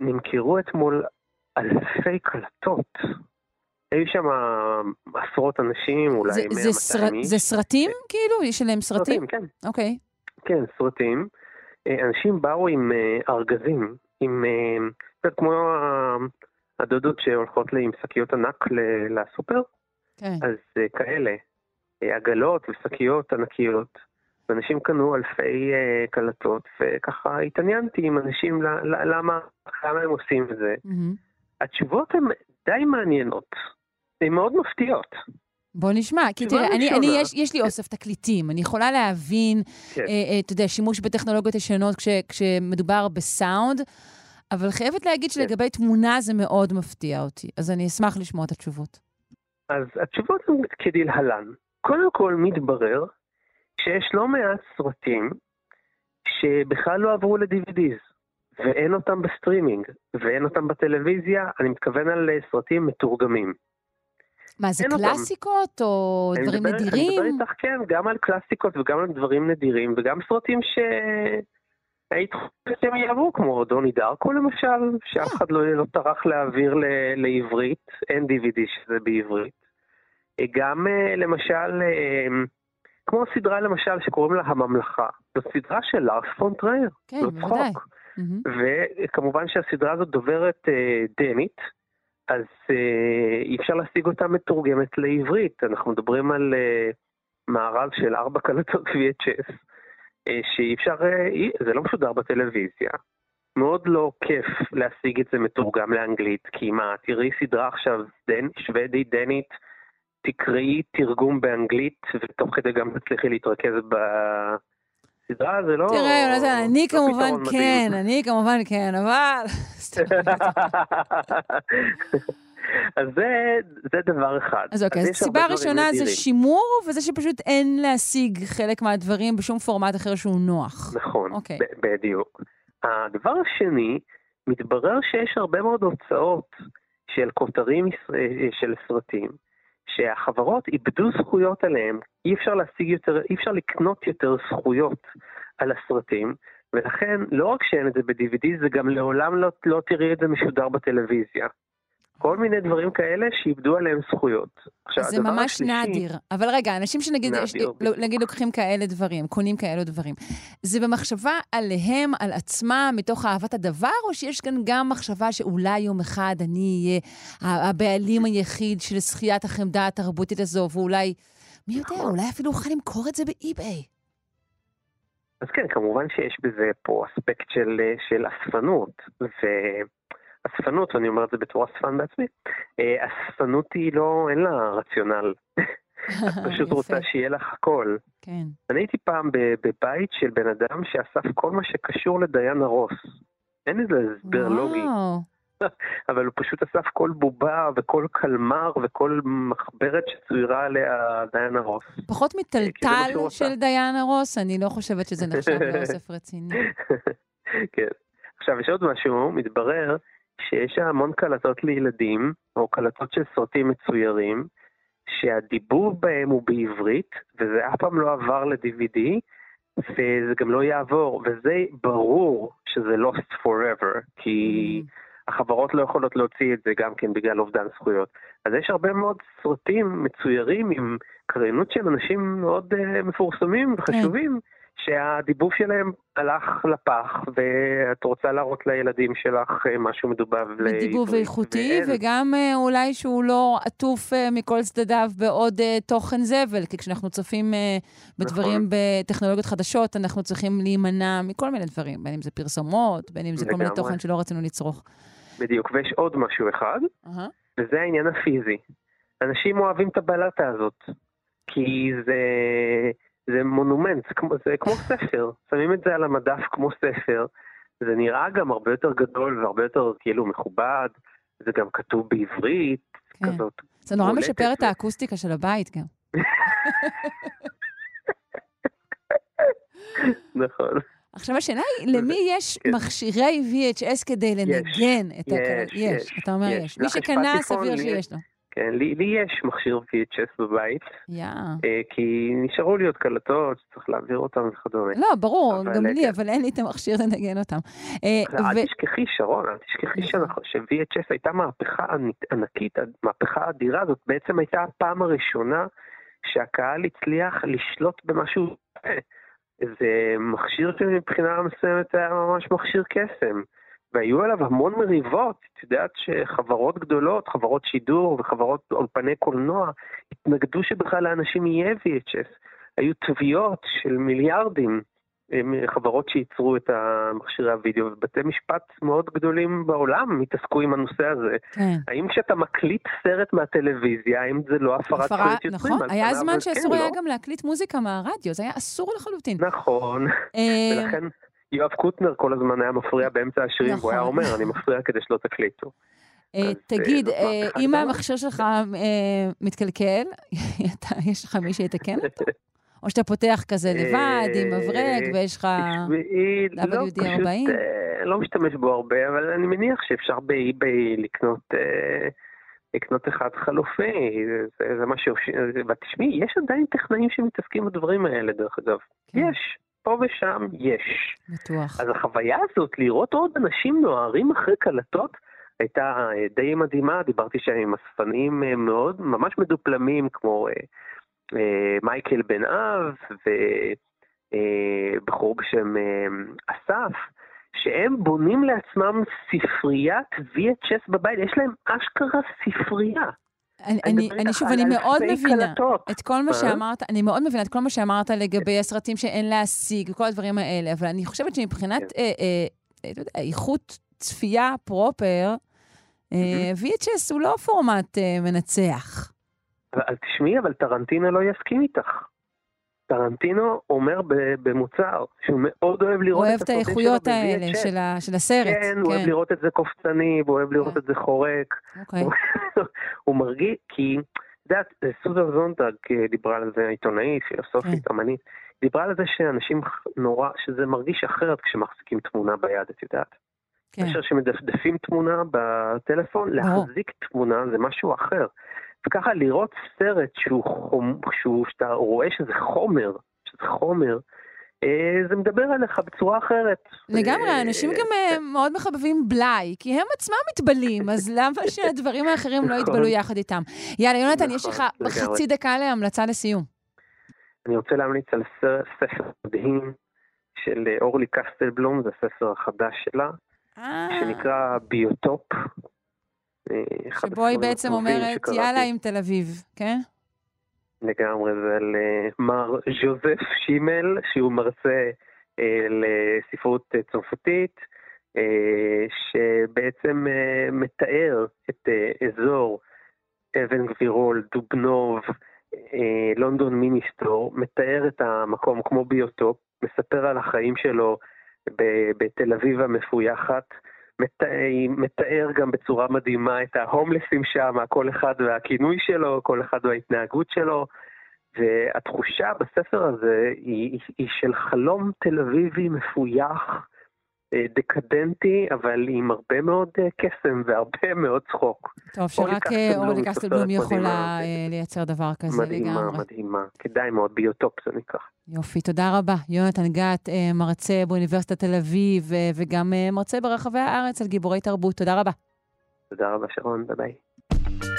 נמכרו אתמול אלפי קלטות. היו שם עשרות אנשים, אולי 100-200 איש. זה סרטים כאילו? יש עליהם סרטים? סרטים, כן. אוקיי. כן, סרטים. אה, אנשים באו עם אה, ארגזים, עם אה, קצת כמו הדודות שהולכות עם שקיות ענק לסופר. כן. אז אה, כאלה, אה, עגלות ושקיות ענקיות. ואנשים קנו אלפי קלטות, וככה התעניינתי עם אנשים למה, למה הם עושים את זה. Mm-hmm. התשובות הן די מעניינות, הן מאוד מפתיעות. בוא נשמע, כי תראה, אני, אני, יש, יש לי אוסף תקליטים, אני יכולה להבין, כן. אה, אה, אתה יודע, שימוש בטכנולוגיות ישנות כש, כשמדובר בסאונד, אבל חייבת להגיד כן. שלגבי תמונה זה מאוד מפתיע אותי, אז אני אשמח לשמוע את התשובות. אז התשובות הן כדלהלן. קודם כל מתברר שיש לא מעט סרטים שבכלל לא עברו ל-DVDs, ואין אותם בסטרימינג, ואין אותם בטלוויזיה, אני מתכוון על אה, סרטים מתורגמים. מה, זה קלאסיקות אותם. או דברים מדבר, נדירים? אני מדבר איתך, כן, גם על קלאסיקות וגם על דברים נדירים, וגם סרטים ש... היית חושבת שהם יעברו, כמו דוני דארקו למשל, שאף אחד לא, לא טרח להעביר ל, לעברית, אין DVD שזה בעברית. אה, גם אה, למשל, אה, כמו סדרה למשל שקוראים לה הממלכה, זו סדרה של לארס פון טרייר, כן, לא צחוק. וכמובן שהסדרה הזאת דוברת דנית, אז אי אפשר להשיג אותה מתורגמת לעברית. אנחנו מדברים על מערב של ארבע קלטות VHS. אה, שאי אפשר, אה, זה לא משודר בטלוויזיה. מאוד לא כיף להשיג את זה מתורגם לאנגלית, כי מה, תראי סדרה עכשיו דן, שוודית, דנית, תקראי תרגום באנגלית, ותוך כדי גם תצליחי להתרכז בסדרה, זה לא... תראה, יונתן, אני לא כמובן כן, אני כמובן כן, אבל... אז זה, זה דבר אחד. אז אוקיי, אז יש הרבה סיבה דברים ראשונה זה. שימור, וזה שפשוט אין להשיג חלק מהדברים בשום פורמט אחר שהוא נוח. נכון, אוקיי. בדיוק. הדבר השני, מתברר שיש הרבה מאוד הוצאות של כותרים ישראל- של סרטים, שהחברות איבדו זכויות עליהם, אי אפשר להשיג יותר, אי אפשר לקנות יותר זכויות על הסרטים, ולכן לא רק שאין את זה ב-DVD, זה גם לעולם לא, לא תראי את זה משודר בטלוויזיה. כל מיני דברים כאלה שאיבדו עליהם זכויות. עכשיו, זה ממש השלישי- נדיר. אבל רגע, אנשים שנגיד יש- נדיר, לא- נגיד לוקחים כאלה דברים, קונים כאלה דברים, זה במחשבה עליהם, על עצמם, מתוך אהבת הדבר, או שיש כאן גם מחשבה שאולי יום אחד אני אהיה הבעלים היחיד של זכיית החמדה התרבותית הזו, ואולי, מי יודע, נכון. אולי אפילו אוכל למכור את זה באי-ביי. אז כן, כמובן שיש בזה פה אספקט של, אה, של אספנות, ואספנות, ואני אומר את זה בתור אספן בעצמי, אה, אספנות היא לא, אין לה רציונל. את פשוט. רוצה שיהיה לך הכל. כן. אני הייתי פעם בבית של בן אדם שאסף כל מה שקשור לדיאנה רוס. אין איזה הסבר לוגי. אבל הוא פשוט אסף כל בובה וכל קלמר וכל מחברת שצוירה עליה דיאנה רוס. פחות זה מה מטלטל. של דיאנה רוס, אני לא חושבת שזה נחשב לאוסף רציני. כן. עכשיו, יש עוד משהו, מתברר שיש המון קלטות לילדים, או קלטות של סרטים מצוירים, שהדיבוב בהם הוא בעברית, וזה אף פעם לא עבר ל-DVD, וזה גם לא יעבור, וזה ברור שזה lost forever, כי החברות לא יכולות להוציא את זה גם כן בגלל אובדן זכויות. אז יש הרבה מאוד סרטים מצוירים עם קריינות של אנשים מאוד uh, מפורסמים וחשובים, שהדיבוב שלהם הלך לפח, ואת רוצה להראות לילדים שלך אה, משהו מדובב. דיבוב איכותי, ואין. וגם אה, אולי שהוא לא עטוף אה, מכל צדדיו בעוד תוכן זבל, כי כשאנחנו צופים בדברים נכון. בטכנולוגיות חדשות, אנחנו צריכים להימנע מכל מיני דברים, בין אם זה פרסומות, בין אם זה כל מיני. תוכן שלא רצינו לצרוך. בדיוק, ויש עוד משהו אחד. וזה העניין הפיזי. אנשים אוהבים את הבלטה הזאת, כי זה, זה מונומנט, זה כמו, זה כמו ספר. שמים את זה על המדף כמו ספר, זה נראה גם הרבה יותר גדול והרבה יותר כאילו מכובד, זה גם כתוב בעברית, כן. כזאת. זה נורא משפר את האקוסטיקה של הבית גם. נכון. עכשיו השאלה היא, למי יש מכשירי VHS כדי לנגן את? כן. יש, יש, אתה אומר יש. מי יש שקנה, סביר שיש יש- לו. כן, לי, לי יש מכשיר VHS בבית, יא. אה, כי נשארו לי עוד קלטות שצריך להעביר אותן וכדומה. לא, ברור, אבל, גם אה, לי, כן. אבל אין לי את המכשיר לנגן אותם. אה, ו- אל תשכחי, שרון, אל תשכחי ש-VHS הייתה מהפכה ענ- ענקית, מהפכה אדירה, זאת בעצם הייתה הפעם הראשונה שהקהל הצליח לשלוט במשהו. זה מכשיר שמבחינה מסוימת היה ממש מכשיר קסם. והיו עליו המון מריבות, את יודעת שחברות גדולות, חברות שידור וחברות אולפני קולנוע, התנגדו שבכלל לאנשים יהיה VHS. היו תביעות של מיליארדים חברות שייצרו את מכשירי הוידאו, ובתי משפט מאוד גדולים בעולם התעסקו עם הנושא הזה. כן. האם כשאתה מקליט סרט מהטלוויזיה, האם זה לא הפרת הפרה, זכויות יוצרים? נכון, היה זמן זה שאסור כן, היה לא? גם להקליט מוזיקה מהרדיו, זה היה אסור לחלוטין. נכון, אה, ולכן יואב קוטנר כל הזמן היה מפריע באמצע השירים, והוא היה נכון. אומר, אני מפריע כדי שלא תקליטו. אה, אה, תגיד, זאת אה, אם. המכשיר שלך מתקלקל, יש לך מי שיתקן אותו? או שאתה פותח כזה לבד, עם מברק, ויש לך תשמעי, לא, WD-40? פשוט אה, לא משתמש בו הרבה, אבל אני מניח שאפשר באי-ביי לקנות... לקנות אחד חלופי, זה, זה מה שעושים, ותשמעי, יש עדיין טכנאים שמתעסקים בדברים האלה דרך אגב. כן. יש, פה ושם יש. בטוח. אז החוויה הזאת, לראות עוד אנשים נוהרים אחרי קלטות, הייתה אה, די מדהימה, דיברתי שם עם אספנים אה, מאוד, ממש מדופלמים, כמו אה, אה, מייקל בן אב ובחור בשם אה, אסף, שהם בונים לעצמם ספריית VHS בבית, יש להם אשכרה ספרייה. אני, אני אני, שוב, אני מאוד מבינה. את כל מה אה? שאמרת, אני מאוד מבינה את כל מה שאמרת לגבי הסרטים שאין להשיג וכל הדברים האלה, אבל אני חושבת שמבחינת כן. אה, אה, אה, אתה יודע, איכות צפייה פרופר, VHS הוא לא פורמט מנצח. אבל תשמעי, אבל טרנטינו לא יסכים איתך. טרנטינו אומר במוצר שהוא מאוד אוהב לראות אוהב את את הסרטים האיכויות שלו האלה ב-VHS. של ה- של הסרט. כן, הוא אוהב לראות את זה קופצני, והוא אוהב לראות את זה חורק. אוקיי. הוא מרגיש, כי, את יודעת, סוזר זונדג דיברה על זה, עיתונאית, פילוסופית, אמנית, דיברה על זה שאנשים נורא, שזה מרגיש אחרת כשמחזיקים תמונה ביד, את יודעת. כן. כאשר שמדפדפים תמונה בטלפון, להחזיק תמונה זה משהו אחר. וככה לראות סרט שהוא חום, שהוא, שאתה רואה שזה חומר, שזה חומר, אה, זה מדבר עליך בצורה אחרת. לגמרי, אה, אנשים גם אה, מאוד מחבבים בלאי, כי הם עצמם מתבלים, אז למה שהדברים האחרים לא יתבלו נכון. יחד איתם? יאללה, יונתן, יש לך נכון, חצי דקה להמלצה לסיום. אני רוצה להמליץ על ספר מדהים של אורלי קסטלבלום, זה הספר החדש שלה, שנקרא ביוטופ. שבו היא בעצם אומרת, יאללה עם תל אביב, כן? לגמרי, זה על uh, מר ז'וזף שימל, שהוא מרצה uh, לספרות צרפתית, שבעצם מתאר את אזור אבן גבירול, דובנוב, לונדון מיניסטור, מתאר את המקום כמו ביוטופ, מספר על החיים שלו בתל אביב המפויחת, מתאר גם בצורה מדהימה את ההומלסים שם, כל אחד והכינוי שלו, כל אחד וההתנהגות שלו, והתחושה בספר הזה היא, היא של חלום תל אביבי מפויח, דקדנטי, אבל עם הרבה מאוד אה, קסם והרבה מאוד צחוק. טוב, שרק אורלי קסטלבלום יכולה אה, לייצר דבר כזה מדהימה, לגמרי. מדהימה, מדהימה. כדאי מאוד, ביוטופ זה נקרא. יופי, תודה רבה. יונתן גת, מרצה באוניברסיטת תל אביב, וגם מרצה ברחבי הארץ על גיבורי תרבות. תודה רבה. תודה רבה, שרון, ביי ביי.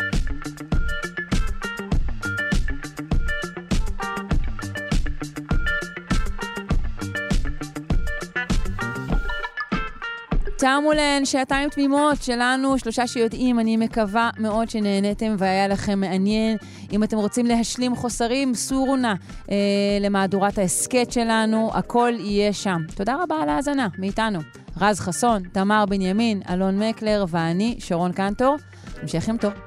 תמו להן שעתיים תמימות שלנו, שלושה שיודעים, אני מקווה מאוד שנהניתם והיה לכם מעניין. אם אתם רוצים להשלים חוסרים, סורו נא אה, למהדורת ההסכת שלנו, הכל יהיה שם. תודה רבה על ההאזנה, מאיתנו. רז חסון, תמר בנימין, אלון מקלר ואני, שרון קנטור. המשך יום טוב.